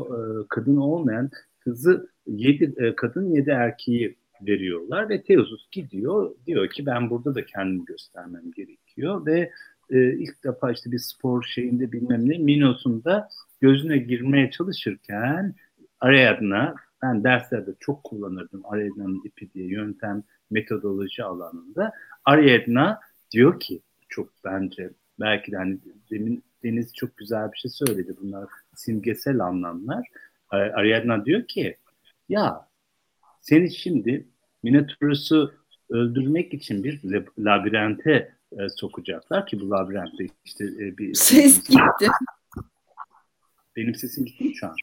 kadın olmayan kızı yedi e, kadın yedi erkeği veriyorlar ve Teosus gidiyor diyor ki ben burada da kendimi göstermem gerekiyor ve e, ilk defa işte bir spor şeyinde bilmem ne Minos'un da gözüne girmeye çalışırken Ariadna ben derslerde çok kullanırdım Ariadna'nın ipi diye yöntem metodoloji alanında. Ariadna diyor ki çok bence belki de hani demin Deniz çok güzel bir şey söyledi. Bunlar simgesel anlamlar. Ariadna diyor ki ya seni şimdi Minotaurus'u öldürmek için bir labirente e, sokacaklar ki bu labirentte işte e, bir ses gitti. Benim sesim gitti mi şu an?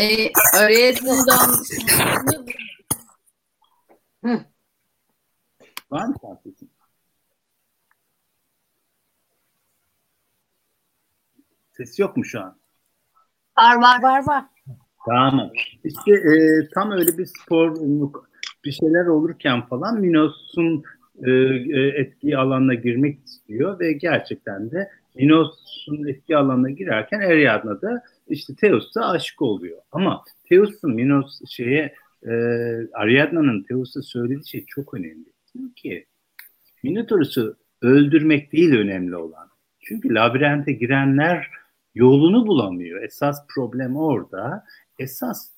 E, Ariadna'dan Var mı sesin? Ses yok mu şu an? Var var. Var var. Tamam. İşte e, tam öyle bir spor bir şeyler olurken falan Minos'un e, e, etki alanına girmek istiyor ve gerçekten de Minos'un etki alanına girerken Ariadna da işte Teos'a aşık oluyor. Ama Teos'un Minos şeye e, Ariadna'nın Teos'a söylediği şey çok önemli. Diyor ki Minotaurus'u öldürmek değil önemli olan. Çünkü labirente girenler yolunu bulamıyor. Esas problem orada. Esas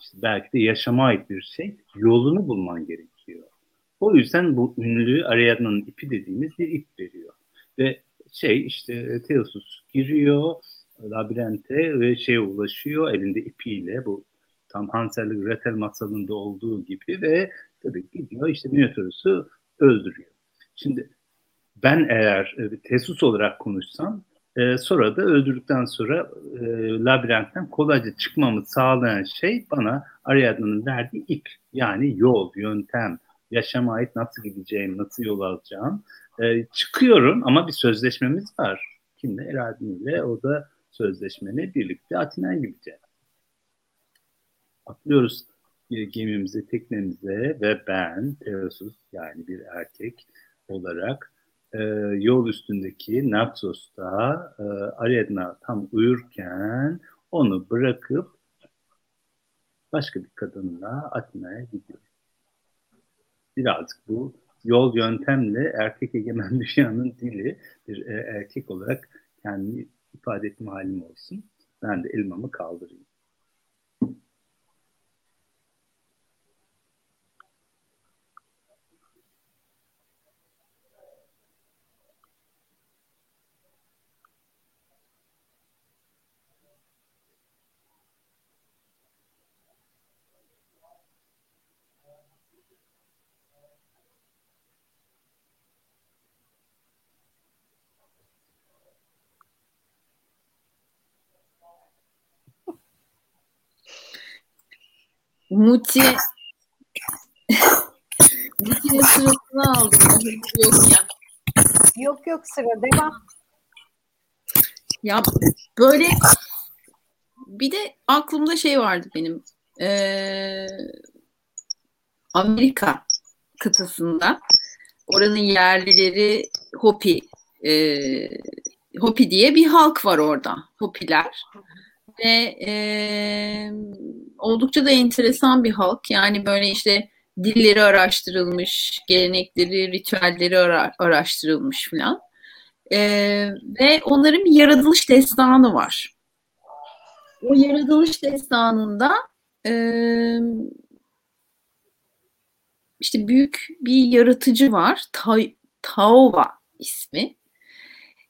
işte belki de yaşama ait bir şey. Yolunu bulman gerekiyor. O yüzden bu ünlü Ariadna'nın ipi dediğimiz bir ip veriyor. Ve şey işte Theosus giriyor labirente ve şeye ulaşıyor elinde ipiyle bu tam Hansel Gretel masalında olduğu gibi ve tabii gidiyor işte Minotaurus'u öldürüyor. Şimdi ben eğer e, Tesus olarak konuşsam e, sonra da öldürdükten sonra e, labirentten kolayca çıkmamı sağlayan şey bana Ariadne'nin verdiği ip. Yani yol, yöntem, yaşama ait nasıl gideceğim, nasıl yol alacağım. E, çıkıyorum ama bir sözleşmemiz var. Kimle? Ariadne ile o da sözleşmeni birlikte Atina'ya gideceğiz. Atlıyoruz gemimize, teknemize ve ben Teosus yani bir erkek olarak e, yol üstündeki Naxos'ta e, Ariadna tam uyurken onu bırakıp başka bir kadınla Atina'ya gidiyor. Birazcık bu yol yöntemle erkek egemen dünyanın dili bir e, erkek olarak kendini ifade etme halim olsun. Ben de elmamı kaldırayım. Muti Muti'nin sırasını aldım. Yok ya. Yok yok sıra devam. Ya böyle bir de aklımda şey vardı benim. Ee, Amerika kıtasında oranın yerlileri Hopi e, Hopi diye bir halk var orada. Hopiler ve e, oldukça da enteresan bir halk. Yani böyle işte dilleri araştırılmış, gelenekleri, ritüelleri ara, araştırılmış filan. E, ve onların bir yaratılış destanı var. O yaratılış destanında e, işte büyük bir yaratıcı var. Ta Taova ismi.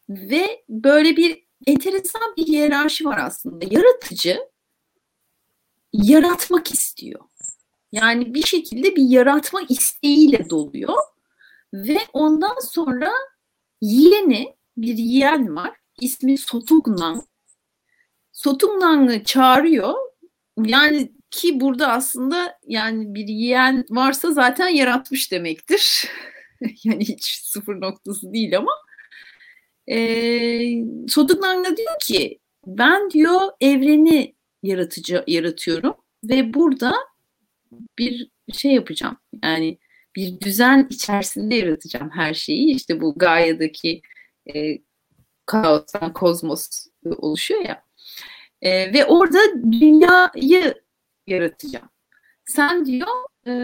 Ve böyle bir enteresan bir hiyerarşi var aslında. Yaratıcı yaratmak istiyor. Yani bir şekilde bir yaratma isteğiyle doluyor ve ondan sonra yeğeni bir yeğen var. İsmi Sotugnan. Sotugnan'ı çağırıyor. Yani ki burada aslında yani bir yeğen varsa zaten yaratmış demektir. yani hiç sıfır noktası değil ama e, Sodugnan diyor ki ben diyor evreni yaratıcı yaratıyorum ve burada bir şey yapacağım. Yani bir düzen içerisinde yaratacağım her şeyi. İşte bu Gaia'daki e, kaostan kozmos oluşuyor ya. E, ve orada dünyayı yaratacağım. Sen diyor e,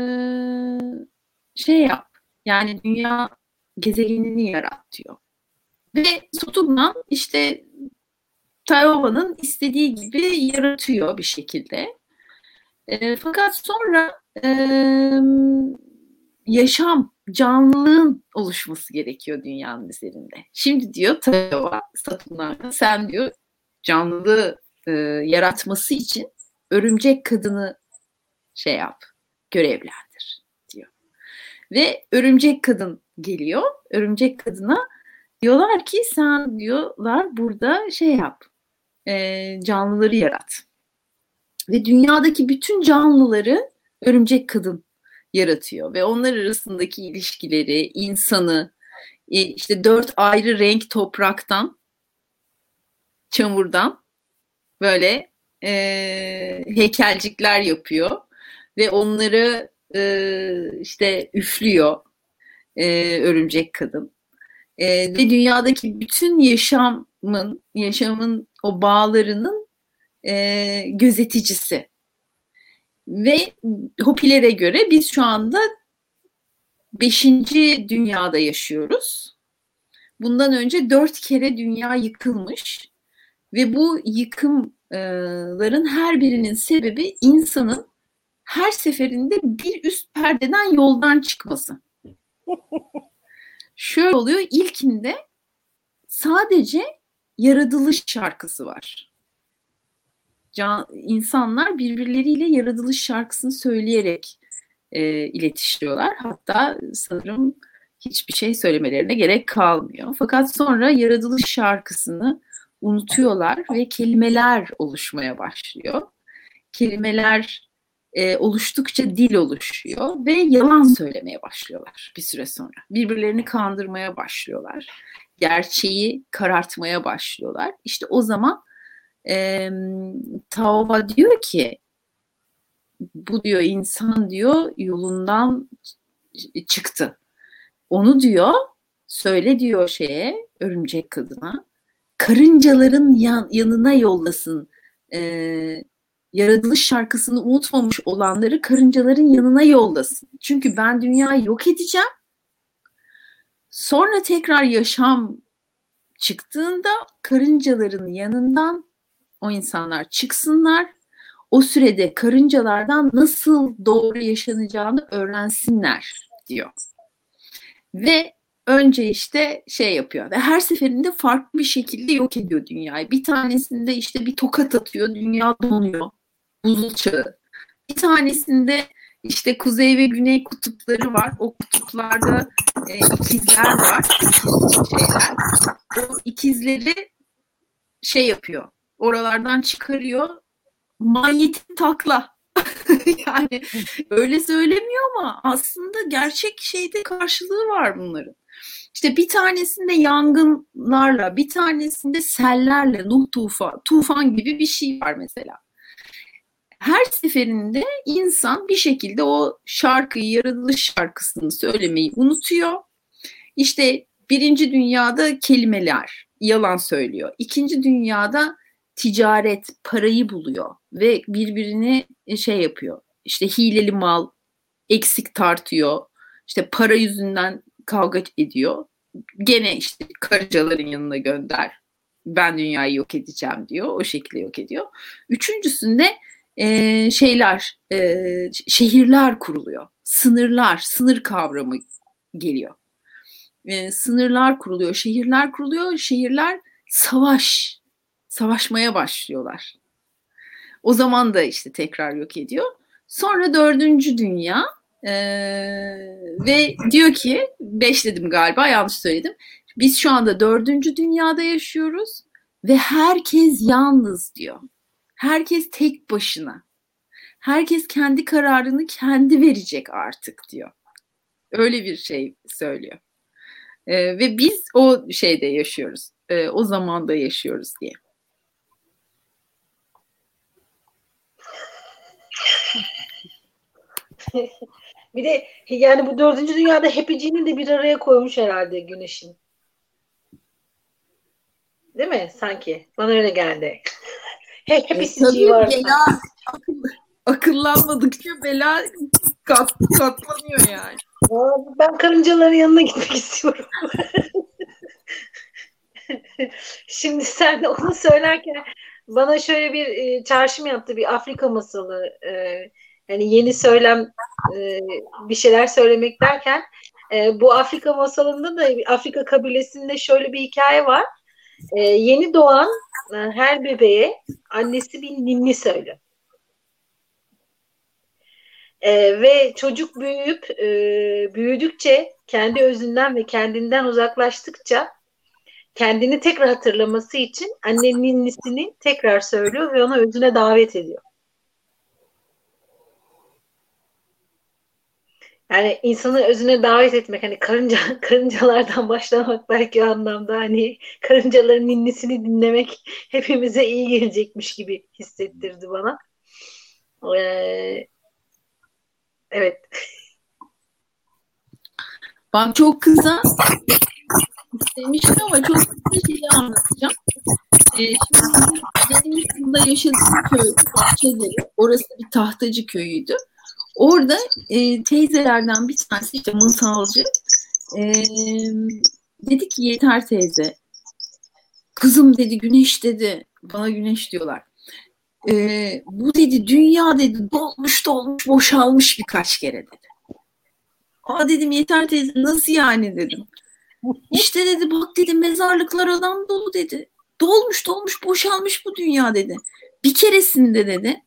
şey yap. Yani dünya gezegenini yarat diyor. Ve Saturn'dan işte Tayova'nın istediği gibi yaratıyor bir şekilde. E, fakat sonra e, yaşam, canlılığın oluşması gerekiyor dünyanın üzerinde. Şimdi diyor Tayova Saturn'dan sen diyor canlılığı e, yaratması için örümcek kadını şey yap, görevlendir diyor. Ve örümcek kadın geliyor. Örümcek kadına diyorlar ki sen diyorlar burada şey yap, e, canlıları yarat. Ve dünyadaki bütün canlıları örümcek kadın yaratıyor. Ve onlar arasındaki ilişkileri, insanı, e, işte dört ayrı renk topraktan, çamurdan böyle e, heykelcikler yapıyor. Ve onları e, işte üflüyor e, örümcek kadın. E, ve dünyadaki bütün yaşamın, yaşamın o bağlarının e, gözeticisi. Ve Hopiler'e göre biz şu anda beşinci dünyada yaşıyoruz. Bundan önce dört kere dünya yıkılmış ve bu yıkımların her birinin sebebi insanın her seferinde bir üst perdeden yoldan çıkması. Şöyle oluyor ilkinde sadece yaratılış şarkısı var. Can, insanlar birbirleriyle yaratılış şarkısını söyleyerek e, iletişiyorlar. Hatta sanırım hiçbir şey söylemelerine gerek kalmıyor. Fakat sonra yaratılış şarkısını unutuyorlar ve kelimeler oluşmaya başlıyor. Kelimeler e, oluştukça dil oluşuyor ve yalan söylemeye başlıyorlar bir süre sonra. Birbirlerini kandırmaya başlıyorlar. Gerçeği karartmaya başlıyorlar. İşte o zaman e, Taova diyor ki bu diyor insan diyor yolundan çıktı. Onu diyor söyle diyor şeye örümcek kadına karıncaların yan, yanına yollasın e, yaratılış şarkısını unutmamış olanları karıncaların yanına yollasın. Çünkü ben dünyayı yok edeceğim. Sonra tekrar yaşam çıktığında karıncaların yanından o insanlar çıksınlar. O sürede karıncalardan nasıl doğru yaşanacağını öğrensinler diyor. Ve önce işte şey yapıyor ve her seferinde farklı bir şekilde yok ediyor dünyayı. Bir tanesinde işte bir tokat atıyor, dünya donuyor. Buzul çağı. Bir tanesinde işte kuzey ve güney kutupları var. O kutuplarda e, ikizler var. Şeyler. O ikizleri şey yapıyor. Oralardan çıkarıyor. Manyetik takla. yani öyle söylemiyor ama aslında gerçek şeyde karşılığı var bunların. İşte bir tanesinde yangınlarla, bir tanesinde sellerle, Nuh tufan, tufan gibi bir şey var mesela. Her seferinde insan bir şekilde o şarkıyı, yaratılış şarkısını söylemeyi unutuyor. İşte birinci dünyada kelimeler, yalan söylüyor. İkinci dünyada ticaret, parayı buluyor ve birbirini şey yapıyor. İşte hileli mal, eksik tartıyor. İşte para yüzünden kavga ediyor. Gene işte karıncaların yanına gönder. Ben dünyayı yok edeceğim diyor. O şekilde yok ediyor. Üçüncüsünde e, şeyler, e, şehirler kuruluyor. Sınırlar, sınır kavramı geliyor. E, sınırlar kuruluyor, şehirler kuruluyor. Şehirler savaş, savaşmaya başlıyorlar. O zaman da işte tekrar yok ediyor. Sonra dördüncü dünya ee, ve diyor ki beş dedim galiba yanlış söyledim. Biz şu anda dördüncü dünyada yaşıyoruz ve herkes yalnız diyor. Herkes tek başına. Herkes kendi kararını kendi verecek artık diyor. Öyle bir şey söylüyor. Ee, ve biz o şeyde yaşıyoruz. Ee, o zamanda yaşıyoruz diye. bir de yani bu dördüncü dünyada hepiciğini de bir araya koymuş herhalde güneşin. Değil mi? Sanki. Bana öyle geldi. Hep hepsiciği Tabii var. bela akıl- akıllanmadıkça bela kat, katlanıyor yani. Aa, Ben karıncaların yanına gitmek istiyorum. Şimdi sen de onu söylerken bana şöyle bir e, çağrışım yaptı bir Afrika masalı. E, yani yeni söylem e, bir şeyler söylemek derken e, bu Afrika masalında da Afrika kabilesinde şöyle bir hikaye var. E, yeni doğan e, her bebeğe annesi bir ninni söylüyor. E, ve çocuk büyüyüp e, büyüdükçe kendi özünden ve kendinden uzaklaştıkça kendini tekrar hatırlaması için annenin ninnisini tekrar söylüyor ve ona özüne davet ediyor. Yani insanı özüne davet etmek hani karınca karıncalardan başlamak belki o anlamda hani karıncaların ninnisini dinlemek hepimize iyi gelecekmiş gibi hissettirdi bana. Ee, evet. Ben çok kısa istemiştim ama çok kısa şeyi anlatacağım. Ee, şimdi benim yaşadığım köy bahçeleri, orası bir tahtacı köyüydü. Orada e, teyzelerden bir tanesi işte mısalcı e, dedi ki yeter teyze. Kızım dedi güneş dedi. Bana güneş diyorlar. E, bu dedi dünya dedi dolmuş dolmuş boşalmış birkaç kere dedi. Aa dedim yeter teyze nasıl yani dedim. İşte dedi bak dedi mezarlıklar adam dolu dedi. Dolmuş dolmuş boşalmış bu dünya dedi. Bir keresinde dedi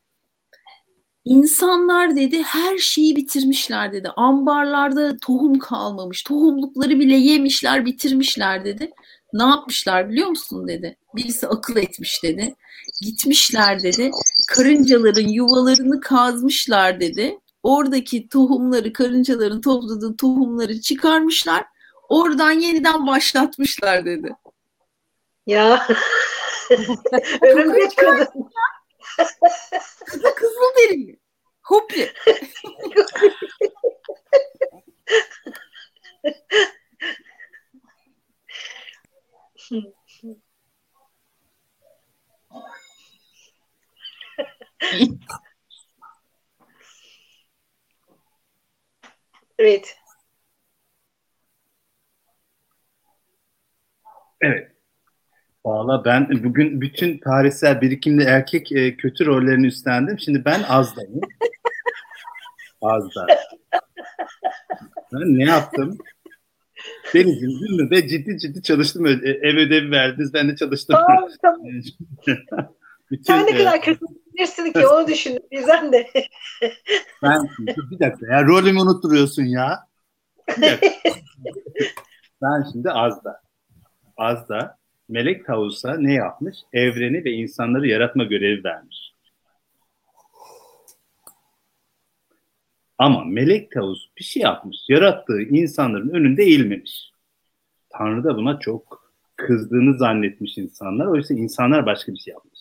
İnsanlar dedi her şeyi bitirmişler dedi. Ambarlarda tohum kalmamış. Tohumlukları bile yemişler, bitirmişler dedi. Ne yapmışlar biliyor musun dedi. Birisi akıl etmiş dedi. Gitmişler dedi. Karıncaların yuvalarını kazmışlar dedi. Oradaki tohumları, karıncaların topladığı tohumları çıkarmışlar. Oradan yeniden başlatmışlar dedi. Ya. Örümcek kadın. Kızı kızıl derili. Hopi. Evet. Evet. Valla ben bugün bütün tarihsel birikimli erkek e, kötü rollerini üstlendim. Şimdi ben Azda'yım. Azda. Ben ne yaptım? Deniz'in Zümrüt'e ciddi ciddi çalıştım. E, Ev ödevi verdiniz. Ben de çalıştım. Tamam, tamam. bütün, Sen ne e, kadar kötü bilirsin ki onu düşün. Bizden de. Ben bir dakika ya rolümü unutturuyorsun ya. Ben şimdi Azda. Azda Melek Tavus'a ne yapmış? Evreni ve insanları yaratma görevi vermiş. Ama Melek Tavus bir şey yapmış. Yarattığı insanların önünde eğilmemiş. Tanrı da buna çok kızdığını zannetmiş insanlar. Oysa insanlar başka bir şey yapmış.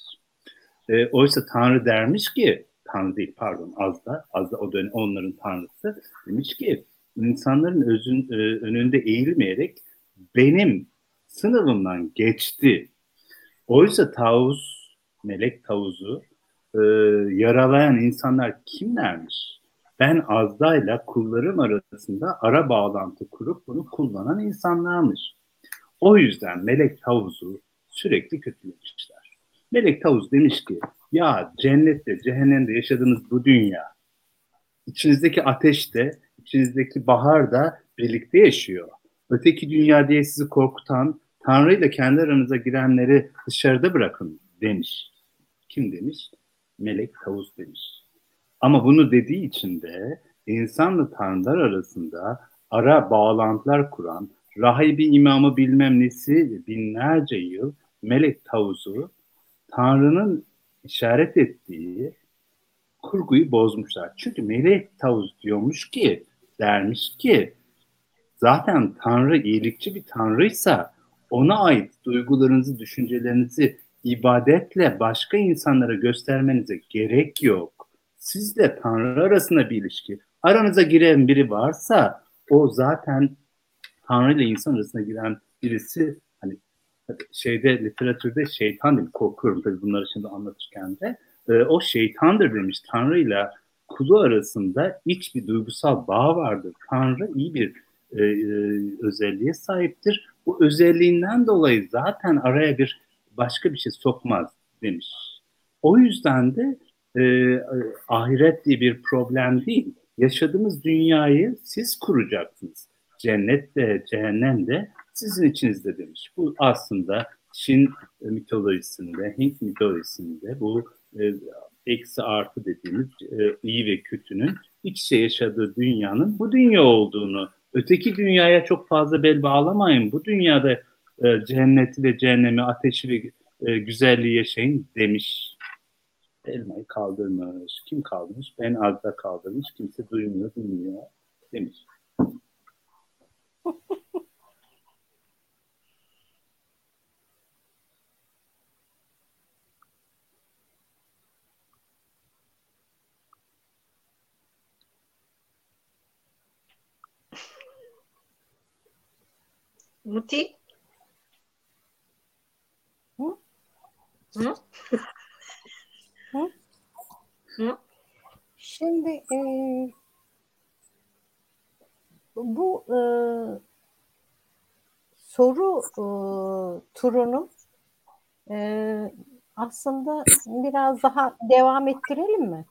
E, oysa Tanrı dermiş ki Tanrı değil pardon Azda, Azda o dönem onların tanrısı demiş ki insanların özün, e, önünde eğilmeyerek benim sınavımdan geçti. Oysa tavus, melek tavuzu e, yaralayan insanlar kimlermiş? Ben Azda'yla kullarım arasında ara bağlantı kurup bunu kullanan insanlarmış. O yüzden melek tavuzu sürekli kötülemişler. Melek tavus demiş ki ya cennette, cehennemde yaşadığınız bu dünya, içinizdeki ateş de, içinizdeki bahar da birlikte yaşıyor. Öteki dünya diye sizi korkutan, Tanrı ile kendi aranıza girenleri dışarıda bırakın demiş. Kim demiş? Melek tavus demiş. Ama bunu dediği için de insanla tanrılar arasında ara bağlantılar kuran rahibi imamı bilmem nesi binlerce yıl melek tavuzu Tanrı'nın işaret ettiği kurguyu bozmuşlar. Çünkü melek tavus diyormuş ki dermiş ki zaten Tanrı iyilikçi bir Tanrıysa ona ait duygularınızı, düşüncelerinizi ibadetle başka insanlara göstermenize gerek yok. Sizle Tanrı arasında bir ilişki aranıza giren biri varsa o zaten Tanrı ile insan arasına giren birisi hani şeyde literatürde şeytan değil korkuyorum tabii bunları şimdi anlatırken de e, o şeytandır demiş Tanrı ile kulu arasında iç bir duygusal bağ vardır. Tanrı iyi bir e, e, özelliğe sahiptir. Bu özelliğinden dolayı zaten araya bir başka bir şey sokmaz demiş. O yüzden de e, ahiret diye bir problem değil. Yaşadığımız dünyayı siz kuracaksınız. Cennet de cehennem de sizin içinizde demiş. Bu aslında Çin mitolojisinde, Hint mitolojisinde bu e, eksi artı dediğimiz e, iyi ve kötünün iç içe yaşadığı dünyanın bu dünya olduğunu, öteki dünyaya çok fazla bel bağlamayın. Bu dünyada e, cenneti ve cehennemi, ateşi ve e, güzelliği yaşayın demiş. Elmayı kaldırmış. Kim kaldırmış? Ben azda kaldırmış. Kimse duymuyor, bilmiyor demiş. Muti? Hı? Hı? Hı? Hı? Şimdi e, bu e, soru e, turunu e, aslında biraz daha devam ettirelim mi?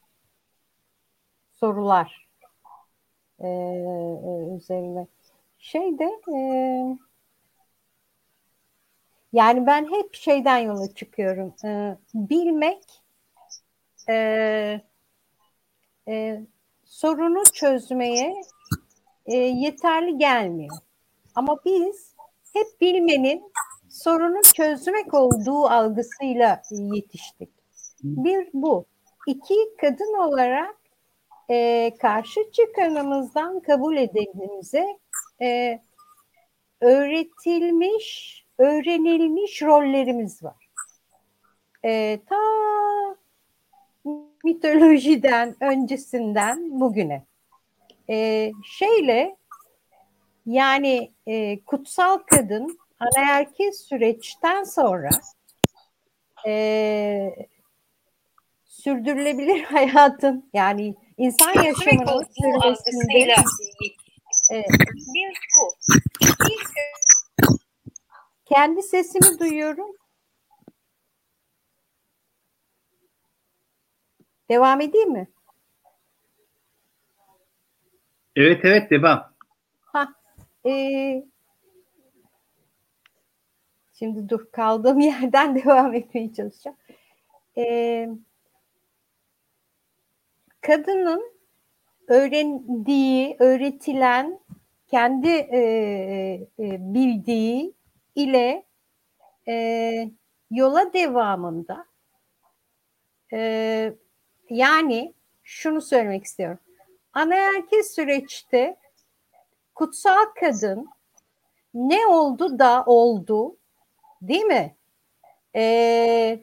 Sorular e, e, üzerine. Şeyde e, yani ben hep şeyden yola çıkıyorum. E, bilmek e, e, sorunu çözmeye e, yeterli gelmiyor. Ama biz hep bilmenin sorunu çözmek olduğu algısıyla yetiştik. Bir bu. İki kadın olarak e, karşı çıkanımızdan kabul edildiğimize e, öğretilmiş öğrenilmiş rollerimiz var. E, ta mitolojiden öncesinden bugüne. E, şeyle yani e, kutsal kadın anaerkil süreçten sonra e, sürdürülebilir hayatın yani insan yaşamının sürmesinde e, bir bu. Kendi sesimi duyuyorum. Devam edeyim mi? Evet evet devam. Ha, e, şimdi dur kaldığım yerden devam etmeye çalışacağım. E, kadının öğrendiği, öğretilen, kendi e, e, bildiği ile e, yola devamında e, yani şunu söylemek istiyorum. Anaerkil süreçte kutsal kadın ne oldu da oldu değil mi? E,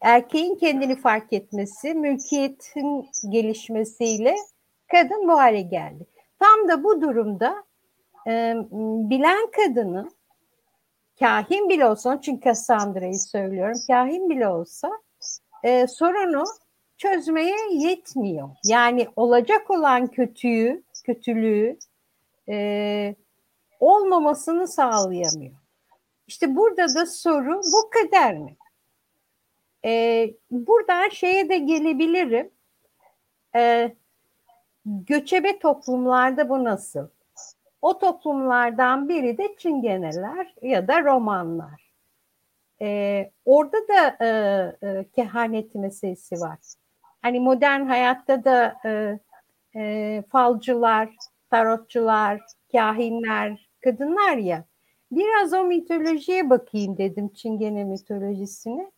erkeğin kendini fark etmesi, mülkiyetin gelişmesiyle kadın bu hale geldi. Tam da bu durumda e, bilen kadının kahin bile olsa, çünkü Cassandra'yı söylüyorum, kahin bile olsa e, sorunu çözmeye yetmiyor. Yani olacak olan kötüyü, kötülüğü e, olmamasını sağlayamıyor. İşte burada da soru bu kadar mı? E, buradan şeye de gelebilirim. E, göçebe toplumlarda bu nasıl? O toplumlardan biri de Çingeneler ya da Romanlar. Ee, orada da e, e, kehanet meselesi var. Hani modern hayatta da e, e, falcılar, tarotçular, kahinler, kadınlar ya. Biraz o mitolojiye bakayım dedim Çingene mitolojisine.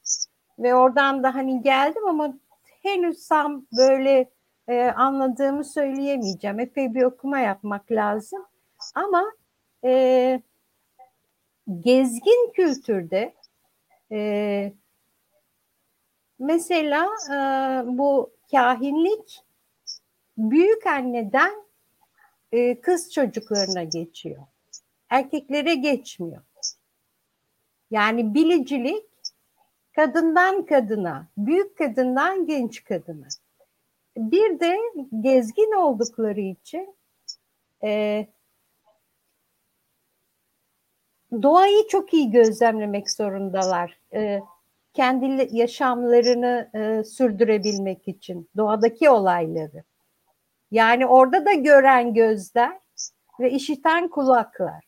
Ve oradan da hani geldim ama henüz tam böyle e, anladığımı söyleyemeyeceğim. Epey bir okuma yapmak lazım. Ama e, gezgin kültürde e, mesela e, bu kahinlik büyük anneden e, kız çocuklarına geçiyor. Erkeklere geçmiyor. Yani bilicilik kadından kadına, büyük kadından genç kadına. Bir de gezgin oldukları için e, doğayı çok iyi gözlemlemek zorundalar. E, kendi yaşamlarını e, sürdürebilmek için doğadaki olayları. Yani orada da gören gözler ve işiten kulaklar.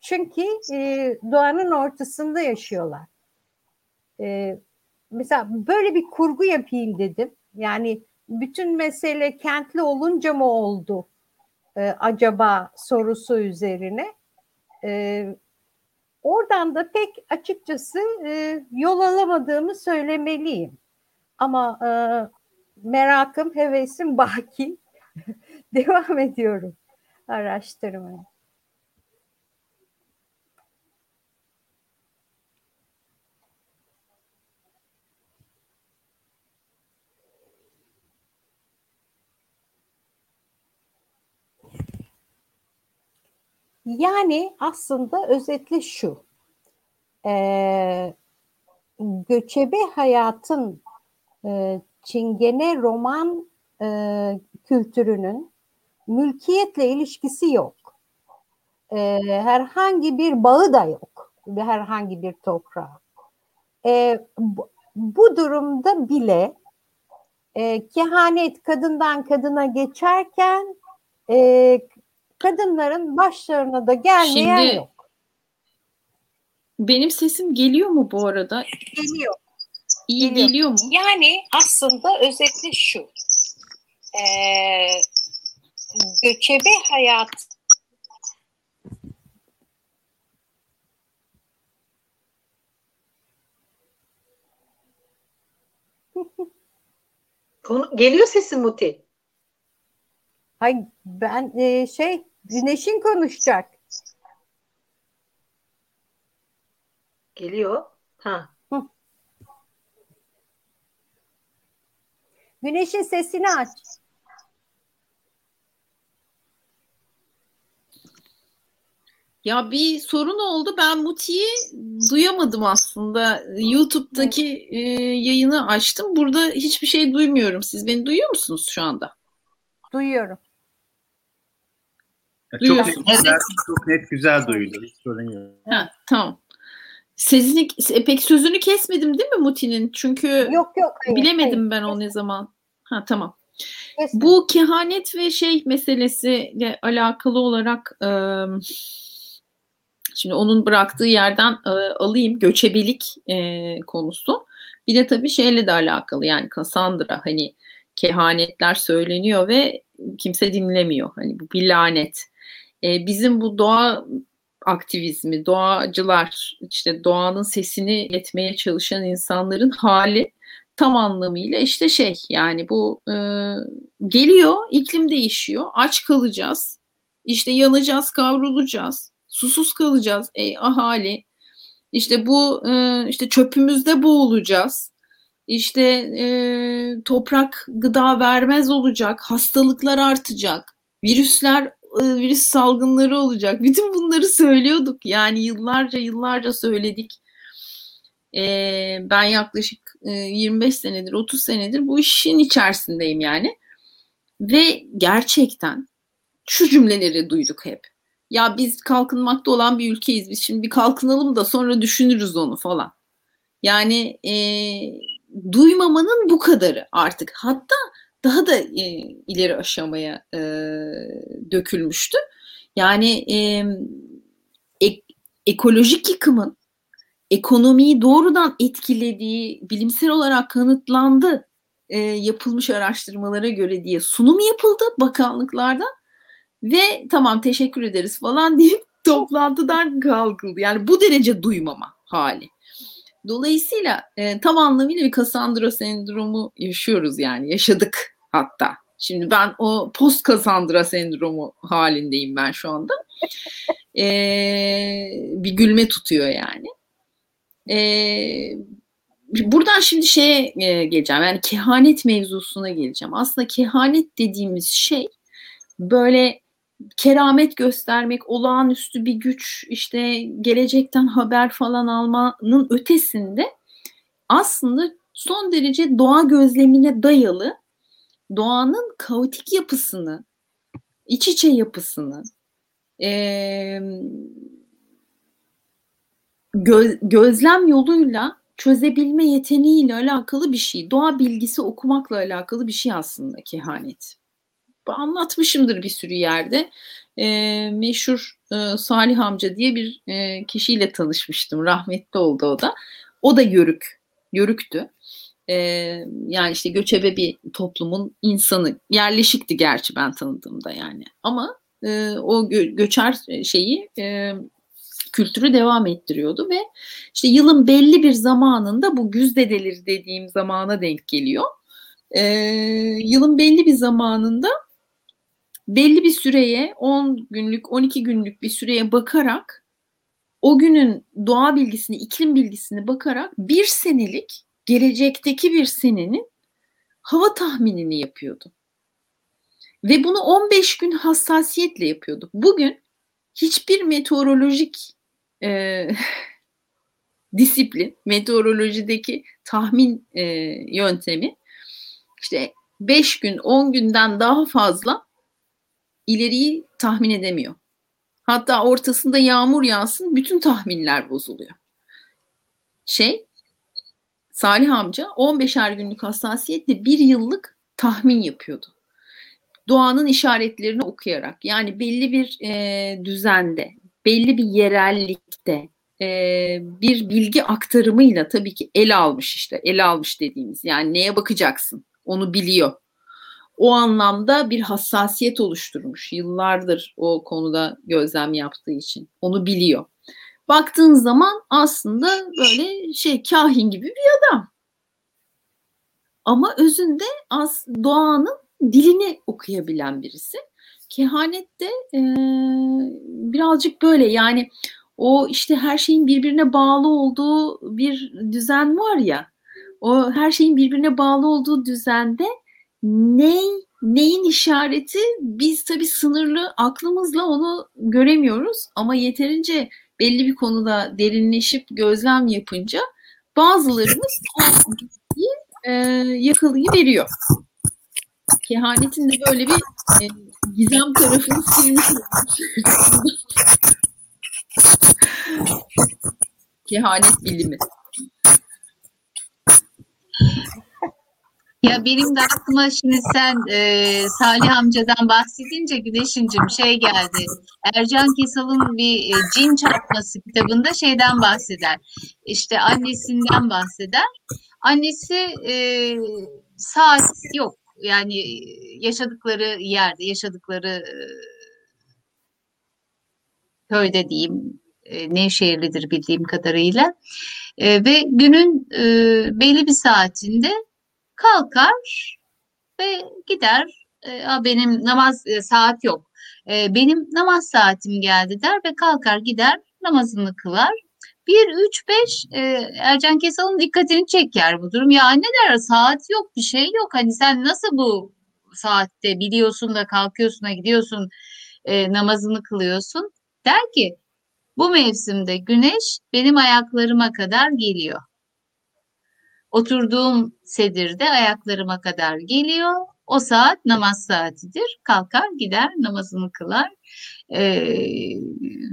Çünkü e, doğanın ortasında yaşıyorlar. E, mesela böyle bir kurgu yapayım dedim. Yani bütün mesele kentli olunca mı oldu e, acaba sorusu üzerine. E, oradan da pek açıkçası e, yol alamadığımı söylemeliyim. Ama e, merakım, hevesim baki. Devam ediyorum araştırmaya. Yani aslında özetle şu. E, göçebe hayatın e, çingene roman e, kültürünün mülkiyetle ilişkisi yok. E, herhangi bir bağı da yok. Herhangi bir toprağa. E, bu, bu durumda bile e, kehanet kadından kadına geçerken e, kadınların başlarına da gelmeyen Şimdi, yok. Benim sesim geliyor mu bu arada? Geliyor. İyi geliyor, geliyor mu? Yani aslında özetle şu. Ee, göçebe hayat Konu, geliyor sesin Muti. Hayır ben e, şey Güneş'in konuşacak. Geliyor. Ha. Hı. Güneş'in sesini aç. Ya bir sorun oldu. Ben Muti'yi duyamadım aslında. YouTube'daki e, yayını açtım. Burada hiçbir şey duymuyorum. Siz beni duyuyor musunuz şu anda? Duyuyorum. Çok net, güzel, çok net güzel duyuldu. Hiç sorun yok. Ha, tamam. Sesini, e, pek sözünü kesmedim değil mi Muti'nin? Çünkü yok, yok, hayır, bilemedim hayır. ben o ne zaman. Ha tamam. Kesin. Bu kehanet ve şey meselesiyle alakalı olarak e, şimdi onun bıraktığı yerden e, alayım göçebelik e, konusu. Bir de tabii şeyle de alakalı yani Cassandra hani kehanetler söyleniyor ve kimse dinlemiyor. Hani bu bir lanet e, bizim bu doğa aktivizmi, doğacılar, işte doğanın sesini etmeye çalışan insanların hali tam anlamıyla işte şey yani bu e, geliyor, iklim değişiyor, aç kalacağız, işte yanacağız, kavrulacağız, susuz kalacağız ey ahali. İşte bu e, işte çöpümüzde boğulacağız. İşte e, toprak gıda vermez olacak, hastalıklar artacak, virüsler virüs salgınları olacak. Bütün bunları söylüyorduk. Yani yıllarca yıllarca söyledik. Ee, ben yaklaşık e, 25 senedir, 30 senedir bu işin içerisindeyim yani. Ve gerçekten şu cümleleri duyduk hep. Ya biz kalkınmakta olan bir ülkeyiz. Biz şimdi bir kalkınalım da sonra düşünürüz onu falan. Yani e, duymamanın bu kadarı artık. Hatta daha da e, ileri aşamaya e, dökülmüştü. Yani e, ek, ekolojik yıkımın ekonomiyi doğrudan etkilediği bilimsel olarak kanıtlandı e, yapılmış araştırmalara göre diye sunum yapıldı bakanlıklarda ve tamam teşekkür ederiz falan deyip toplantıdan kalkıldı. Yani bu derece duymama hali. Dolayısıyla e, tam anlamıyla bir Cassandra sendromu yaşıyoruz yani yaşadık hatta. Şimdi ben o post Cassandra sendromu halindeyim ben şu anda. E, bir gülme tutuyor yani. E, buradan şimdi şeye e, geleceğim. Yani kehanet mevzusuna geleceğim. Aslında kehanet dediğimiz şey böyle keramet göstermek, olağanüstü bir güç, işte gelecekten haber falan almanın ötesinde aslında son derece doğa gözlemine dayalı doğanın kaotik yapısını, iç içe yapısını, e, gö- gözlem yoluyla çözebilme yeteneğiyle alakalı bir şey. Doğa bilgisi okumakla alakalı bir şey aslında kehanet. Anlatmışımdır bir sürü yerde. E, meşhur e, Salih amca diye bir e, kişiyle tanışmıştım. Rahmetli oldu o da. O da yörük, yörüktü. E, yani işte göçebe bir toplumun insanı. Yerleşikti gerçi ben tanıdığımda yani. Ama e, o gö- göçer şeyi e, kültürü devam ettiriyordu ve işte yılın belli bir zamanında bu güzdedelir dediğim zamana denk geliyor. Ee, yılın belli bir zamanında belli bir süreye 10 günlük 12 günlük bir süreye bakarak o günün doğa bilgisini, iklim bilgisini bakarak bir senelik gelecekteki bir senenin hava tahminini yapıyordu. Ve bunu 15 gün hassasiyetle yapıyordu. Bugün hiçbir meteorolojik e, disiplin, meteorolojideki tahmin e, yöntemi işte 5 gün, 10 günden daha fazla ileriyi tahmin edemiyor. Hatta ortasında yağmur yağsın bütün tahminler bozuluyor. Şey Salih amca 15'er günlük hassasiyetle bir yıllık tahmin yapıyordu. Doğanın işaretlerini okuyarak yani belli bir e, düzende, belli bir yerellikte e, bir bilgi aktarımıyla tabii ki el almış işte el almış dediğimiz yani neye bakacaksın onu biliyor. O anlamda bir hassasiyet oluşturmuş yıllardır o konuda gözlem yaptığı için onu biliyor. Baktığın zaman aslında böyle şey kahin gibi bir adam. Ama özünde az doğanın dilini okuyabilen birisi. Kehanet de e, birazcık böyle yani o işte her şeyin birbirine bağlı olduğu bir düzen var ya o her şeyin birbirine bağlı olduğu düzende ne neyin işareti biz tabii sınırlı aklımızla onu göremiyoruz ama yeterince belli bir konuda derinleşip gözlem yapınca bazılarımız o e, yakalayıveriyor. Kehanetin de böyle bir e, gizem tarafını silmiş Kehanet bilimi. Ya benim de aklıma şimdi sen e, Salih amcadan bahsedince Güneş'incim şey geldi. Ercan Kesal'ın bir e, cin çarpması kitabında şeyden bahseder. İşte annesinden bahseder. Annesi e, saat yok. Yani yaşadıkları yerde, yaşadıkları e, köyde diyeyim e, Nevşehirlidir bildiğim kadarıyla e, ve günün e, belli bir saatinde kalkar ve gider e, benim namaz e, saat yok e, benim namaz saatim geldi der ve kalkar gider namazını kılar 1, 3, 5 e, Ercan Kesal'ın dikkatini çeker bu durum. Ya ne der saat yok bir şey yok. Hani sen nasıl bu saatte biliyorsun da kalkıyorsun da gidiyorsun e, namazını kılıyorsun. Der ki bu mevsimde güneş benim ayaklarıma kadar geliyor. Oturduğum sedirde ayaklarıma kadar geliyor. O saat namaz saatidir. Kalkar gider namazını kılar ee,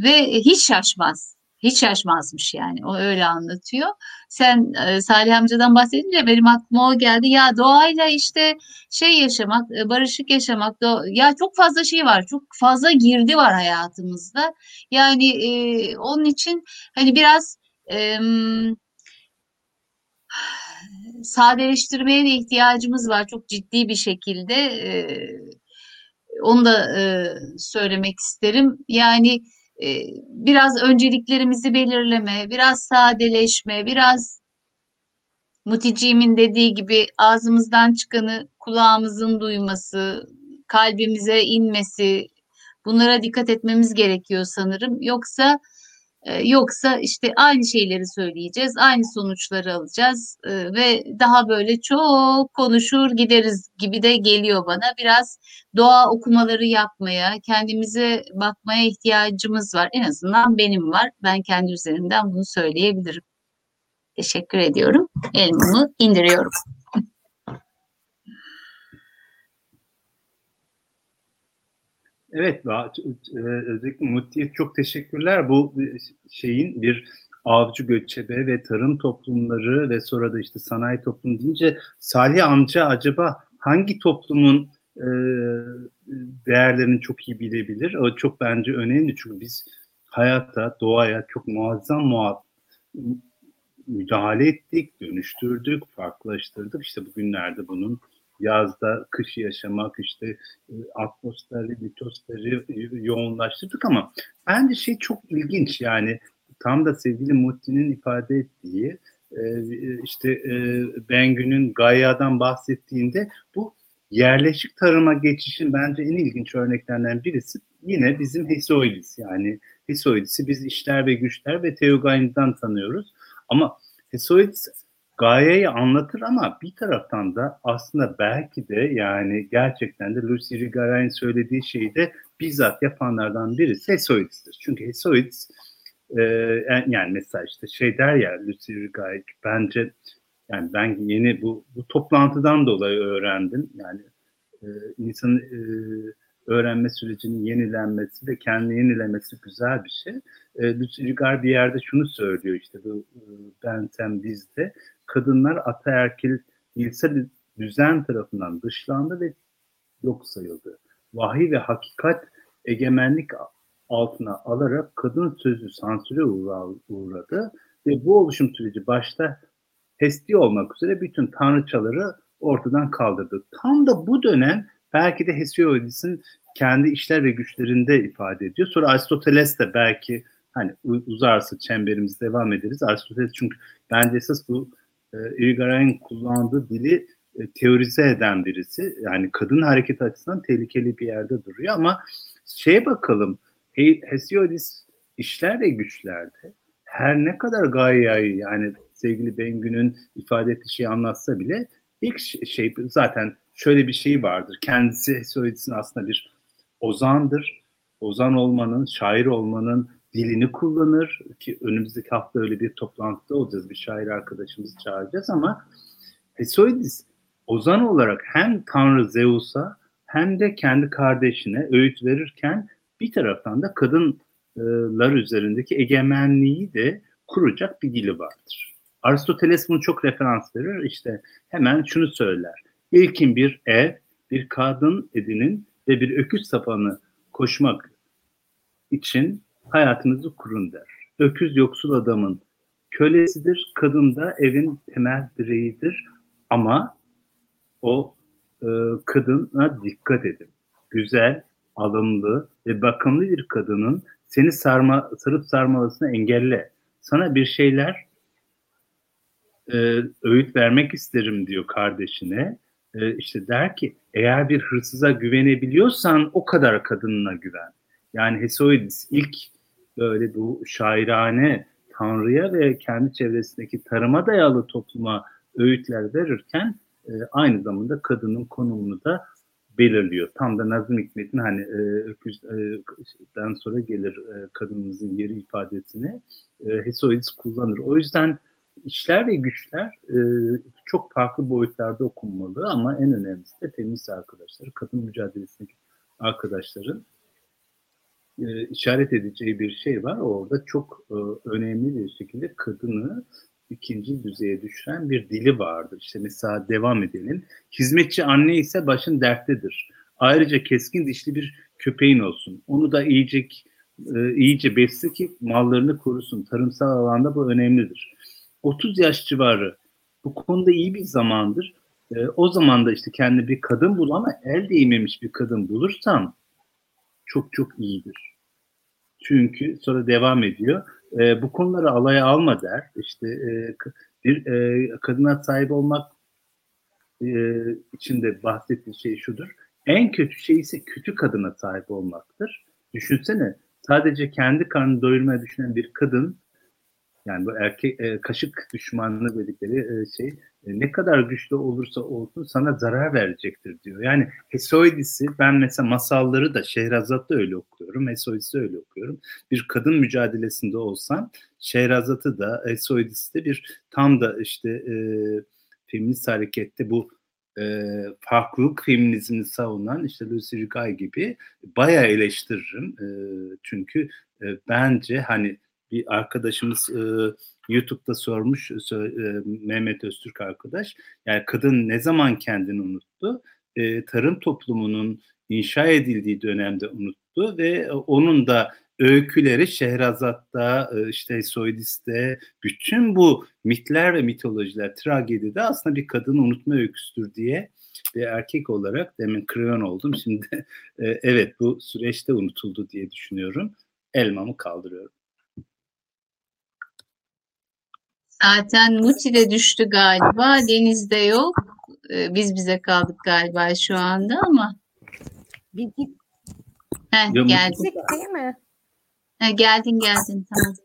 ve hiç şaşmaz. Hiç şaşmazmış yani. O öyle anlatıyor. Sen e, Salih amcadan bahsedince benim aklıma o geldi. Ya doğayla işte şey yaşamak, e, barışık yaşamak. ya çok fazla şey var. Çok fazla girdi var hayatımızda. Yani e, onun için hani biraz e, sadeleştirmeye de ihtiyacımız var. Çok ciddi bir şekilde. E, onu da e, söylemek isterim. Yani e, biraz önceliklerimizi belirleme, biraz sadeleşme, biraz Muticiğimin dediği gibi ağzımızdan çıkanı kulağımızın duyması, kalbimize inmesi, bunlara dikkat etmemiz gerekiyor sanırım. Yoksa yoksa işte aynı şeyleri söyleyeceğiz, aynı sonuçları alacağız e, ve daha böyle çok konuşur gideriz gibi de geliyor bana. Biraz doğa okumaları yapmaya, kendimize bakmaya ihtiyacımız var. En azından benim var. Ben kendi üzerimden bunu söyleyebilirim. Teşekkür ediyorum. Elmamı indiriyorum. Evet, e, özellikle Mutlu'ya çok teşekkürler. Bu şeyin bir avcı göçebe ve tarım toplumları ve sonra da işte sanayi toplumu deyince Salih amca acaba hangi toplumun e, değerlerini çok iyi bilebilir? O çok bence önemli çünkü biz hayata, doğaya çok muazzam muhaf müdahale ettik, dönüştürdük, farklılaştırdık. İşte bugünlerde bunun yazda kış yaşamak işte e, atmosferi, litosferi yoğunlaştırdık ama bence şey çok ilginç. Yani tam da sevgili Mutti'nin ifade ettiği e, işte e, Bengü'nün Gaia'dan bahsettiğinde bu yerleşik tarıma geçişin bence en ilginç örneklerinden birisi yine bizim Hesioidis yani Hesioidis'i biz işler ve güçler ve Theogony'dan tanıyoruz. Ama Hesioidis gayeyi anlatır ama bir taraftan da aslında belki de yani gerçekten de Lucy Rigarin söylediği şeyi de bizzat yapanlardan birisi Hesoidis'tir. Çünkü Hesoidis e, yani mesela işte şey der ya Lucy Rigarin bence yani ben yeni bu, bu toplantıdan dolayı öğrendim. Yani e, insanın e, öğrenme sürecinin yenilenmesi ve kendini yenilemesi güzel bir şey. E, bir yerde şunu söylüyor işte bu e, ben sen bizde kadınlar ataerkil dilsel düzen tarafından dışlandı ve yok sayıldı. Vahiy ve hakikat egemenlik altına alarak kadın sözü sansüre uğradı ve bu oluşum süreci başta Hesti olmak üzere bütün tanrıçaları ortadan kaldırdı. Tam da bu dönem belki de Hesiodis'in kendi işler ve güçlerinde ifade ediyor. Sonra Aristoteles de belki hani uzarsa çemberimiz devam ederiz. Aristoteles çünkü bence esas bu e, Irigaray kullandığı dili e, teorize eden birisi. Yani kadın hareket açısından tehlikeli bir yerde duruyor ama şeye bakalım Hesiodis işler ve güçlerde her ne kadar Gaia'yı yani sevgili Bengü'nün ifade ettiği şeyi anlatsa bile ilk şey zaten şöyle bir şey vardır. Kendisi Hesiodis'in aslında bir ozandır. Ozan olmanın, şair olmanın dilini kullanır ki önümüzdeki hafta öyle bir toplantıda olacağız. Bir şair arkadaşımızı çağıracağız ama Hesoidis ozan olarak hem Tanrı Zeus'a hem de kendi kardeşine öğüt verirken bir taraftan da kadınlar üzerindeki egemenliği de kuracak bir dili vardır. Aristoteles bunu çok referans verir. İşte hemen şunu söyler. İlkin bir ev, bir kadın edinin ve bir öküz sapanı koşmak için hayatınızı kurun der. Öküz yoksul adamın kölesidir, kadın da evin temel direğidir ama o e, kadına dikkat edin. Güzel, alımlı ve bakımlı bir kadının seni sarma, sarıp sarmalısını engelle. Sana bir şeyler e, öğüt vermek isterim diyor kardeşine. E, işte der ki eğer bir hırsıza güvenebiliyorsan o kadar kadınına güven. Yani Hesoidis ilk böyle bu şairane Tanrı'ya ve kendi çevresindeki tarıma dayalı topluma öğütler verirken e, aynı zamanda kadının konumunu da belirliyor. Tam da Nazım Hikmet'in hani e, öküzden sonra gelir e, kadınımızın yeri ifadesini e, Hesoidis kullanır. O yüzden işler ve güçler e, çok farklı boyutlarda okunmalı ama en önemlisi de feminist arkadaşları, kadın mücadelesindeki arkadaşların e, işaret edeceği bir şey var. Orada çok e, önemli bir şekilde kadını ikinci düzeye düşüren bir dili vardır. İşte mesela devam edelim. Hizmetçi anne ise başın derttedir. Ayrıca keskin dişli bir köpeğin olsun. Onu da iyice e, iyice besle ki mallarını korusun. Tarımsal alanda bu önemlidir. 30 yaş civarı bu konuda iyi bir zamandır. E, o zaman da işte kendi bir kadın bul ama el değmemiş bir kadın bulursan çok çok iyidir. Çünkü sonra devam ediyor. E, bu konuları alaya alma der. İşte e, bir e, kadına sahip olmak e, için de bahsettiği şey şudur. En kötü şey ise kötü kadına sahip olmaktır. Düşünsene sadece kendi karnını doyurmaya düşünen bir kadın yani bu erkek e, kaşık düşmanlığı dedikleri e, şey e, ne kadar güçlü olursa olsun sana zarar verecektir diyor. Yani Hesoidis'i ben mesela masalları da Şehrazat'ta öyle okuyorum. Hesoidis'i öyle okuyorum. Bir kadın mücadelesinde olsam Şehrazat'ı da Hesoidis'i de bir tam da işte e, feminist harekette bu e, farklılık feminizmini savunan işte Lucy Rigay gibi bayağı eleştiririm. E, çünkü e, bence hani bir arkadaşımız e, YouTube'da sormuş e, Mehmet Öztürk arkadaş. Yani kadın ne zaman kendini unuttu? E, tarım toplumunun inşa edildiği dönemde unuttu ve onun da öyküleri Şehrazat'ta, e, işte Soydis'te, bütün bu mitler ve mitolojiler, tragedide aslında bir kadını unutma öyküsüdür diye bir erkek olarak demin kreyon oldum. Şimdi e, evet bu süreçte unutuldu diye düşünüyorum. Elmamı kaldırıyorum. Zaten Muti de düştü galiba. Deniz'de yok. Ee, biz bize kaldık galiba şu anda ama. Bir git. Heh, geldin. değil mi? Heh, geldin geldin tamam.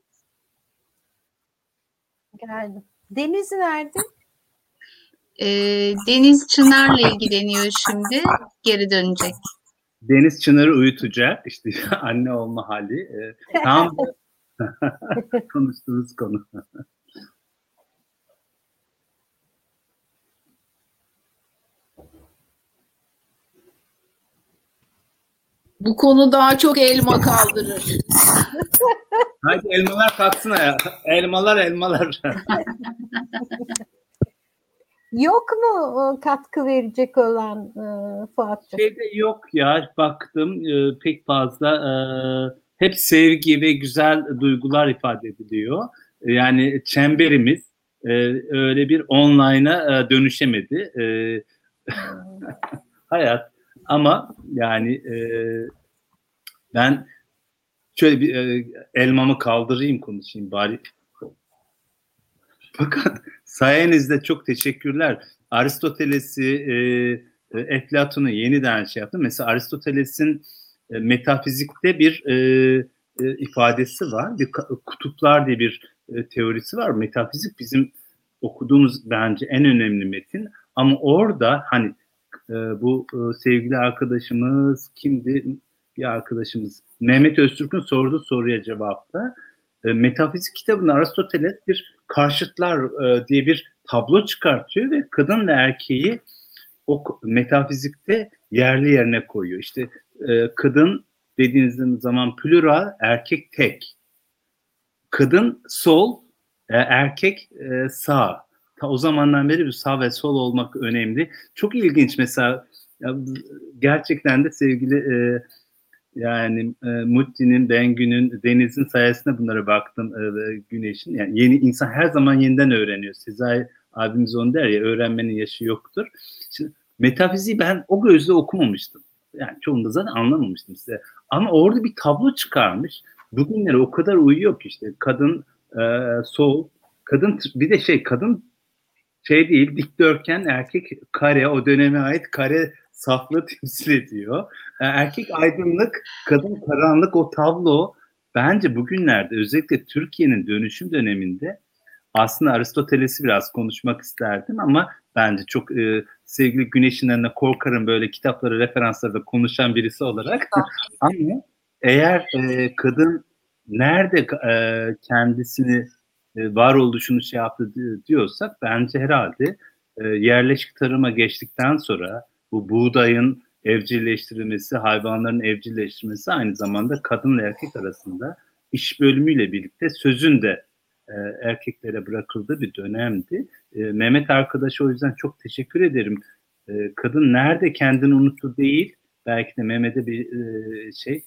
Geldim. Deniz nerede? Ee, Deniz Çınar'la ilgileniyor şimdi. Geri dönecek. Deniz Çınar'ı uyutacak. İşte anne olma hali. Ee, tam konuştuğumuz konu. Bu konu daha çok elma kaldırır. Hadi elmalar kalksın ya. Elmalar elmalar. Yok mu katkı verecek olan e, Fuat'cığım? Şeyde yok ya baktım e, pek fazla e, hep sevgi ve güzel duygular ifade ediliyor. E, yani çemberimiz e, öyle bir online'a e, dönüşemedi. E, hayat ama yani e, ben şöyle bir e, elmamı kaldırayım konuşayım bari. Fakat sayenizde çok teşekkürler. Aristoteles'i, e, Eflatun'u yeniden şey yaptım. Mesela Aristoteles'in e, metafizikte bir e, e, ifadesi var. Bir kutuplar diye bir e, teorisi var. Metafizik bizim okuduğumuz bence en önemli metin. Ama orada hani e, bu e, sevgili arkadaşımız kimdi? Bir arkadaşımız Mehmet Öztürk'ün sorduğu soruya cevapta e, metafizik kitabında Aristoteles bir karşıtlar e, diye bir tablo çıkartıyor ve kadın ve erkeği o metafizikte yerli yerine koyuyor. İşte kadın dediğiniz zaman plural, erkek tek. Kadın sol, erkek sağ. Ta o zamandan beri bir sağ ve sol olmak önemli. Çok ilginç mesela ya, gerçekten de sevgili e, yani e, Mutti'nin, Bengü'nün, Deniz'in sayesinde bunlara baktım e, Güneş'in. Yani yeni insan her zaman yeniden öğreniyor. Sezai abimiz onu der ya öğrenmenin yaşı yoktur. Şimdi metafiziği ben o gözle okumamıştım. Yani çoğunda zaten anlamamıştım size. Ama orada bir tablo çıkarmış. Bugünlere o kadar uyuyor ki işte kadın e, sol, kadın bir de şey kadın şey değil dikdörtgen erkek kare o döneme ait kare saflığı temsil ediyor. E, erkek aydınlık, kadın karanlık o tablo bence bugünlerde özellikle Türkiye'nin dönüşüm döneminde aslında Aristoteles'i biraz konuşmak isterdim ama bence çok e, sevgili Güneş'in önüne korkarım böyle kitapları, referansları da konuşan birisi olarak. ama eğer e, kadın nerede e, kendisini varoluşunu şey yaptı diyorsak bence herhalde e, yerleşik tarıma geçtikten sonra bu buğdayın evcilleştirilmesi, hayvanların evcilleştirilmesi aynı zamanda kadınla erkek arasında iş bölümüyle birlikte sözün de e, erkeklere bırakıldığı bir dönemdi. E, Mehmet arkadaşa o yüzden çok teşekkür ederim. E, kadın nerede kendini unuttu değil, belki de Mehmet'e bir e, şey,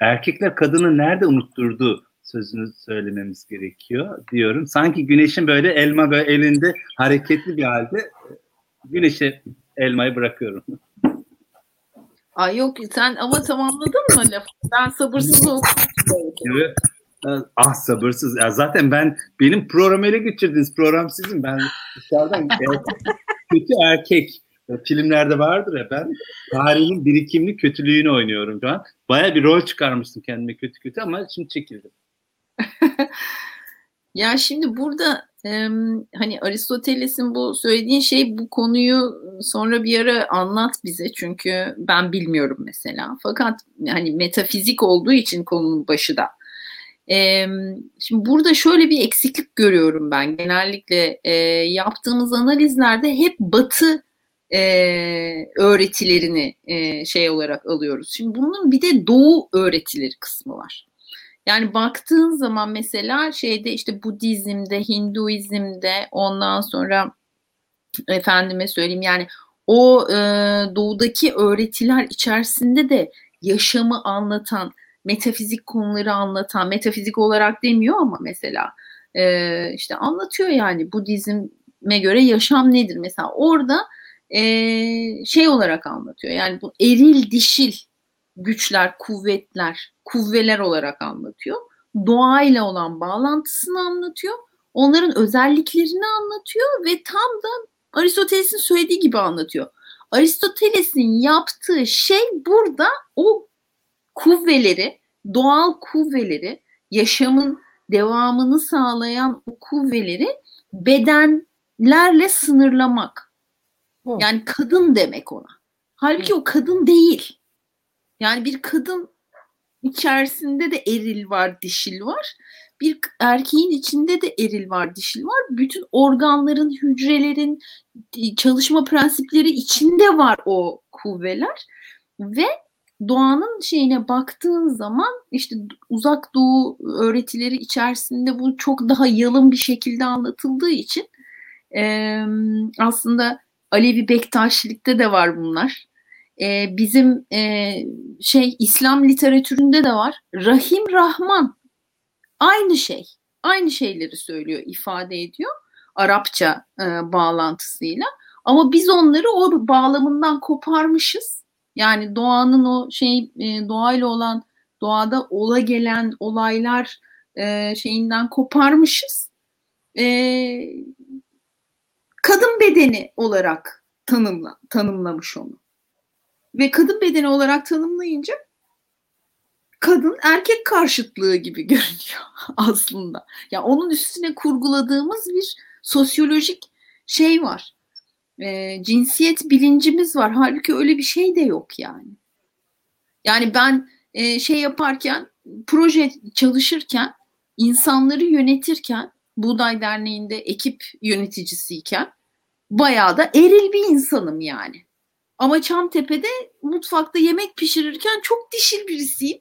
erkekler kadını nerede unutturdu sözünü söylememiz gerekiyor diyorum. Sanki güneşin böyle elma böyle elinde hareketli bir halde güneşe elmayı bırakıyorum. Ay yok sen ama tamamladın mı lafı? Ben sabırsız. Evet. Ah sabırsız. Ya zaten ben benim programı ele geçirdiniz. Program sizin. Ben dışarıdan kötü erkek filmlerde vardır ya ben tarihin birikimli kötülüğünü oynuyorum şu an. Baya bir rol çıkarmıştım kendime kötü kötü ama şimdi çekildim. ya şimdi burada e, hani Aristoteles'in bu söylediğin şey bu konuyu sonra bir ara anlat bize çünkü ben bilmiyorum mesela. Fakat hani metafizik olduğu için konunun başı da. E, şimdi burada şöyle bir eksiklik görüyorum ben genellikle e, yaptığımız analizlerde hep Batı e, öğretilerini e, şey olarak alıyoruz. Şimdi bunun bir de Doğu öğretileri kısmı var. Yani baktığın zaman mesela şeyde işte Budizm'de, Hinduizm'de ondan sonra efendime söyleyeyim yani o e, doğudaki öğretiler içerisinde de yaşamı anlatan, metafizik konuları anlatan, metafizik olarak demiyor ama mesela e, işte anlatıyor yani Budizm'e göre yaşam nedir mesela. Orada e, şey olarak anlatıyor yani bu eril dişil güçler, kuvvetler, kuvveler olarak anlatıyor. Doğayla olan bağlantısını anlatıyor. Onların özelliklerini anlatıyor ve tam da Aristoteles'in söylediği gibi anlatıyor. Aristoteles'in yaptığı şey burada o kuvveleri, doğal kuvveleri, yaşamın devamını sağlayan o kuvveleri bedenlerle sınırlamak. Yani kadın demek ona. Halbuki o kadın değil. Yani bir kadın içerisinde de eril var, dişil var. Bir erkeğin içinde de eril var, dişil var. Bütün organların, hücrelerin çalışma prensipleri içinde var o kuvveler. Ve doğanın şeyine baktığın zaman işte uzak doğu öğretileri içerisinde bu çok daha yalın bir şekilde anlatıldığı için e, aslında Alevi Bektaşilikte de var bunlar e, bizim e, şey İslam literatüründe de var. Rahim Rahman aynı şey. Aynı şeyleri söylüyor, ifade ediyor. Arapça e, bağlantısıyla. Ama biz onları o bağlamından koparmışız. Yani doğanın o şey e, doğayla olan doğada ola gelen olaylar e, şeyinden koparmışız. E, kadın bedeni olarak tanımla, tanımlamış onu ve kadın bedeni olarak tanımlayınca kadın erkek karşıtlığı gibi görünüyor aslında. Ya yani onun üstüne kurguladığımız bir sosyolojik şey var. E, cinsiyet bilincimiz var. Halbuki öyle bir şey de yok yani. Yani ben e, şey yaparken, proje çalışırken, insanları yönetirken, Buğday Derneği'nde ekip yöneticisiyken bayağı da eril bir insanım yani. Ama Çamtepe'de mutfakta yemek pişirirken çok dişil birisiyim.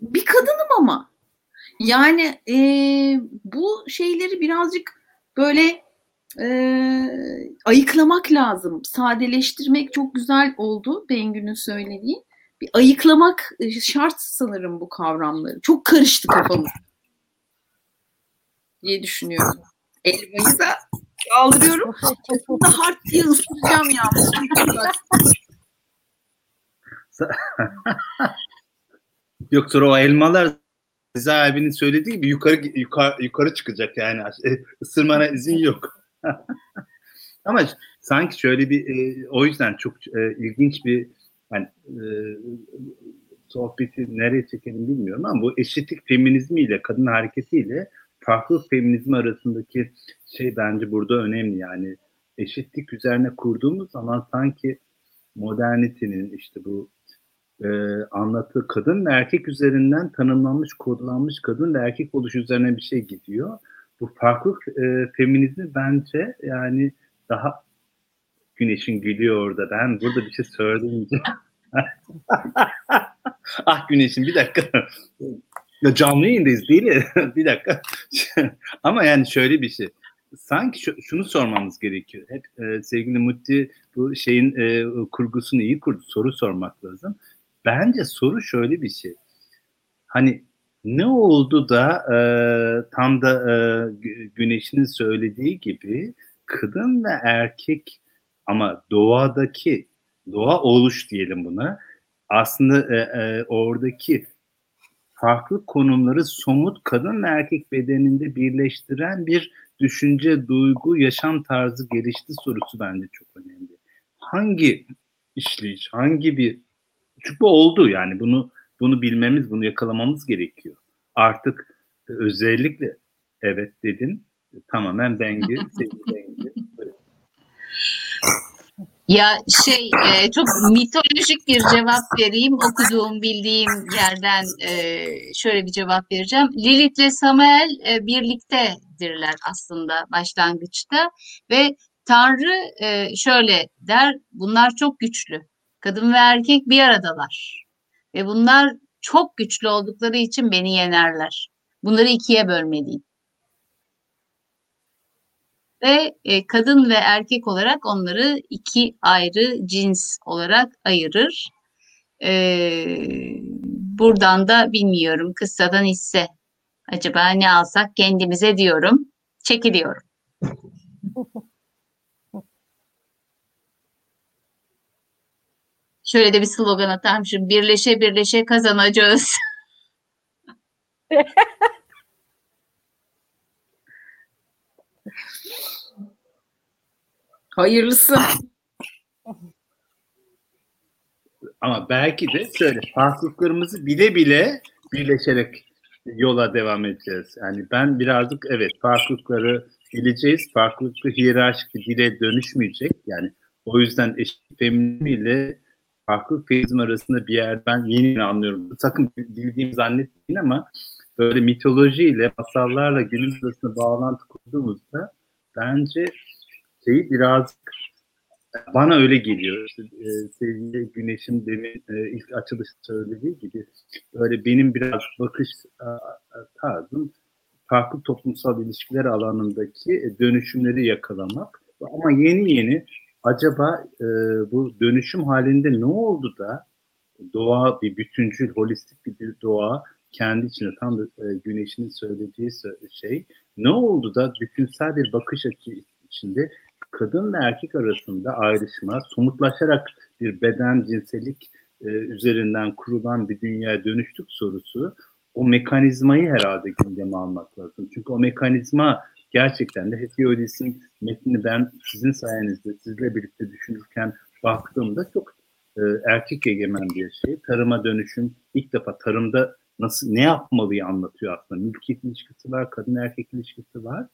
Bir kadınım ama. Yani e, bu şeyleri birazcık böyle e, ayıklamak lazım. Sadeleştirmek çok güzel oldu Bengü'nün söylediği. Bir ayıklamak şart sanırım bu kavramları. Çok karıştı kafamız diye düşünüyorum. Elmayı da kaldırıyorum. Aslında hard diye ısıracağım ya. Yok sonra o elmalar Rıza abinin söylediği gibi yukarı yukarı, yukarı çıkacak yani ısırmana izin yok. Ama sanki şöyle bir e, o yüzden çok e, ilginç bir yani e, sohbeti nereye çekelim bilmiyorum ama bu eşitlik feminizmiyle kadın hareketiyle farklı feminizm arasındaki şey bence burada önemli yani eşitlik üzerine kurduğumuz zaman sanki modernitenin işte bu e, anlattığı kadın ve erkek üzerinden tanımlanmış, kodlanmış kadın ve erkek oluş üzerine bir şey gidiyor. Bu farklı e, feminizmi bence yani daha Güneş'in gülüyor orada. Ben burada bir şey söyleyince ah Güneş'in bir dakika. Ya canlı yayındayız değil mi? bir dakika. Ama yani şöyle bir şey. Sanki şu, şunu sormamız gerekiyor. Hep e, sevgili Mutti bu şeyin e, kurgusunu iyi kurdu. Soru sormak lazım. Bence soru şöyle bir şey. Hani ne oldu da e, tam da e, Güneş'in söylediği gibi kadın ve erkek ama doğadaki doğa oluş diyelim buna aslında e, e, oradaki farklı konumları somut kadın ve erkek bedeninde birleştiren bir düşünce, duygu, yaşam tarzı gelişti sorusu bence çok önemli. Hangi işleyiş, hangi bir çünkü bu oldu yani bunu bunu bilmemiz, bunu yakalamamız gerekiyor. Artık özellikle evet dedin tamamen sevgili Bengi. Ya şey e, çok mitolojik bir cevap vereyim okuduğum bildiğim yerden e, şöyle bir cevap vereceğim. Lilith ile Samuel e, birliktedirler aslında başlangıçta ve Tanrı e, şöyle der bunlar çok güçlü kadın ve erkek bir aradalar ve bunlar çok güçlü oldukları için beni yenerler. Bunları ikiye bölmeliyim ve e, kadın ve erkek olarak onları iki ayrı cins olarak ayırır. E, buradan da bilmiyorum kıssadan hisse. Acaba ne alsak kendimize diyorum. Çekiliyorum. Şöyle de bir slogan atarmışım. Birleşe birleşe kazanacağız. Hayırlısı. Ama belki de şöyle farklılıklarımızı bile bile birleşerek yola devam edeceğiz. Yani ben birazcık evet farklılıkları bileceğiz. Farklılıklı hiyerarşik bir dile dönüşmeyecek. Yani o yüzden eşit feminizm ile farklı feminizm arasında bir yer ben yeni yeni anlıyorum. Sakın bildiğimi zannetmeyin ama böyle mitolojiyle, masallarla günümüz arasında bağlantı kurduğumuzda bence şeyi biraz bana öyle geliyor. İşte, e, sevgili Güneş'in demin e, ilk açılışta söylediği gibi böyle benim biraz bakış a, tarzım farklı toplumsal ilişkiler alanındaki e, dönüşümleri yakalamak. Ama yeni yeni acaba e, bu dönüşüm halinde ne oldu da doğa bir bütüncül, holistik bir doğa kendi içinde tam da e, Güneş'in söylediği şey ne oldu da bütünsel bir bakış açı içinde kadın ve erkek arasında ayrışma, somutlaşarak bir beden, cinsellik e, üzerinden kurulan bir dünyaya dönüştük sorusu o mekanizmayı herhalde gündeme almak lazım. Çünkü o mekanizma gerçekten de Hesiodis'in metnini ben sizin sayenizde sizle birlikte düşünürken baktığımda çok e, erkek egemen bir şey. Tarıma dönüşüm ilk defa tarımda nasıl ne yapmalıyı anlatıyor aslında. Mülkiyet ilişkisi var, kadın erkek ilişkisi var.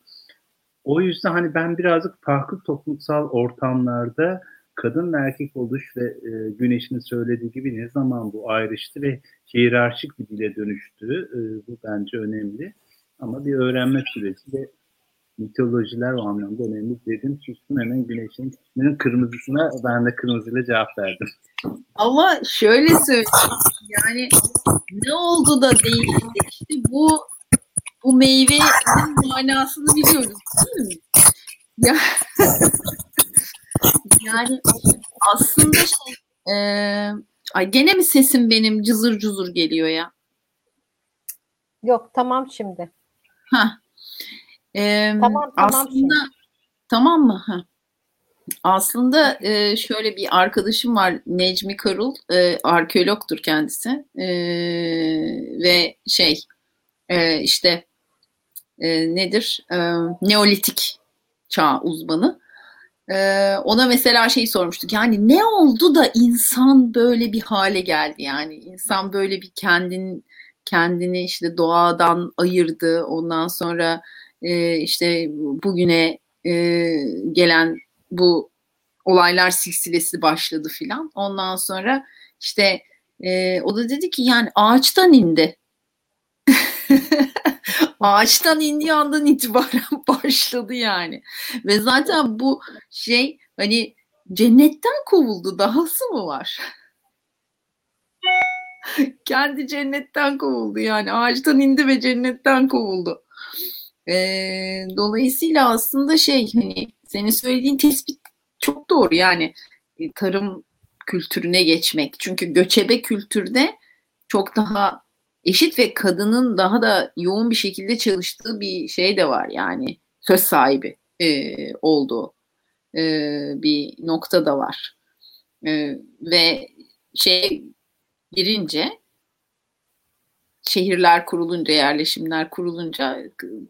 O yüzden hani ben birazcık farklı toplumsal ortamlarda kadın ve erkek oluş ve e, Güneş'in söylediği gibi ne zaman bu ayrıştı ve hiyerarşik bir dile dönüştü. E, bu bence önemli. Ama bir öğrenme süreci ve mitolojiler o anlamda önemli dedim. Sustum hemen Güneş'in kırmızısına ben de kırmızıyla cevap verdim. Ama şöyle söyleyeyim yani ne oldu da değişti işte bu bu meyvenin manasını biliyoruz değil mi? Ya, yani aslında şey e, ay gene mi sesim benim cızır cuzur geliyor ya? Yok tamam şimdi. Ha. E, tamam tamam aslında şimdi. tamam mı? Ha. Aslında e, şöyle bir arkadaşım var Necmi Karul, e, arkeologtur kendisi e, ve şey e, işte e, nedir? E, Neolitik çağ uzmanı. E, ona mesela şey sormuştuk. Yani ne oldu da insan böyle bir hale geldi? Yani insan böyle bir kendin kendini işte doğadan ayırdı. Ondan sonra e, işte bugüne e, gelen bu olaylar silsilesi başladı filan. Ondan sonra işte e, o da dedi ki yani ağaçtan indi. Ağaçtan indiği andan itibaren başladı yani. Ve zaten bu şey hani cennetten kovuldu. Dahası mı var? Kendi cennetten kovuldu yani. Ağaçtan indi ve cennetten kovuldu. Ee, dolayısıyla aslında şey hani senin söylediğin tespit çok doğru yani e, tarım kültürüne geçmek. Çünkü göçebe kültürde çok daha eşit ve kadının daha da yoğun bir şekilde çalıştığı bir şey de var yani söz sahibi e, olduğu e, bir nokta da var e, ve şey girince şehirler kurulunca, yerleşimler kurulunca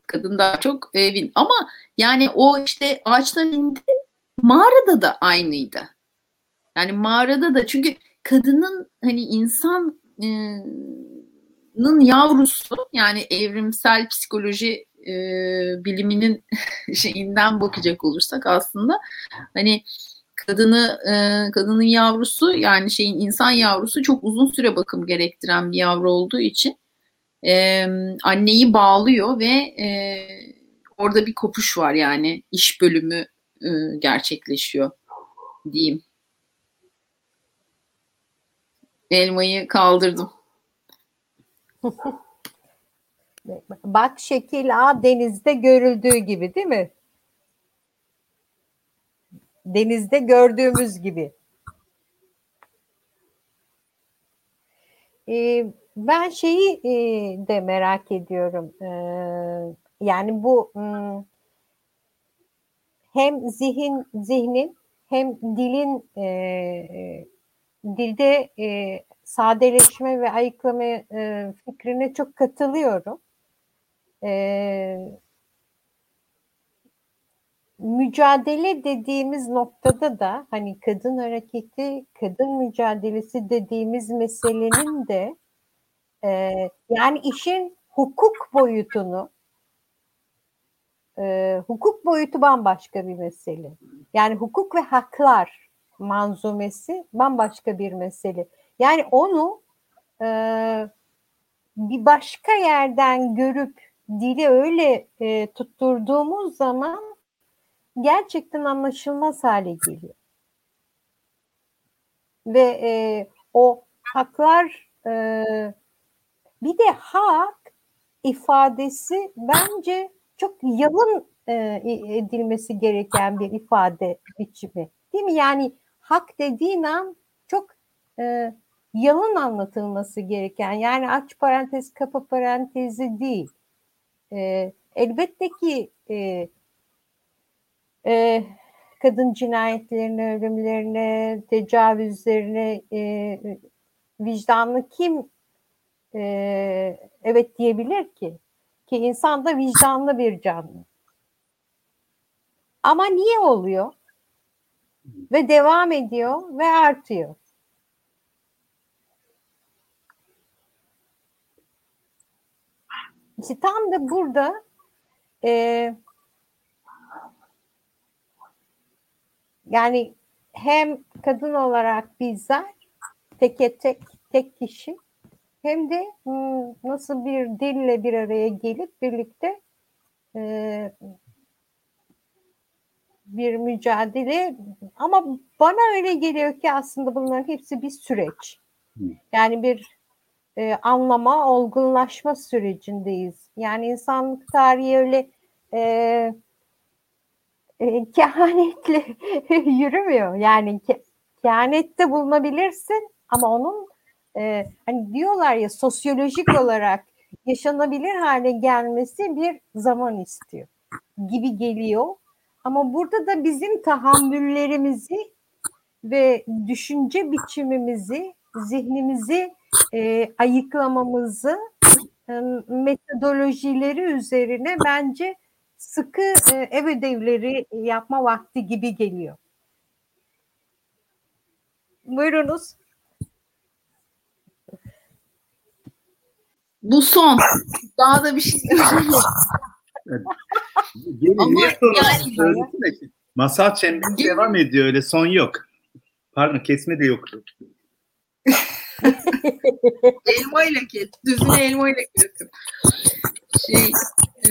kadın daha çok evin. Ama yani o işte ağaçtan indi mağarada da aynıydı. Yani mağarada da çünkü kadının hani insanın yavrusu yani evrimsel psikoloji e, biliminin şeyinden bakacak olursak aslında hani kadını e, kadının yavrusu yani şeyin insan yavrusu çok uzun süre bakım gerektiren bir yavru olduğu için e, anneyi bağlıyor ve e, orada bir kopuş var yani iş bölümü e, gerçekleşiyor diyeyim. Elmayı kaldırdım. Bak şekil A denizde görüldüğü gibi değil mi? Denizde gördüğümüz gibi. Ee, ben şeyi e, de merak ediyorum. Ee, yani bu hmm, hem zihin zihnin hem dilin e, e, dilde e, sadeleşme ve ayıklama e, fikrine çok katılıyorum. E, mücadele dediğimiz noktada da hani kadın hareketi, kadın mücadelesi dediğimiz meselenin de e, yani işin hukuk boyutunu e, hukuk boyutu bambaşka bir mesele. Yani hukuk ve haklar manzumesi bambaşka bir mesele. Yani onu e, bir başka yerden görüp dili öyle e, tutturduğumuz zaman gerçekten anlaşılmaz hale geliyor. Ve e, o haklar e, bir de hak ifadesi bence çok yalın e, edilmesi gereken bir ifade biçimi. Değil mi? Yani hak dediğin an çok e, yalın anlatılması gereken yani aç parantez kapa parantezi değil. E, elbette ki e, e, kadın cinayetlerine, ölümlerine, tecavüzlerine e, vicdanlı kim e, evet diyebilir ki? Ki insan da vicdanlı bir canlı. Ama niye oluyor? Ve devam ediyor ve artıyor. İşte tam da burada e, yani hem kadın olarak bizler tek tek tek kişi hem de nasıl bir dille bir araya gelip birlikte e, bir mücadele ama bana öyle geliyor ki aslında bunların hepsi bir süreç. Yani bir e, anlama, olgunlaşma sürecindeyiz. Yani insanlık tarihi öyle e, e, kehanetle yürümüyor. Yani ke, kehanette bulunabilirsin ama onun e, hani diyorlar ya sosyolojik olarak yaşanabilir hale gelmesi bir zaman istiyor gibi geliyor. Ama burada da bizim tahammüllerimizi ve düşünce biçimimizi, zihnimizi e, ayıklamamızı e, metodolojileri üzerine bence sıkı e, ev ödevleri yapma vakti gibi geliyor. Buyurunuz. Bu son. Daha da bir şey Ama yani, Masal çemberi devam ediyor öyle son yok. Pardon kesme de yoktu. elma ile kes. Düzüne elma ile kestim. Şey, e,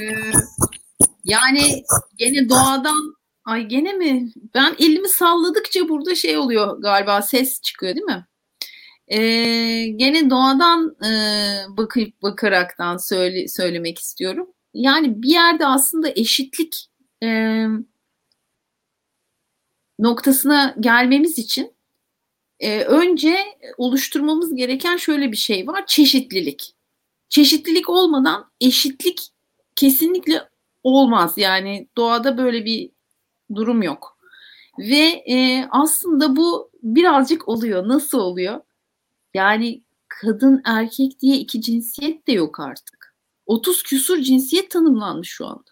yani gene doğadan ay gene mi? Ben elimi salladıkça burada şey oluyor galiba ses çıkıyor değil mi? E, gene doğadan e, bakıp bakaraktan söyle, söylemek istiyorum. Yani bir yerde aslında eşitlik e, noktasına gelmemiz için e, önce oluşturmamız gereken şöyle bir şey var. Çeşitlilik. Çeşitlilik olmadan eşitlik kesinlikle olmaz. Yani doğada böyle bir durum yok. Ve e, aslında bu birazcık oluyor. Nasıl oluyor? Yani kadın erkek diye iki cinsiyet de yok artık. 30 küsur cinsiyet tanımlanmış şu anda.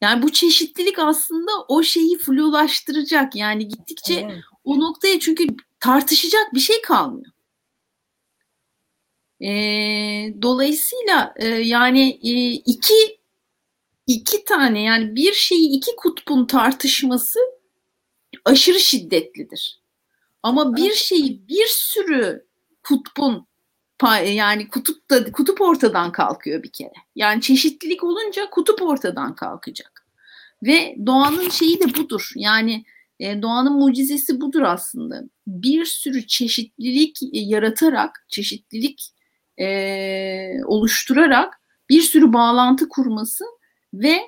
Yani bu çeşitlilik aslında o şeyi flulaştıracak. Yani gittikçe evet. o noktaya çünkü tartışacak bir şey kalmıyor. E, dolayısıyla e, yani e, iki iki tane yani bir şeyi iki kutbun tartışması aşırı şiddetlidir. Ama bir şeyi bir sürü kutbun yani kutup da kutup ortadan kalkıyor bir kere. Yani çeşitlilik olunca kutup ortadan kalkacak. Ve doğanın şeyi de budur. Yani e, doğanın mucizesi budur aslında. Bir sürü çeşitlilik yaratarak, çeşitlilik e, oluşturarak bir sürü bağlantı kurması ve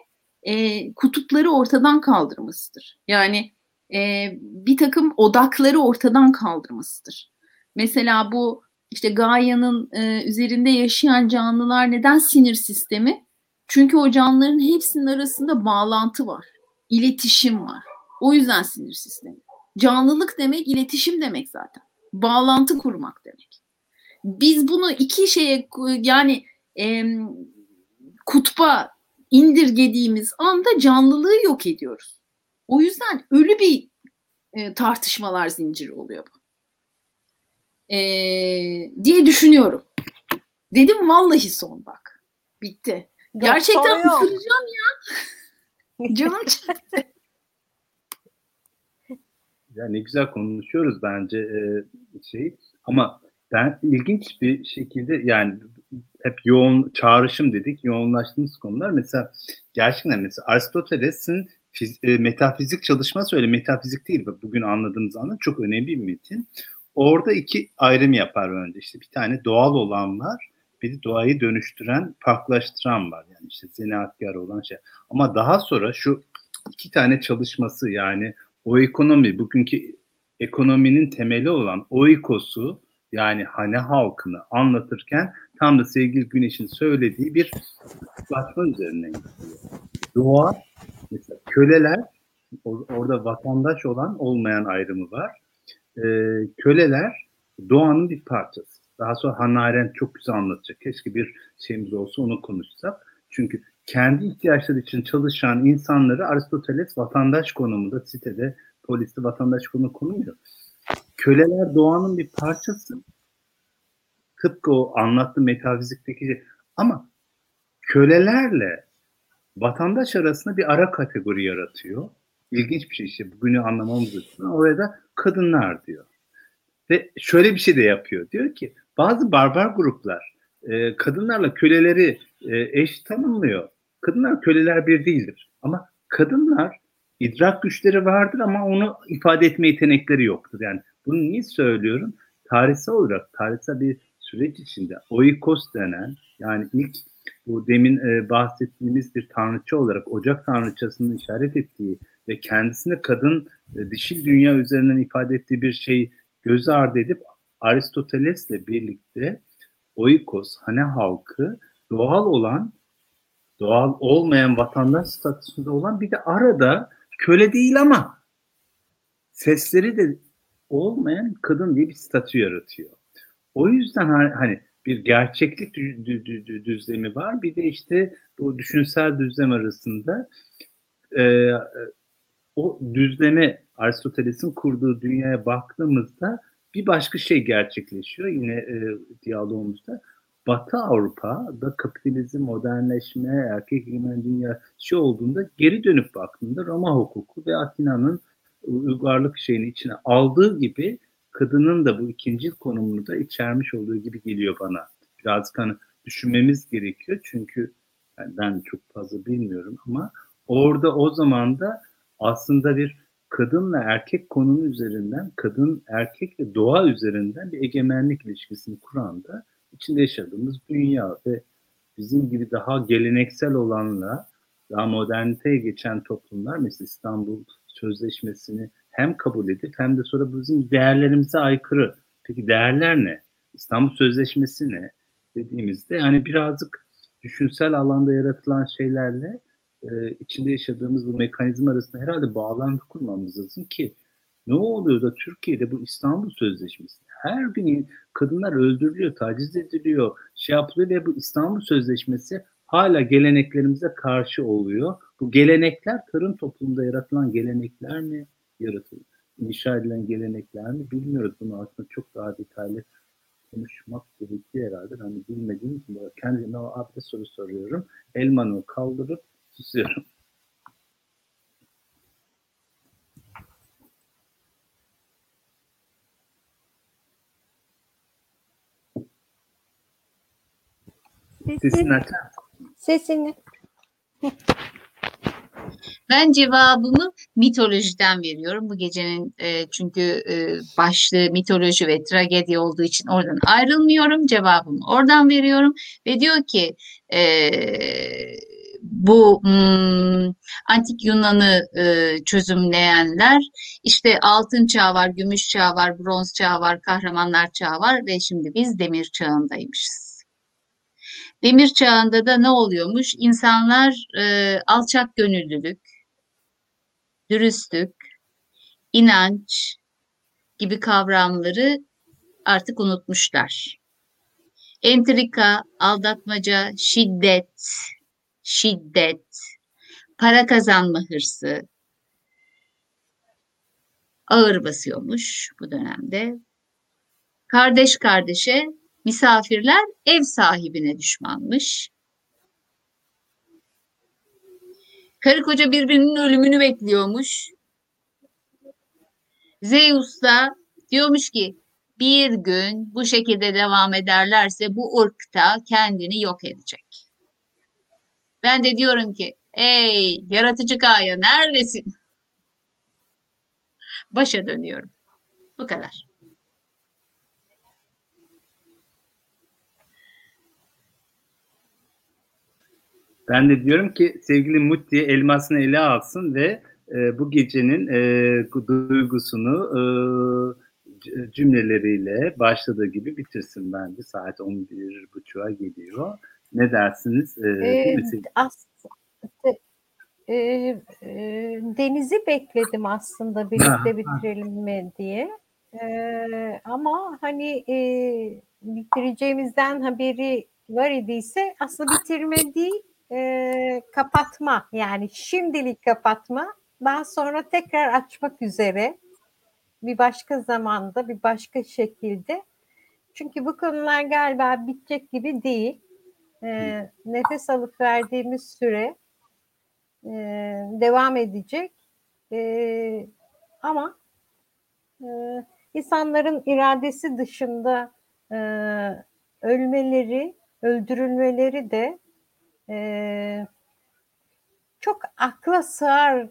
e, kutupları ortadan kaldırmasıdır. Yani e, bir takım odakları ortadan kaldırmasıdır. Mesela bu işte Gaia'nın e, üzerinde yaşayan canlılar neden sinir sistemi? Çünkü o canlıların hepsinin arasında bağlantı var, iletişim var. O yüzden sinir sistemi. Canlılık demek iletişim demek zaten. Bağlantı kurmak demek. Biz bunu iki şeye yani e, kutba indirgediğimiz anda canlılığı yok ediyoruz. O yüzden ölü bir e, tartışmalar zinciri oluyor bu. E, diye düşünüyorum. Dedim vallahi son bak. Bitti. Gerçekten ısıracağım ya. Canım çekti. Ya ne güzel konuşuyoruz bence e, şey. Ama ben ilginç bir şekilde yani hep yoğun çağrışım dedik yoğunlaştığımız konular. Mesela gerçekten mesela Aristoteles'in fiz, e, metafizik çalışması öyle metafizik değil bugün anladığımız anda çok önemli bir metin. Orada iki ayrım yapar önce. İşte bir tane doğal olan var bir de doğayı dönüştüren farklılaştıran var. Yani işte zanaatkar olan şey. Ama daha sonra şu iki tane çalışması yani o ekonomi bugünkü ekonominin temeli olan oikosu yani hane halkını anlatırken tam da sevgili Güneş'in söylediği bir kutuplaşma üzerine gidiyor. Doğa, mesela köleler, orada vatandaş olan olmayan ayrımı var. Ee, köleler doğanın bir parçası. Daha sonra Hannah Arendt çok güzel anlatacak. Keşke bir şeyimiz olsa onu konuşsak. Çünkü kendi ihtiyaçları için çalışan insanları Aristoteles vatandaş konumunda sitede poliste vatandaş konumu konumuyor. Köleler doğanın bir parçası. Tıpkı o anlattı metafizikteki ama kölelerle vatandaş arasında bir ara kategori yaratıyor. İlginç bir şey işte bugünü anlamamız için. Oraya da kadınlar diyor. Ve şöyle bir şey de yapıyor. Diyor ki bazı barbar gruplar e, kadınlarla köleleri e, eş tanımlıyor. Kadınlar köleler bir değildir. Ama kadınlar idrak güçleri vardır ama onu ifade etme yetenekleri yoktur. Yani bunu niye söylüyorum? Tarihsel olarak, tarihsel bir süreç içinde oikos denen yani ilk bu demin e, bahsettiğimiz bir tanrıça olarak ocak tanrıçasının işaret ettiği ve kendisine kadın e, dişil dünya üzerinden ifade ettiği bir şey göz ardı edip Aristoteles'le birlikte oikos, hane halkı doğal olan, doğal olmayan vatandaş statüsünde olan bir de arada köle değil ama sesleri de olmayan kadın diye bir statü yaratıyor. O yüzden hani bir gerçeklik düzlemi var. Bir de işte bu düşünsel düzlem arasında e, o düzleme Aristoteles'in kurduğu dünyaya baktığımızda bir başka şey gerçekleşiyor yine e, diyalogumuzda. Batı Avrupa'da kapitalizm, modernleşme, erkek egemen dünya şey olduğunda geri dönüp baktığında Roma hukuku ve Atina'nın uygarlık şeyini içine aldığı gibi kadının da bu ikinci konumunu da içermiş olduğu gibi geliyor bana. Birazcık hani düşünmemiz gerekiyor çünkü yani ben çok fazla bilmiyorum ama orada o zaman da aslında bir kadınla erkek konumu üzerinden, kadın erkek ve doğa üzerinden bir egemenlik ilişkisini kuran da içinde yaşadığımız dünya ve bizim gibi daha geleneksel olanla daha moderniteye geçen toplumlar mesela İstanbul Sözleşmesi'ni hem kabul edip hem de sonra bizim değerlerimize aykırı. Peki değerler ne? İstanbul Sözleşmesi ne? Dediğimizde yani birazcık düşünsel alanda yaratılan şeylerle e, içinde yaşadığımız bu mekanizma arasında herhalde bağlantı kurmamız lazım ki ne oluyor da Türkiye'de bu İstanbul Sözleşmesi her gün kadınlar öldürülüyor, taciz ediliyor, şey yapılıyor ve bu İstanbul Sözleşmesi hala geleneklerimize karşı oluyor. Bu gelenekler tarım toplumunda yaratılan gelenekler mi yaratıldı? İnşa edilen gelenekler mi bilmiyoruz. Bunu aslında çok daha detaylı konuşmak gerekiyor herhalde. Hani bilmediğim için kendime o abde soru soruyorum. Elmanı kaldırıp susuyorum. Sesini açar Sesini. Ben cevabımı mitolojiden veriyorum. Bu gecenin e, çünkü e, başlığı mitoloji ve tragedi olduğu için oradan ayrılmıyorum. Cevabımı oradan veriyorum ve diyor ki e, bu hmm, antik Yunan'ı e, çözümleyenler işte altın çağı var, gümüş çağı var, bronz çağı var, kahramanlar çağı var ve şimdi biz demir çağındaymışız. Demir çağında da ne oluyormuş? İnsanlar e, alçak gönüllülük, dürüstlük, inanç gibi kavramları artık unutmuşlar. Entrika, aldatmaca, şiddet, şiddet, para kazanma hırsı ağır basıyormuş bu dönemde. Kardeş kardeşe Misafirler ev sahibine düşmanmış. Karı koca birbirinin ölümünü bekliyormuş. Zeus da diyormuş ki bir gün bu şekilde devam ederlerse bu ırkta kendini yok edecek. Ben de diyorum ki ey yaratıcı Gaye neredesin? Başa dönüyorum. Bu kadar. Ben de diyorum ki sevgili Mutti elmasını ele alsın ve e, bu gecenin e, duygusunu e, cümleleriyle başladığı gibi bitirsin bence. Saat 11.30'a geliyor. Ne dersiniz? E, ee, aslında e, e, Deniz'i bekledim aslında birlikte bitirelim mi diye. E, ama hani e, bitireceğimizden haberi var idiyse aslında bitirme değil e, kapatma yani şimdilik kapatma. Daha sonra tekrar açmak üzere. Bir başka zamanda bir başka şekilde. Çünkü bu konular galiba bitecek gibi değil. E, nefes alıp verdiğimiz süre e, devam edecek. E, ama e, insanların iradesi dışında e, ölmeleri öldürülmeleri de e, çok akla sığar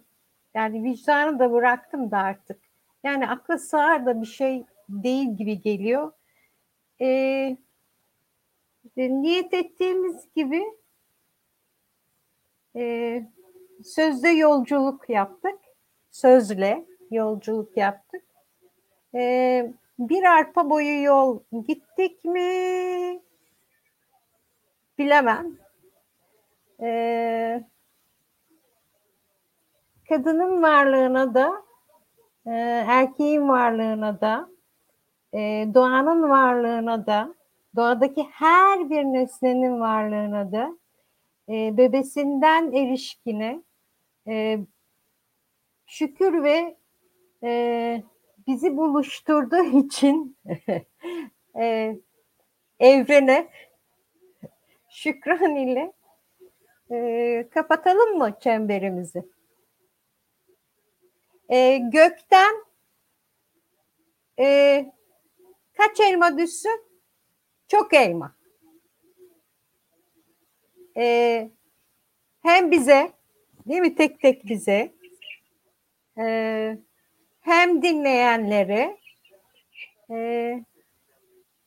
yani vicdanı da bıraktım da artık. Yani akla sığar da bir şey değil gibi geliyor. E, niyet ettiğimiz gibi e, sözde yolculuk yaptık. Sözle yolculuk yaptık. E, bir arpa boyu yol gittik mi bilemem e, kadının varlığına da e, erkeğin varlığına da e, doğanın varlığına da doğadaki her bir nesnenin varlığına da e, bebesinden erişkine e, şükür ve e, bizi buluşturduğu için e, evrene şükran ile e, kapatalım mı çemberimizi? E, gökten e, kaç elma düşsün? Çok elma. E, hem bize, değil mi tek tek bize, e, hem dinleyenlere, e,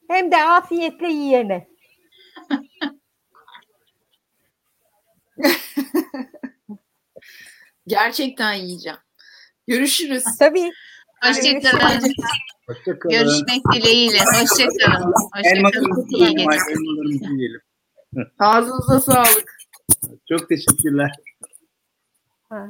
hem de afiyetle yiyene. Gerçekten yiyeceğim. Görüşürüz. Tabii. Hoşçakalın. Hoşçakalın. Görüşmek dileğiyle. Hoşçakalın. Hoşçakalın. İyi geceler. Ağzınıza sağlık. Çok teşekkürler. Ha.